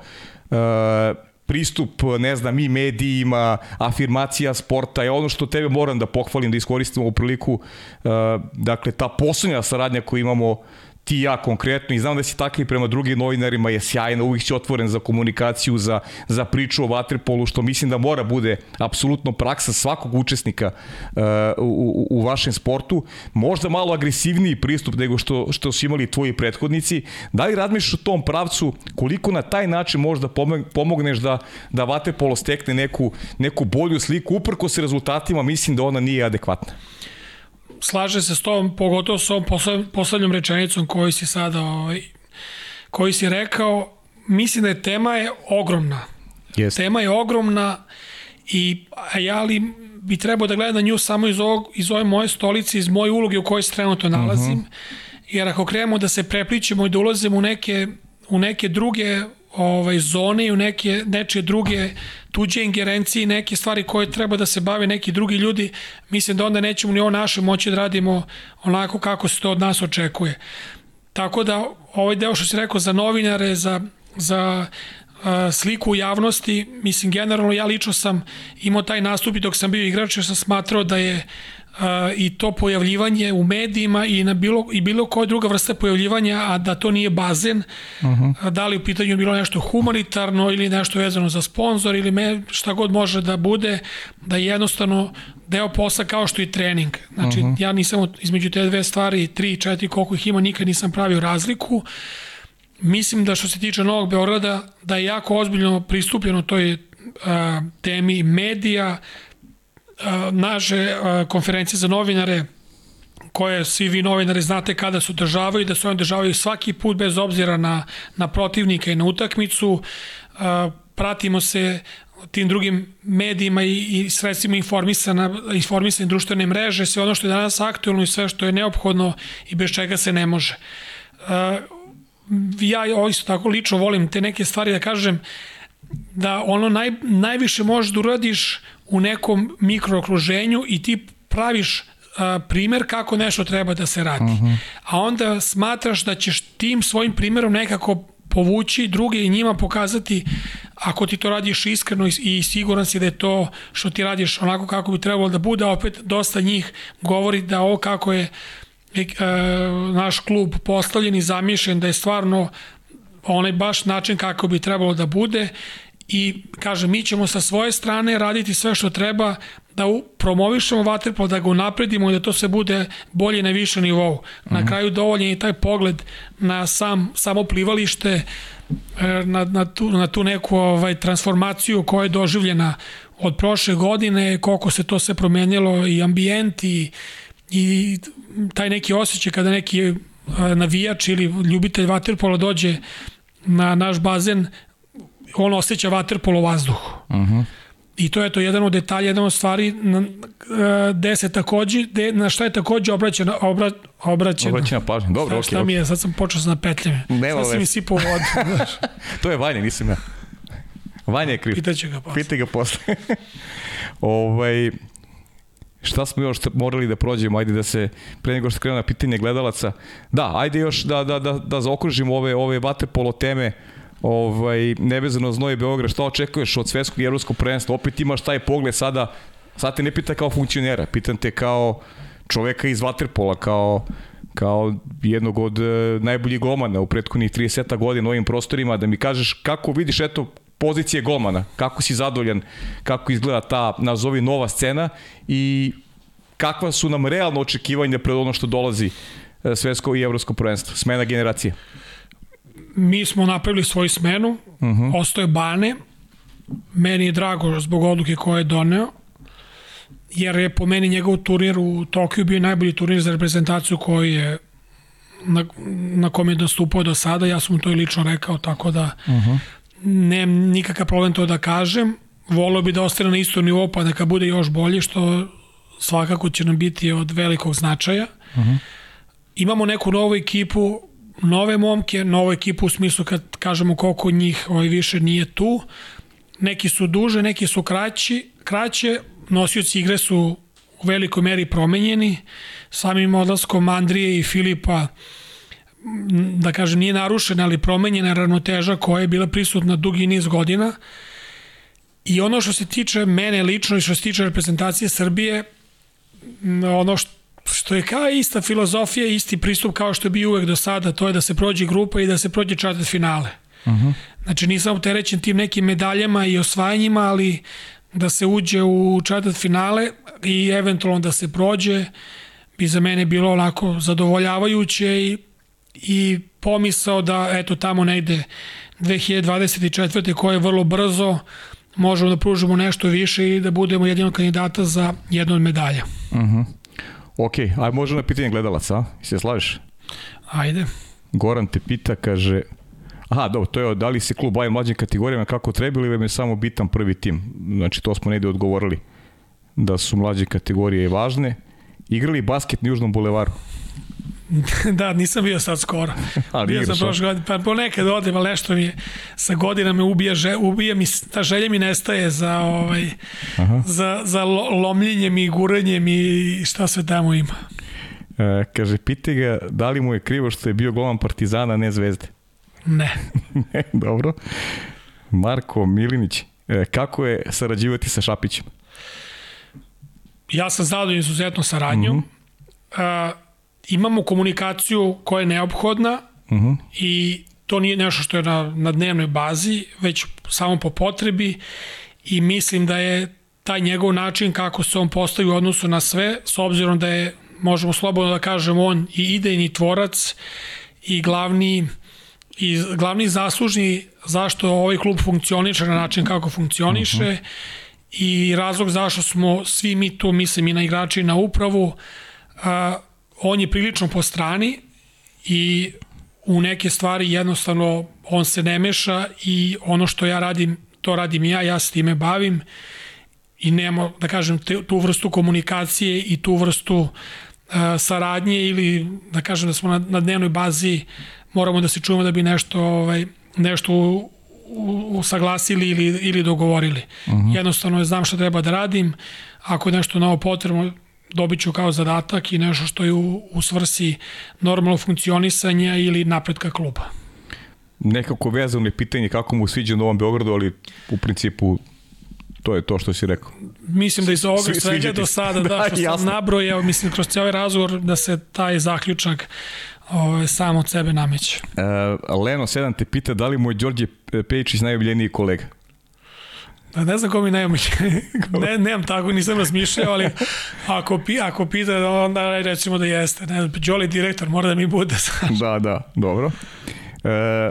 S1: e, pristup, ne znam, i medijima, afirmacija sporta je ono što tebe moram da pohvalim, da iskoristim ovu priliku. Uh, dakle, ta poslednja saradnja koju imamo ti ja konkretno i znam da si takav i prema drugim novinarima je sjajna, uvijek si otvoren za komunikaciju, za, za priču o vaterpolu, što mislim da mora bude apsolutno praksa svakog učesnika uh, u, u vašem sportu. Možda malo agresivniji pristup nego što, što su imali tvoji prethodnici. Da li razmišljaš u tom pravcu koliko na taj način možda pomogneš da, da vaterpolo stekne neku, neku bolju sliku, uprko se rezultatima, mislim da ona nije adekvatna
S2: slaže se s tom, pogotovo s ovom poslednjom rečenicom koju si sada ovaj, koji si rekao, mislim da je tema je ogromna.
S1: Yes.
S2: Tema je ogromna i ja li bi trebao da gledam na nju samo iz, ovog, iz ove moje stolice, iz moje uloge u kojoj se trenutno nalazim, uh mhm. -huh. jer ako krenemo da se prepličemo i da ulazimo u neke, u neke druge ovaj, zone i u neke, nečije druge tuđe ingerencije i neke stvari koje treba da se bave neki drugi ljudi, mislim da onda nećemo ni ovo naše moći da radimo onako kako se to od nas očekuje. Tako da ovaj deo što si rekao za novinare, za, za sliku u javnosti, mislim generalno ja lično sam imao taj nastup i dok sam bio igrač jer sam smatrao da je i to pojavljivanje u medijima i na bilo i bilo koja druga vrsta pojavljivanja a da to nije bazen uh -huh. da li u pitanju bilo nešto humanitarno ili nešto vezano za sponzor ili me, šta god može da bude da je jednostavno deo posla kao što i trening znači uh -huh. ja nisam između te dve stvari tri, četiri, koliko ih ima nikad nisam pravio razliku mislim da što se tiče Novog Beograda da je jako ozbiljno pristupljeno toj a, temi medija naše konferencije za novinare koje svi vi novinari znate kada se održavaju, da se one održavaju svaki put bez obzira na, na protivnika i na utakmicu. Pratimo se tim drugim medijima i, i sredstvima informisana, informisane društvene mreže, sve ono što je danas aktualno i sve što je neophodno i bez čega se ne može. Ja isto tako lično volim te neke stvari da kažem da ono naj, najviše možeš da uradiš u nekom mikrookruženju i ti praviš a, primer kako nešto treba da se radi. Uh mhm. -huh. A onda smatraš da ćeš tim svojim primerom nekako povući druge i njima pokazati ako ti to radiš iskreno i siguran si da je to što ti radiš onako kako bi trebalo da bude, a opet dosta njih govori da ovo kako je e, naš klub postavljen i zamišljen da je stvarno onaj baš način kako bi trebalo da bude i kažem, mi ćemo sa svoje strane raditi sve što treba da promovišemo vaterpolo, da ga unapredimo i da to se bude bolje na više nivou. Na mm -hmm. kraju dovoljen je taj pogled na sam, samo plivalište, e, na, na, tu, na tu neku ovaj, transformaciju koja je doživljena od prošle godine, koliko se to se promenilo i ambijent i, i taj neki osjećaj kada neki e, navijač ili ljubitelj vaterpola dođe na naš bazen, on osjeća vaterpolo vazduh. Uh mhm. -huh. I to je to jedan od detalja, jedan od stvari na, gde se takođe, de, na šta je takođe obraćena, obra, obraćena.
S1: Obraćena pažnja, dobro, okej.
S2: Šta okay, mi je, sad sam počeo sa napetljama. Nema sad sam mi sipao vodu. (laughs)
S1: to je Vanja, nisam ja. Vanja je kriv.
S2: Pitaće ga posle.
S1: Pite ga posle. (laughs) ovaj, šta smo još morali da prođemo, ajde da se, pre nego što krenu na pitanje gledalaca, da, ajde još da, da, da, da zaokružimo ove, ove vaterpolo teme, ovaj, nevezano znoje Beograd, šta očekuješ od svetskog i evropskog prvenstva? Opet imaš taj pogled sada, sad te ne pita kao funkcionera, pitan te kao čoveka iz Waterpola, kao kao jednog od e, najboljih golmana u prethodnih 30 godina u ovim prostorima, da mi kažeš kako vidiš eto pozicije golmana, kako si zadovoljan, kako izgleda ta, nazovi, nova scena? I kakva su nam realno očekivanja pred ono što dolazi e, svetsko i evropsko prvenstvo, smena generacije
S2: mi smo napravili svoju smenu, uh mhm. -huh. ostoje Bane, meni je drago zbog odluke koje je doneo, jer je po meni njegov turnir u Tokiju bio najbolji turnir za reprezentaciju koji je na, na kom je nastupao do sada, ja sam mu to i lično rekao, tako da uh mhm. -huh. nemam nikakav problem to da kažem, volio bi da ostane na isto nivou, pa neka bude još bolje, što svakako će nam biti od velikog značaja. Uh mhm. -huh. Imamo neku novu ekipu, nove momke, novu ekipu u smislu kad kažemo koliko njih ovaj, više nije tu. Neki su duže, neki su kraći, kraće, nosioci igre su u velikoj meri promenjeni. Samim odlaskom Andrije i Filipa da kažem, nije narušena, ali promenjena ravnoteža koja je bila prisutna dugi niz godina I ono što se tiče mene lično i što se tiče reprezentacije Srbije, ono što što je kao ista filozofija, isti pristup kao što je bio uvek do sada, to je da se prođe grupa i da se prođe četvrt finale. Uh -huh. Znači nisam uterećen tim nekim medaljama i osvajanjima, ali da se uđe u četvrt finale i eventualno da se prođe bi za mene bilo onako zadovoljavajuće i, i pomisao da eto tamo negde 2024. koje je vrlo brzo možemo da pružimo nešto više i da budemo jedino kandidata za jednu od medalja.
S1: Uh -huh. Ok, aj možemo na pitanje gledalaca, a? Se slažeš?
S2: Ajde.
S1: Goran te pita, kaže, Aha, dobro, to je da li se klub baje mlađim kategorijama kako treba ili vam je samo bitan prvi tim. Znači, to smo negde odgovorili da su mlađe kategorije važne. Igrali basket na Južnom bulevaru. (laughs)
S2: da, nisam bio sad skoro. (laughs) Ali bio sam prošle godine, pa ponekad odem, ali nešto mi je, sa godinama ubija, že, ubija mi, ta želja mi nestaje za, ovaj, Aha. za, za lomljenjem i guranjem i šta sve tamo ima.
S1: E, kaže, pite ga da li mu je krivo što je bio golman Partizana, ne Zvezde? (laughs)
S2: Ne.
S1: ne, dobro. Marko Milinić, e, kako je sarađivati sa Šapićem?
S2: Ja sam zadovoljan izuzetno saradnjom. Mm -hmm. Imamo komunikaciju koja je neophodna uh mhm. -huh. i to nije nešto što je na, na dnevnoj bazi, već samo po potrebi i mislim da je taj njegov način kako se on postavi u odnosu na sve, s obzirom da je, možemo slobodno da kažemo, on i idejni tvorac i glavni i glavni zaslužni zašto ovaj klub funkcioniše na način kako funkcioniše uh mhm. -huh. i razlog zašto smo svi mi tu, mislim i na igrači i na upravu, a, on je prilično po strani i u neke stvari jednostavno on se ne meša i ono što ja radim, to radim ja, ja se time bavim i nema, da kažem, te, tu vrstu komunikacije i tu vrstu uh, saradnje ili da kažem da smo na, na dnevnoj bazi moramo da se čujemo da bi nešto ovaj, nešto usaglasili ili, ili dogovorili. Uh mhm. -huh. Jednostavno znam šta treba da radim, ako je nešto novo potrebno, dobit ću kao zadatak i nešto što je u, u svrsi normalno funkcionisanja ili napretka kluba.
S1: Nekako vezano je pitanje kako mu sviđa u Novom Beogradu, ali u principu to je to što si rekao.
S2: Mislim da iz ovoga Svi, svega do sada, (laughs) da, da što jasno. sam nabrojao, mislim kroz cijeli razgovor da se taj zaključak ovaj, sam od sebe nameće.
S1: Uh, Leno 7 te pita da li mu je Đorđe Pejičić najomiljeniji kolega?
S2: Da ne znam ko mi najomiljeniji. (laughs) ne, nemam tako, nisam razmišljao, ali ako, pi, ako pita, onda recimo da jeste. Ne znam, Đoli direktor, mora da mi bude. (laughs)
S1: da, da, dobro. E,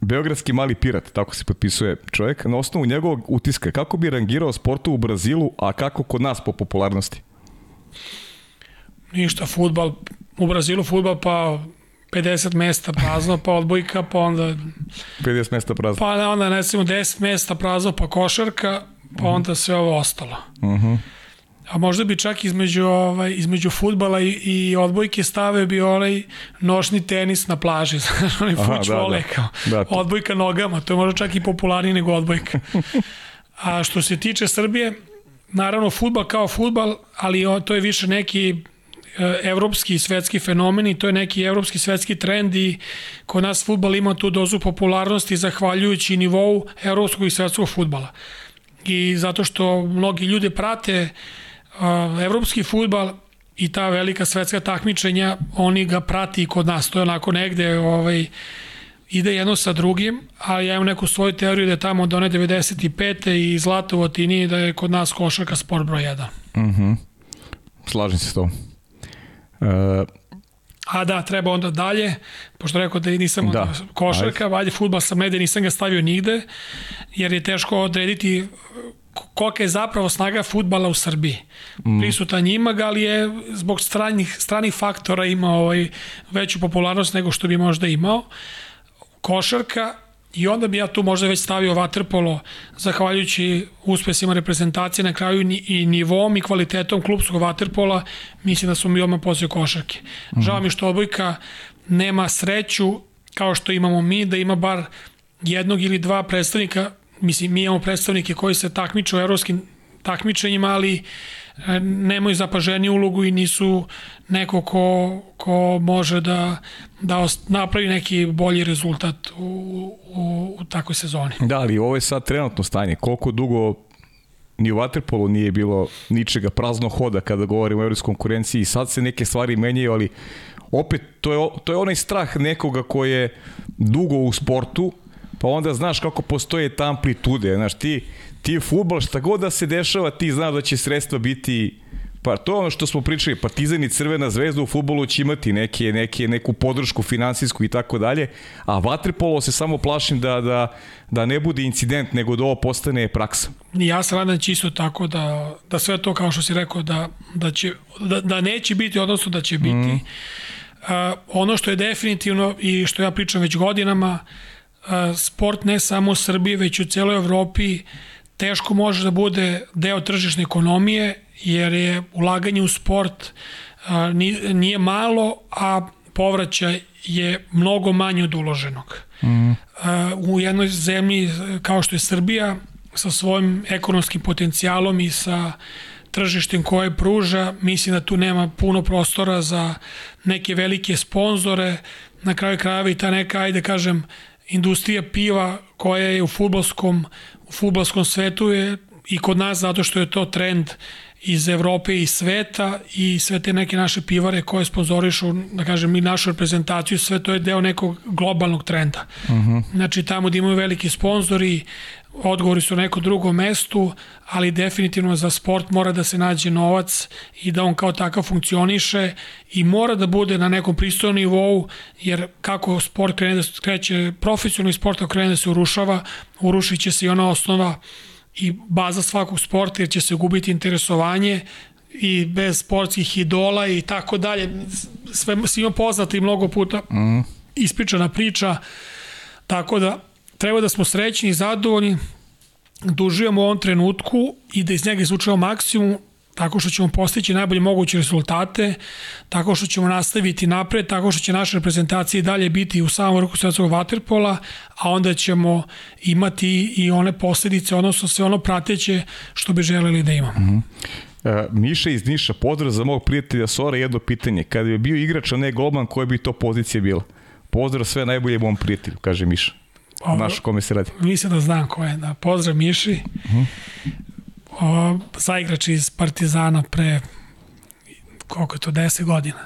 S1: Beogradski mali pirat, tako se potpisuje čovjek, na osnovu njegovog utiska, kako bi rangirao sportu u Brazilu, a kako kod nas po popularnosti?
S2: Ništa, futbal, u Brazilu futbal pa 50 mesta prazno, pa odbojka, pa onda...
S1: 50 mesta prazno.
S2: Pa onda, recimo, 10 mesta prazno, pa košarka, pa uh -huh. onda sve ovo ostalo. Uh -huh. A možda bi čak između, ovaj, između futbala i, i odbojke stavio bi onaj nošni tenis na plaži, (laughs) znaš, onaj fuč da, vole, da. kao da, odbojka nogama, to je možda čak i popularniji nego odbojka. (laughs) A što se tiče Srbije, naravno futbal kao futbal, ali to je više neki evropski i svetski fenomen i to je neki evropski svetski trend i kod nas futbal ima tu dozu popularnosti zahvaljujući nivou evropskog i svetskog futbala. I zato što mnogi ljudi prate uh, evropski futbal i ta velika svetska takmičenja, oni ga prati kod nas. To je onako negde ovaj, ide jedno sa drugim, ali ja imam neku svoju teoriju da je tamo do one 95. i zlato u Atini da je kod nas košarka sport broj 1.
S1: Mhm. Mm -hmm. Slažem se s tom.
S2: Uh, A da, treba onda dalje, pošto rekao da nisam da. košarka, Ajde. valje futbol sam negde, nisam ga stavio nigde, jer je teško odrediti kolika je zapravo snaga futbala u Srbiji. Mm. Prisutan ima ga, ali je zbog stranih, stranih faktora imao ovaj veću popularnost nego što bi možda imao. Košarka I onda bi ja tu možda već stavio vaterpolo, zahvaljujući uspesima reprezentacije na kraju i nivom i kvalitetom klubskog vaterpola, mislim da smo mi odmah posle košarke. Mm -hmm. Žao mi što odbojka nema sreću, kao što imamo mi, da ima bar jednog ili dva predstavnika, mislim, mi imamo predstavnike koji se takmiče u evropskim takmičenjima, ali e, nemaju zapaženi ulogu i nisu neko ko, ko može da, da napravi neki bolji rezultat u, u, u takvoj sezoni.
S1: Da, ali ovo je sad trenutno stanje. Koliko dugo ni u Waterpolu nije bilo ničega prazno hoda kada govorimo o evropskoj konkurenciji. Sad se neke stvari menjaju, ali opet to je, to je onaj strah nekoga ko je dugo u sportu, pa onda znaš kako postoje ta amplitude, znaš, ti, ti futbol, šta god da se dešava, ti znaš da će sredstva biti Pa to je ono što smo pričali, Partizan i Crvena zvezda u futbolu će imati neke, neke, neku podršku finansijsku i tako dalje, a Vatrepolo se samo plašim da, da, da ne bude incident, nego da ovo postane praksa.
S2: Ja se nadam da će isto tako da, da sve to, kao što si rekao, da, da, će, da, da neće biti, odnosno da će biti. Mm. Uh, ono što je definitivno i što ja pričam već godinama, uh, sport ne samo u Srbiji, već u celoj Evropi teško može da bude deo tržišne ekonomije jer je ulaganje u sport a, nije malo, a povraćaj je mnogo manje od uloženog. Mm. A, u jednoj zemlji kao što je Srbija, sa svojim ekonomskim potencijalom i sa tržištem koje pruža, mislim da tu nema puno prostora za neke velike sponzore, na kraju krajeva i ta neka, ajde kažem, industrija piva koja je u futbolskom, u futbolskom svetu je i kod nas zato što je to trend iz Evrope i sveta i sve te neke naše pivare koje sponzorišu, da kažem, i našu reprezentaciju, sve to je deo nekog globalnog trenda. Uh mhm. -huh. Znači, tamo gde imaju veliki sponzori, odgovori su na neko drugo mestu, ali definitivno za sport mora da se nađe novac i da on kao takav funkcioniše i mora da bude na nekom pristojnom nivou, jer kako sport krene da kreće, profesionalni sport ako krene da se urušava, urušit će se i ona osnova i baza svakog sporta jer će se gubiti interesovanje i bez sportskih idola i tako dalje. Sve svima poznata i mnogo puta mm. ispričana priča. Tako da treba da smo srećni i zadovoljni da uživamo u ovom trenutku i da iz njega izvučemo maksimum tako što ćemo postići najbolje moguće rezultate, tako što ćemo nastaviti napred, tako što će naša reprezentacija i dalje biti u samom vrhu svetskog vaterpola, a onda ćemo imati i one posledice, odnosno sve ono prateće što bi želeli da imamo. Mm
S1: -hmm. Miša iz Niša, pozdrav za mog prijatelja Sora, jedno pitanje. Kada bi bio igrač, a ne golman, koja bi to pozicija bila? Pozdrav sve najbolje mom prijatelju, kaže Miša. Ovo, Naš kome se radi.
S2: Mislim da znam ko je. Da, pozdrav Miši. Uh mhm. -huh o, zaigrač iz Partizana pre koliko je to, 10 godina.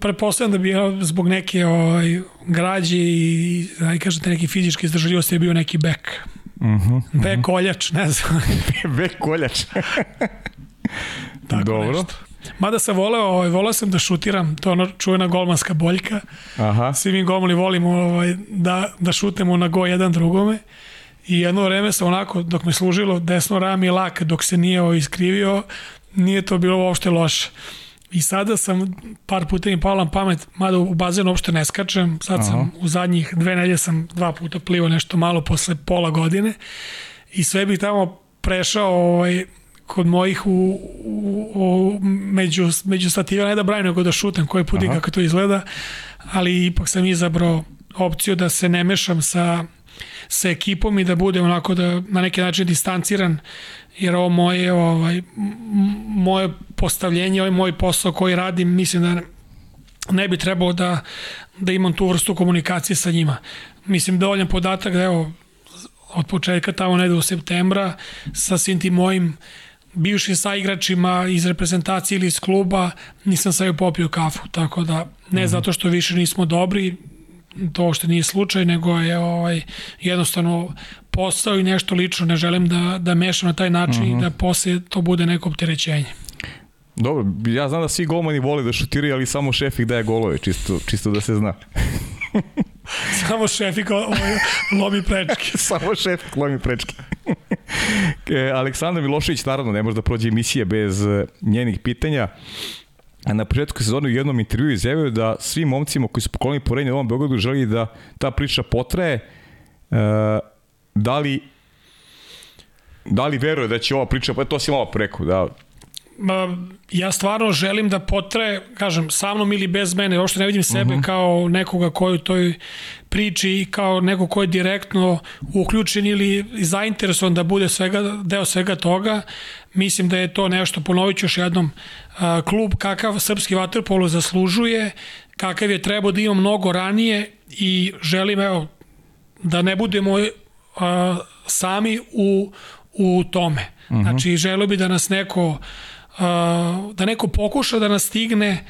S2: Prepostavljam da bi zbog neke ovaj, građe i, da kažete, neki fizički izdržljivosti je bio neki bek. Uh -huh, uh -huh. Bek koljač, ne znam. (laughs)
S1: bek koljač.
S2: Tako Dobro. Nešto. Mada sam voleo, ovaj, voleo sam da šutiram, to je ono čuvena golmanska boljka. Aha. Svi mi golmani volimo ovaj, da, da šutemo na go jedan drugome. I jedno vreme sam onako, dok me služilo desno rami lak, dok se nije ovo iskrivio, nije to bilo uopšte loše. I sada sam par puta im pala pamet, mada u bazenu uopšte ne skačem, sad Aha. sam u zadnjih dve nelje sam dva puta plivao nešto malo posle pola godine i sve bih tamo prešao ovaj, kod mojih u, u, u među, među stativa, ne da brajim, nego da šutem koji put i kako to izgleda, ali ipak sam izabrao opciju da se ne mešam sa sa ekipom i da bude onako da na neki način distanciran jer ovo moje ovaj moje postavljenje, ovaj moj posao koji radim, mislim da ne bi trebalo da, da imam tu vrstu komunikacije sa njima. Mislim, dovoljan podatak da evo, od početka tamo negde u septembra sa svim tim mojim bivšim saigračima iz reprezentacije ili iz kluba nisam sa popio kafu, tako da ne mm -hmm. zato što više nismo dobri, to što nije slučaj, nego je ovaj, jednostavno posao i nešto lično, ne želim da, da mešam na taj način uh -huh. i mhm. da posle to bude neko opterećenje.
S1: Dobro, ja znam da svi golmani vole da šutiraju, ali samo šef ih daje golove, čisto, čisto da se zna. (laughs)
S2: samo šef ih ovaj, lomi prečke. (laughs)
S1: samo šef lomi prečke. (laughs) (laughs) Aleksandar Milošević, naravno, ne može da prođe emisija bez e, njenih pitanja na početku sezone u jednom intervju izjavio da svim momcima koji su pokoleni porenje u ovom Beogradu želi da ta priča potraje. E, da li da li veruje da će ova priča, pa to si malo preko, da
S2: ja stvarno želim da potraje, kažem, sa mnom ili bez mene, uopšte ne vidim sebe uh mhm. -huh. kao nekoga koji u toj priči i kao neko ko je direktno uključen ili zainteresovan da bude svega, deo svega toga. Mislim da je to nešto, ponovit ću još jednom, klub kakav srpski vaterpolo zaslužuje, kakav je trebao da ima mnogo ranije i želim, evo, da ne budemo a, sami u, u tome. Uh mhm. -huh. Znači, želio bi da nas neko da neko pokuša da nas stigne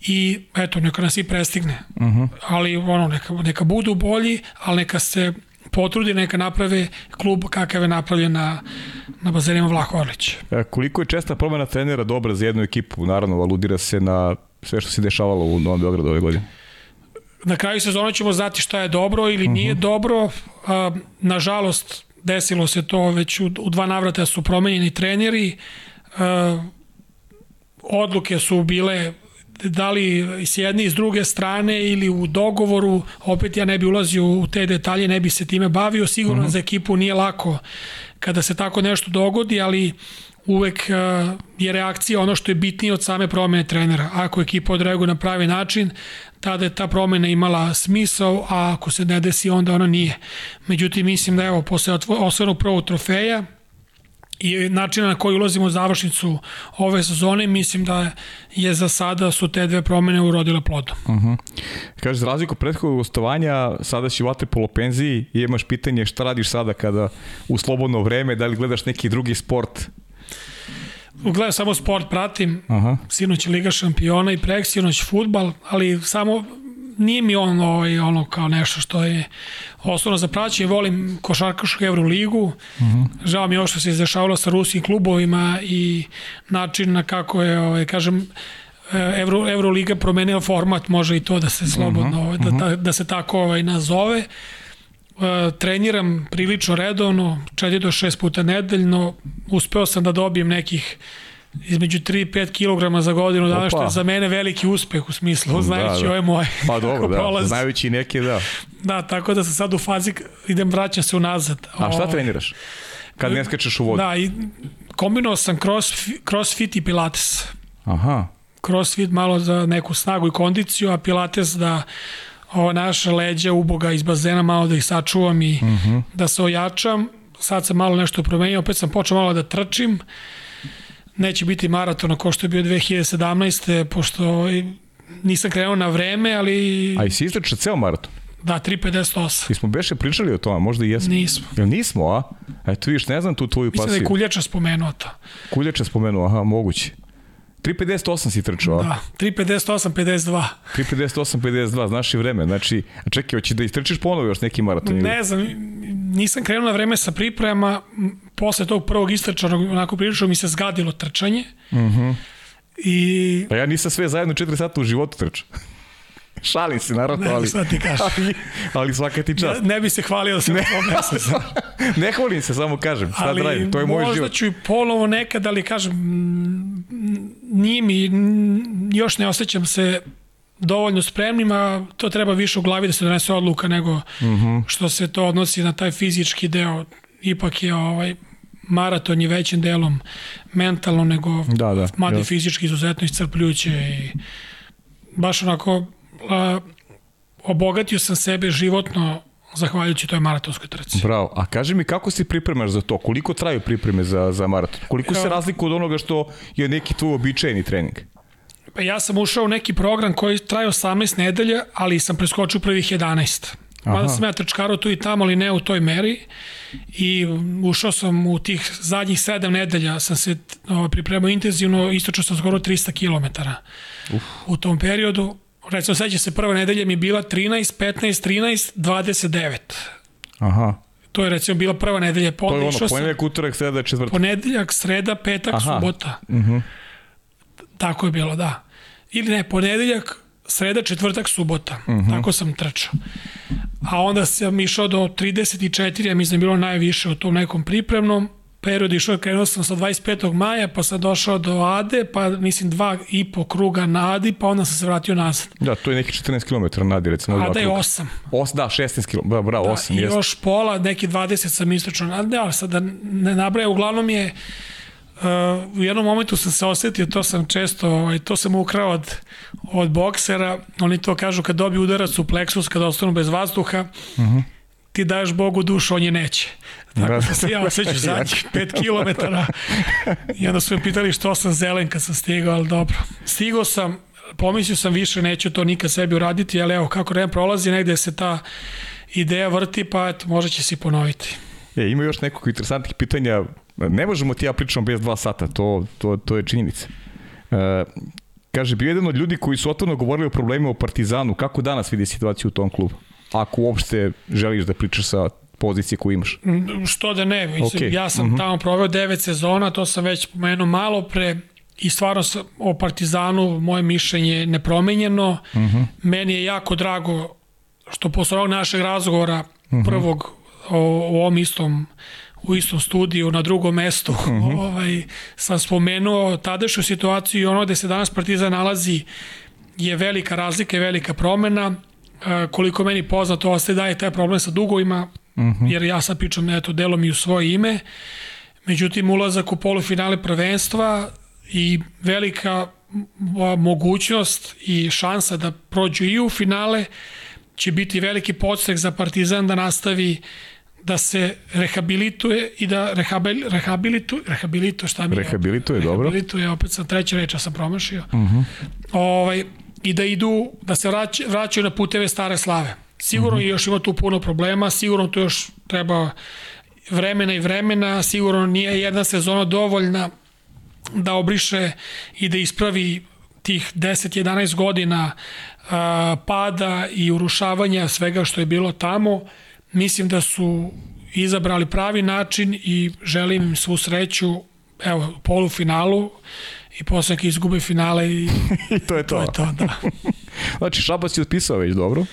S2: i eto, neka nas i prestigne. Uh mhm. -huh. Ali ono, neka, neka budu bolji, ali neka se potrudi, neka naprave klub kakav je napravljen na, na bazarima Vlaho Orlić.
S1: E, koliko je česta promena trenera dobra za jednu ekipu? Naravno, aludira se na sve što se dešavalo u Novom Beogradu ove godine.
S2: Na kraju sezona ćemo znati šta je dobro ili uh -huh. nije mhm. dobro. A, nažalost, desilo se to već u, u dva navrata su promenjeni treneri. A, odluke su bile da li s jedne i s druge strane ili u dogovoru, opet ja ne bi ulazio u te detalje, ne bi se time bavio, sigurno uh mhm. -huh. za ekipu nije lako kada se tako nešto dogodi, ali uvek je reakcija ono što je bitnije od same promene trenera. Ako ekipa odreaguje na pravi način, tada je ta promena imala smisao, a ako se ne desi, onda ona nije. Međutim, mislim da evo, posle osvojenog prvog trofeja, i načina na koji ulazimo u završnicu ove sezone, mislim da je za sada su te dve promene urodile plodom. Uh
S1: -huh. Kaže, za razliku prethodnog gostovanja, sada si u Vatrepolo penziji i imaš pitanje šta radiš sada kada u slobodno vreme, da li gledaš neki drugi sport
S2: Gledam samo sport, pratim, Aha. sinoć Liga šampiona i prek, sinoć futbal, ali samo nije mi on ovaj, ono kao nešto što je osnovno za praćenje. Volim košarkašku Euroligu. Mhm. -huh. Žao mi je ovo što se izdešavalo sa ruskim klubovima i način na kako je, ovaj, kažem, Euro, Euroliga promenila format, može i to da se slobodno, uh -huh. da, da, da se tako ovaj, nazove. E, treniram prilično redovno, 4 do 6 puta nedeljno. Uspeo sam da dobijem nekih između 3 i 5 kg za godinu dana, što je za mene veliki uspeh u smislu, da, znajući da. ove moje.
S1: Pa dobro, da, prolaz. znajući neke, da.
S2: Da, tako da sam sad u fazi, idem, vraćam se unazad.
S1: A šta ovaj. treniraš? Kad ne skačeš u vodu?
S2: Da, i kombinuo sam cross, crossfit i pilates.
S1: Aha.
S2: Crossfit malo za neku snagu i kondiciju, a pilates da ovo naše leđa uboga iz bazena malo da ih sačuvam i uh mhm. -huh. da se ojačam. Sad sam malo nešto promenio, opet sam počeo malo da trčim neće biti maraton kao što je bio 2017. pošto nisam krenuo na vreme, ali...
S1: A i si istrača ceo maraton?
S2: Da, 3.58.
S1: I smo beše pričali o tome, možda i jesmo.
S2: Nismo.
S1: Jel nismo, a? Eto vidiš, ne znam tu tvoju pasiju.
S2: Mislim da je Kuljača spomenuo to.
S1: Kuljača spomenuo, aha, moguće. 3.58 si trčao,
S2: Da, 3.58, 52.
S1: 3.58, 52, znaš i vreme. Znači, čekaj, hoće da istrčiš ponovo još neki maraton?
S2: Ne znam, nisam krenuo na vreme sa pripremama, posle tog prvog istrčanog, onako prilično mi se zgadilo trčanje.
S1: Mhm. Uh -huh. I... Pa ja nisam sve zajedno 4 sata u životu trčao. Šalim se, naravno, ali...
S2: Ne, ti kažeš.
S1: Ali, ali svaka ti čast.
S2: Ne, ne bi se hvalio da sam ne, (laughs)
S1: ne hvalim se, samo kažem. Šta ali radim, to je moj život.
S2: možda ću i ponovo nekad, ali kažem, nije mi, još ne osjećam se dovoljno spremnima, to treba više u glavi da se donese odluka nego uh mhm. -huh. što se to odnosi na taj fizički deo. Ipak je ovaj maraton je većim delom mentalno nego da, da, mada fizički izuzetno iscrpljuće i baš onako a, obogatio sam sebe životno zahvaljujući toj maratonskoj trci.
S1: Bravo. A kaži mi kako se pripremaš za to? Koliko traju pripreme za, za maraton? Koliko se razlikuje od onoga što je neki tvoj običajni trening?
S2: Pa ja sam ušao u neki program koji traje 18 nedelja, ali sam preskočio prvih 11. Mada sam ja trčkaro tu i tamo, ali ne u toj meri. I ušao sam u tih zadnjih 7 nedelja, sam se ovaj, pripremao intenzivno, istočao sam skoro 300 km Uf. u tom periodu. Recimo, sveća se prva nedelja mi je bila 13, 15, 13, 29.
S1: Aha.
S2: To je recimo bila prva nedelja.
S1: Pa to je ono, ponedeljak, utorak, sreda, četvrtak.
S2: Ponedeljak, sreda, petak, Aha. subota. Uh mhm. -huh. Tako je bilo, da. Ili ne, ponedeljak, sreda, četvrtak, subota. Uh mhm. -huh. Tako sam trčao. A onda sam išao do 34, ja mislim bilo najviše u tom nekom pripremnom period išao, krenuo sam sa 25. maja, pa sam došao do Ade, pa mislim dva i po kruga na Adi, pa onda sam se vratio nazad.
S1: Da, to je neki 14 km na Adi, recimo.
S2: Ada je 8.
S1: Os, da, 16 km, bravo, da, 8.
S2: I jest. još pola, neki 20 sam istočno na Adi, ali sad da ne nabraja, uglavnom je u jednom momentu sam se osetio, to sam često, ovaj, to sam ukrao od, od boksera, oni to kažu kad dobiju udarac u pleksus, kad ostanu bez vazduha, uh mhm. -huh. ti daješ Bogu dušu, on je neće. Tako da se ja osjećam zadnjih 5 km. I onda su me pitali što sam zelen kad sam stigao, ali dobro. Stigao sam, pomislio sam više, neću to nikad sebi uraditi, ali evo, kako vreme prolazi, negde se ta ideja vrti, pa eto, možda će se ponoviti.
S1: E, ima još nekog interesantnih pitanja. Ne možemo ti ja pričamo bez dva sata, to, to, to je činjenica. E, kaže, bio jedan od ljudi koji su otvorno govorili o problemima u Partizanu. Kako danas vidi situaciju u tom klubu? Ako uopšte želiš da pričaš sa pozicije koju imaš?
S2: Mm, što da ne, mislim, okay. ja sam mhm. -huh. tamo proveo devet sezona, to sam već pomenuo malo pre i stvarno o Partizanu moje mišljenje je nepromenjeno. Mhm. -huh. Meni je jako drago što posle ovog našeg razgovora mhm. -huh. prvog o, o ovom istom u istom studiju na drugom mestu uh (laughs) -huh. ovaj, sam spomenuo tadašnju situaciju i ono gde se danas Partizan nalazi je velika razlika i velika promena. E, koliko meni poznato, ostaje daje taj problem sa dugovima, mhm. -huh. jer ja sad pričam, eto, delom i u svoje ime. Međutim, ulazak u polufinale prvenstva i velika mogućnost i šansa da prođu i u finale će biti veliki podstrek za Partizan da nastavi da se rehabilituje i da rehabil, rehabilituje, rehabilituje, šta mi
S1: je? Rehabilituje, dobro.
S2: Rehabilituje, opet sam treća reč, sam promašio. Uh mhm. -huh. ovaj, I da idu, da se vrać, vraćaju na puteve stare slave. Sigurno mhm. -huh. još ima tu puno problema, sigurno tu još treba vremena i vremena, sigurno nije jedna sezona dovoljna da obriše i da ispravi tih 10-11 godina a, pada i urušavanja svega što je bilo tamo. Mislim da su izabrali pravi način i želim im svu sreću evo, u polufinalu i posle kad izgube finale i, (laughs)
S1: I to je to.
S2: to, je to da. (laughs)
S1: znači Šabac je otpisao već dobro?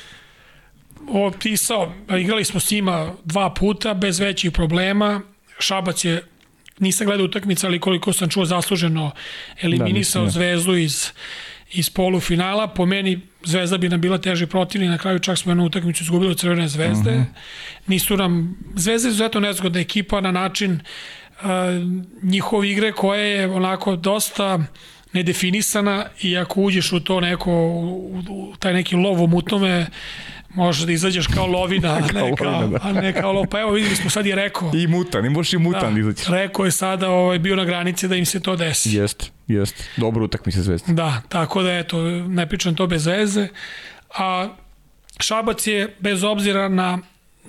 S2: Otpisao, igrali smo s njima dva puta bez većih problema. Šabac je nisam gledao utakmicu, ali koliko sam čuo zasluženo eliminisao da, Zvezdu iz, iz polufinala. Po meni Zvezda bi nam bila teži protivni, na kraju čak smo jednu utakmicu izgubili od Crvene zvezde. Uh mhm. -huh. Nisu nam, Zvezda je izuzetno nezgodna ekipa na način uh, njihove igre koja je onako dosta nedefinisana i ako uđeš u to neko, u, u taj neki lov u mutome, možeš da izađeš kao lovina, a (laughs) ne kao, lovina, da. a ne kao lov. Pa evo videli smo, sad je rekao.
S1: I mutan, i možeš i mutan da, izađeš.
S2: Rekao je sada ovaj, bio na granici da im se to desi.
S1: Jeste, jeste. Dobro utakmice zvezde.
S2: Da, tako da eto, ne pričam to bez veze. A Šabac je, bez obzira na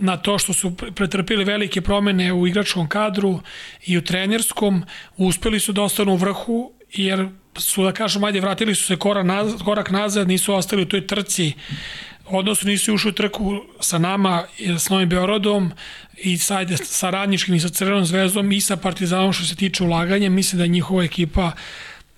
S2: na to što su pretrpili velike promene u igračkom kadru i u trenerskom, uspeli su da ostanu u vrhu, jer su, da kažem, ajde, vratili su se korak nazad, korak nazad nisu ostali u toj trci odnosno nisu ušli u trku sa nama, s Novim Beorodom i sa, sa Radničkim i sa Crvenom zvezdom i sa Partizanom što se tiče ulaganja. Mislim da njihova ekipa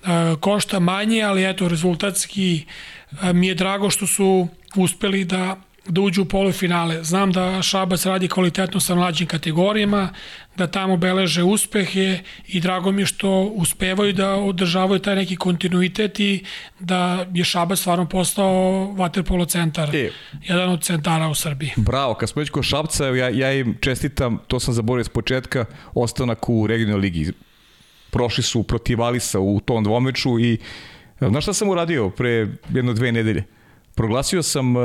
S2: uh, košta manje, ali eto, rezultatski uh, mi je drago što su uspeli da da uđu u polufinale. Znam da Šabac radi kvalitetno sa mlađim kategorijama, da tamo beleže uspehe i drago mi je što uspevaju da održavaju taj neki kontinuitet i da je Šabac stvarno postao vaterpolo centar, e, jedan od centara u Srbiji.
S1: Bravo, kad smo već kod Šabca, ja, ja im čestitam, to sam zaboravio s početka, ostanak u regionalnoj ligi. Prošli su protiv Alisa u tom dvomeču i znaš šta sam uradio pre jedno dve nedelje? Proglasio sam uh,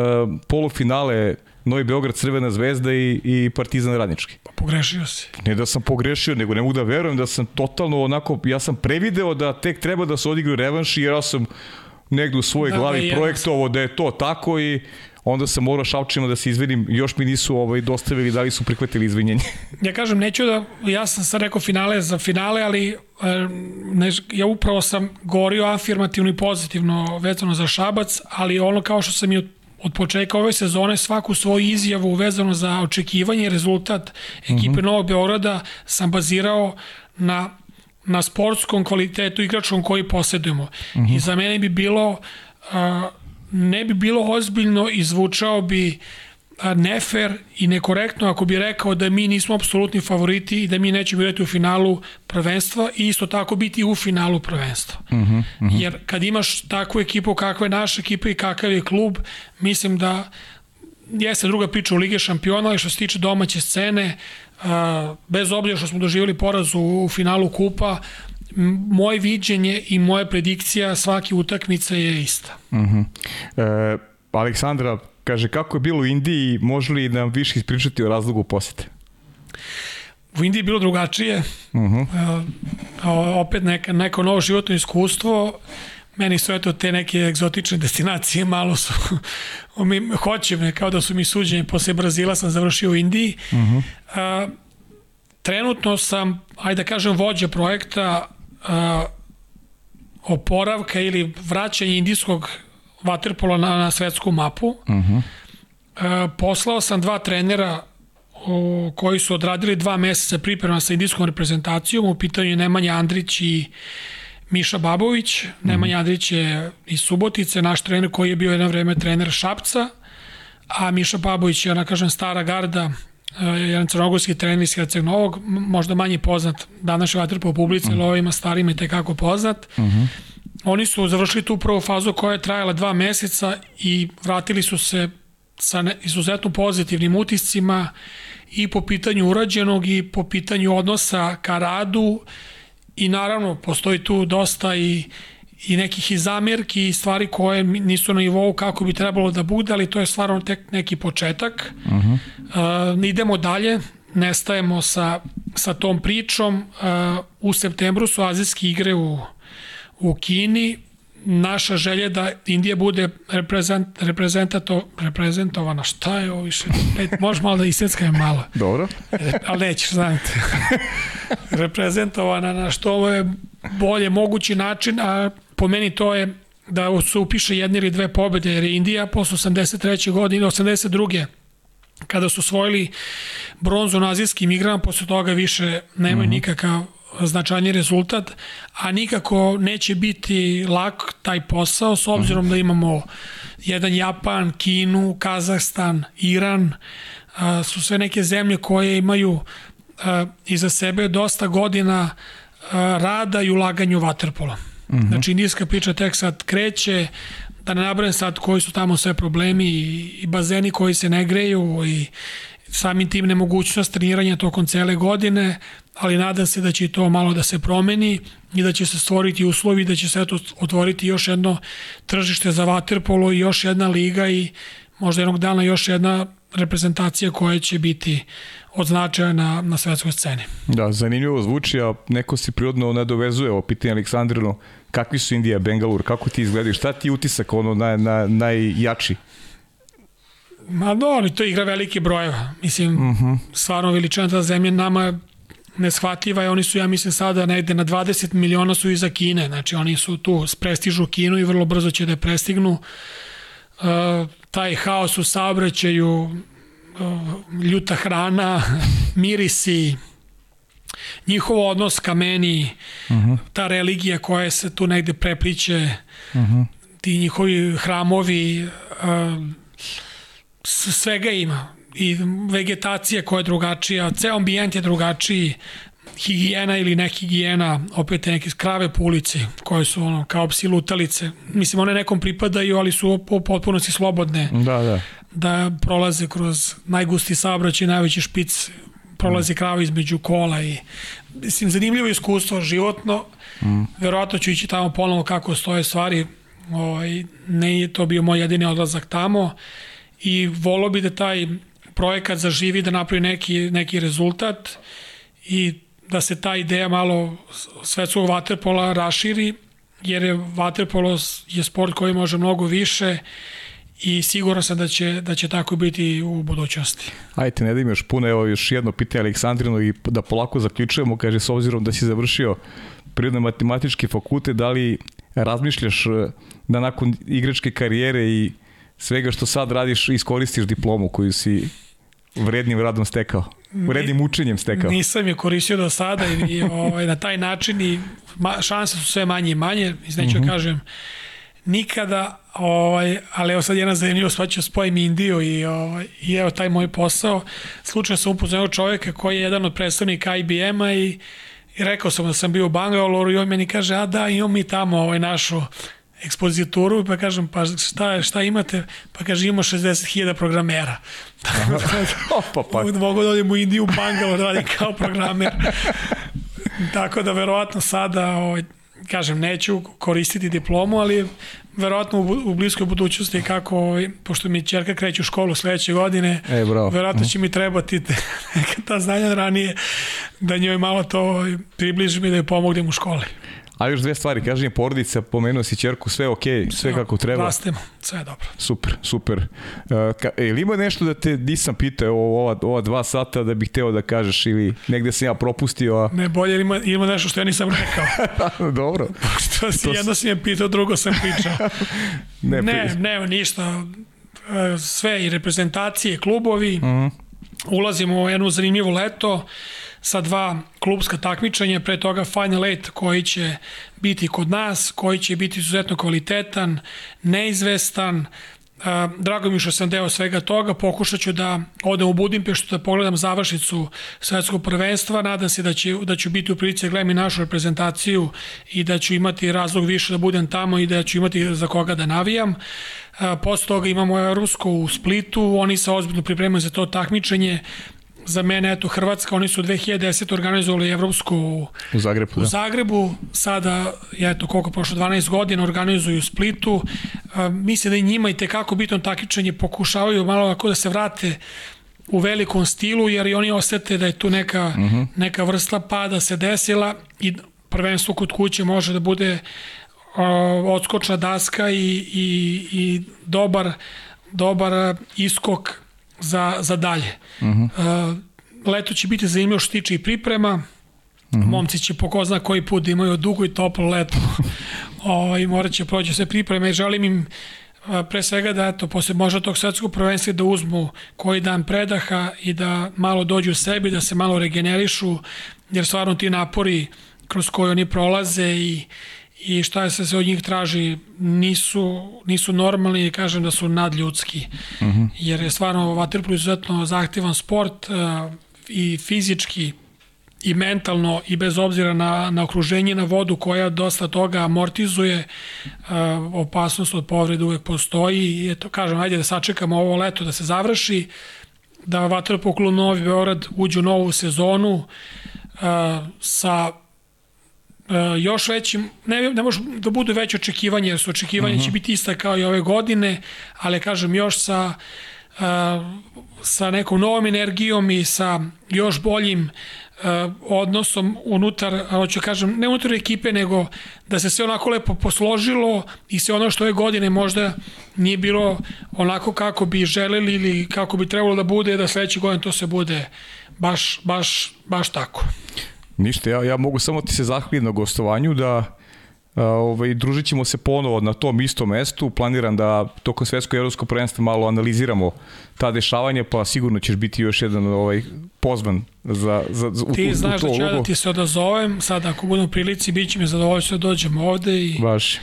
S1: polufinale Novi Beograd Crvena zvezda i, i Partizan Radnički.
S2: Pa pogrešio si.
S1: Ne da sam pogrešio, nego ne mogu da verujem da sam totalno onako, ja sam prevideo da tek treba da se odigraju revanši jer ja sam negde u svojoj da, glavi da, projektovo da je to tako i onda sam morao šalčima da se izvinim, još mi nisu ovaj, dostavili da li su prihvatili izvinjenje. (laughs)
S2: ja kažem, neću da, ja sam sad rekao finale za finale, ali e, ne, ja upravo sam govorio afirmativno i pozitivno vezano za Šabac, ali ono kao što sam i od od početka ove sezone svaku svoju izjavu vezano za očekivanje i rezultat ekipe mm -hmm. Novog Beograda sam bazirao na, na sportskom kvalitetu igračkom koji posjedujemo. Mm -hmm. I za mene bi bilo uh, ne bi bilo ozbiljno i zvučao bi nefer i nekorektno ako bi rekao da mi nismo apsolutni favoriti i da mi nećemo igrati u finalu prvenstva i isto tako biti u finalu prvenstva. Uh -huh, uh -huh. Jer kad imaš takvu ekipu kakva je naša ekipa i kakav je klub, mislim da jeste druga priča u Lige šampiona, ali što se tiče domaće scene, bez obzira što smo doživjeli poraz u, u finalu kupa, moje viđenje i moja predikcija svake utakmice je ista.
S1: Uh -huh. e, Aleksandra kaže kako je bilo u Indiji, može li nam više ispričati o razlogu posete?
S2: U Indiji je bilo drugačije. Uh -huh. e, opet neka, neko novo životno iskustvo. Meni su eto te neke egzotične destinacije malo su (laughs) mi, hoće me kao da su mi suđeni posle Brazila sam završio u Indiji. Uh -huh. a, trenutno sam, ajde da kažem, vođa projekta oporavka ili vraćanja indijskog vaterpola na, na svetsku mapu. Uh -huh. a, poslao sam dva trenera o, koji su odradili dva meseca priprema sa indijskom reprezentacijom. U pitanju je Nemanja Andrić i Miša Babović, Nemanja Andrić je iz Subotice, naš trener koji je bio jedno vreme trener Šapca, a Miša Babović je, ona kažem, stara garda, jedan crnogorski trener iz Herceg Novog, možda manje poznat današnji vatrpo publici, ali ovima starima je tekako poznat. Uh -huh. Oni su završili tu prvu fazu koja je trajala dva meseca i vratili su se sa izuzetno pozitivnim utiscima i po pitanju urađenog i po pitanju odnosa ka radu i naravno postoji tu dosta i i nekih i zamerki i stvari koje nisu na nivou kako bi trebalo da bude, ali to je stvarno tek neki početak. Uh -huh. uh, idemo dalje, nestajemo sa, sa tom pričom. Uh, u septembru su azijske igre u, u Kini naša želja da Indija bude reprezent, reprezentato, reprezentovana. Šta je ovo više? E, možeš malo da je malo. (laughs)
S1: Dobro.
S2: E, ali nećeš, znate. (laughs) reprezentovana na što je bolje mogući način, a po meni to je da se upiše jedne ili dve pobede, jer je Indija posle 83. godine, 82 kada su osvojili bronzu na azijskim igrama, posle toga više nemaju mm -hmm. nikakav značajni rezultat, a nikako neće biti lak taj posao s obzirom da imamo jedan Japan, Kinu, Kazahstan, Iran, a, su sve neke zemlje koje imaju a, iza sebe dosta godina a, rada i ulaganja u vaterpola. Mm -hmm. Znači, indijska priča tek sad kreće, da ne nabrem sad koji su tamo sve problemi i, i bazeni koji se ne greju i samim tim nemogućnost treniranja tokom cele godine, ali nadam se da će to malo da se promeni i da će se stvoriti uslovi, da će se eto otvoriti još jedno tržište za vaterpolo i još jedna liga i možda jednog dana još jedna reprezentacija koja će biti od značaja na, na svetskoj sceni.
S1: Da, zanimljivo zvuči, a neko se prirodno nadovezuje o pitanje Aleksandrino, kakvi su Indija, Bengalur, kako ti izgledaju, šta ti utisak ono naj, naj, najjači?
S2: Ma no, ali to igra velike brojeva. Mislim, uh mhm. -huh. stvarno veličina ta zemlja nama neshvatljiva i oni su, ja mislim, sada negde na 20 miliona su iza Kine. Znači, oni su tu, prestižu Kinu i vrlo brzo će da je prestignu. Uh, taj haos u saobraćaju, ljuta hrana, mirisi, njihov odnos ka meni, uh. -huh. ta religija koja se tu negde prepliče, uh. -huh. ti njihovi hramovi, uh, svega ima i vegetacija koja je drugačija, ceo ambijent je drugačiji, higijena ili ne higijena, opet neke krave po ulici koje su ono, kao psi lutalice. Mislim, one nekom pripadaju, ali su u potpunosti slobodne.
S1: Da, da.
S2: Da prolaze kroz najgusti saobraćaj, najveći špic, prolaze mm. krave između kola i mislim, zanimljivo iskustvo životno. Mm. Verovatno ću ići tamo ponovo kako stoje stvari. Ovaj, ne je to bio moj jedini odlazak tamo i volio bi da taj projekat zaživi, da napravi neki, neki rezultat i da se ta ideja malo svetskog vaterpola raširi, jer je vaterpolo je sport koji može mnogo više i siguran sam da će, da će tako biti u budućnosti.
S1: Ajte, ne da im još puno, evo još jedno pitanje Aleksandrino i da polako zaključujemo, kaže, s obzirom da si završio prirodno matematički fakultet, da li razmišljaš da nakon igračke karijere i svega što sad radiš iskoristiš diplomu koju si vrednim radom stekao, vrednim učenjem stekao.
S2: Nisam je koristio do sada i, i ovaj, na taj način i ma, šanse su sve manje i manje, izneću mm -hmm. kažem, nikada, ovaj, ali evo sad jedna zanimljiva sva ću spojim Indiju i, ovaj, i evo taj moj posao. Slučajno sam upoznao čoveka koji je jedan od predstavnika IBM-a i, i rekao sam da sam bio u Bangaloru i on meni kaže, a da, imamo mi tamo ovaj, našu ekspozituru, pa kažem, pa šta, šta imate? Pa kaže, imamo 60.000 programera. (laughs)
S1: Opa, pa.
S2: Mogu da odem u Indiju, u Bangalore, da radim kao programer. (laughs) Tako da verovatno sada, ovaj, kažem, neću koristiti diplomu, ali verovatno u, u bliskoj budućnosti kako, ovaj, pošto mi čerka kreće u školu sledeće godine,
S1: e, bravo.
S2: verovatno će mi trebati (laughs) neka ta znanja ranije da njoj malo to ovaj, približim i da joj pomognem u školi.
S1: A još dve stvari, kaži mi porodica, pomenuo si čerku, sve ok, sve kako treba.
S2: Rastemo, sve je dobro.
S1: Super, super. Uh, ka, ili ima nešto da te nisam pitao ova, ova dva sata da bih teo da kažeš ili negde sam ja propustio? A...
S2: Ne, bolje ima, ima nešto što ja nisam rekao. (laughs)
S1: dobro. (laughs)
S2: što si, to... jedno si me pitao, drugo sam pričao. (laughs) ne, ne, ne, ništa. Sve i reprezentacije, klubovi. Uh mhm. -huh. Ulazimo u jednu zanimljivo leto sa dva klubska takmičenja, pre toga Final Eight koji će biti kod nas, koji će biti izuzetno kvalitetan, neizvestan, drago mi što sam deo svega toga, pokušat ću da odem u Budimpeštu da pogledam završnicu svetskog prvenstva, nadam se da, će, da ću biti u prilici da gledam i našu reprezentaciju i da ću imati razlog više da budem tamo i da ću imati za koga da navijam. Posle toga imamo Evropsko u Splitu, oni se ozbiljno pripremaju za to takmičenje, za mene, eto, Hrvatska, oni su 2010. organizovali Evropsku u,
S1: u Zagrebu,
S2: u da. Zagrebu sada, eto, koliko prošlo, 12 godina organizuju u Splitu. A, mislim da i njima i tekako bitno takmičenje pokušavaju malo ako da se vrate u velikom stilu, jer i oni osete da je tu neka, uh mhm. -huh. neka vrsta pada se desila i prvenstvo kod kuće može da bude uh, odskočna daska i, i, i dobar, dobar iskok za, za dalje. Uh -huh. uh, leto će biti zanimljivo što tiče i priprema. Uh -huh. Momci će po ko zna koji put da imaju dugo i toplo leto. (laughs) ovaj, morat će proći sve pripreme i želim im pre svega da eto, posle možda tog svetskog prvenstva da uzmu koji dan predaha i da malo dođu u sebi, da se malo regenerišu, jer stvarno ti napori kroz koje oni prolaze i, i šta se se od njih traži nisu, nisu normalni i kažem da su nadljudski. Uh mhm. -huh. Jer je stvarno vaterpolo izuzetno zahtevan sport uh, i fizički i mentalno i bez obzira na, na okruženje na vodu koja dosta toga amortizuje uh, opasnost od povrede uvek postoji i eto kažem ajde da sačekamo ovo leto da se završi da Vatrpolo klub Novi Beograd uđe u novu sezonu uh, sa Uh, još većim, ne, ne može da budu veće očekivanje, jer su očekivanja uh -huh. će mhm. biti ista kao i ove godine, ali kažem još sa, uh, sa nekom novom energijom i sa još boljim uh, odnosom unutar, hoću kažem, ne unutar ekipe, nego da se sve onako lepo posložilo i sve ono što ove godine možda nije bilo onako kako bi želeli ili kako bi trebalo da bude, da sledeće godine to se bude baš, baš, baš tako.
S1: Ništa, ja, ja mogu samo ti se zahvaliti na gostovanju da ovaj, družit ćemo se ponovo na tom istom mestu. Planiram da tokom svetskog evropskog prvenstva malo analiziramo ta dešavanja, pa sigurno ćeš biti još jedan ovaj, pozvan za, za, za,
S2: ti
S1: u,
S2: znaš
S1: u
S2: da ću ja da ti se odazovem, sad ako budem u prilici, bit će mi zadovoljstvo da dođemo ovde i
S1: Baš.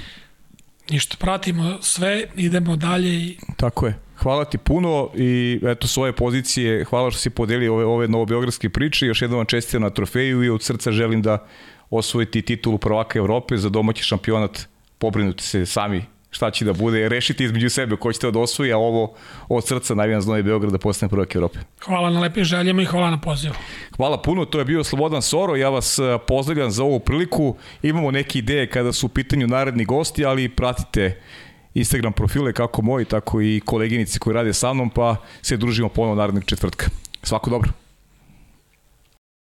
S2: ništa, pratimo sve, idemo dalje. I...
S1: Tako je. Hvala ti puno i eto svoje pozicije, hvala što si podelio ove, ove novobeogradske priče, još jednom vam čestitam na trofeju i od srca želim da osvojiti titulu prvaka Evrope. Za domaći šampionat, pobrinuti se sami šta će da bude, rešiti između sebe ko ćete da osvoji, a ovo od srca najvijan za Novi Beograd da postane prvak Evrope.
S2: Hvala na lepim željama i hvala na pozivu.
S1: Hvala puno, to je bio Slobodan Soro, ja vas eh, pozdravljam za ovu priliku, imamo neke ideje kada su u pitanju naredni gosti, ali pratite Instagram profile kako moji, tako i koleginici koji rade sa mnom, pa se družimo ponovno narednog četvrtka. Svako dobro.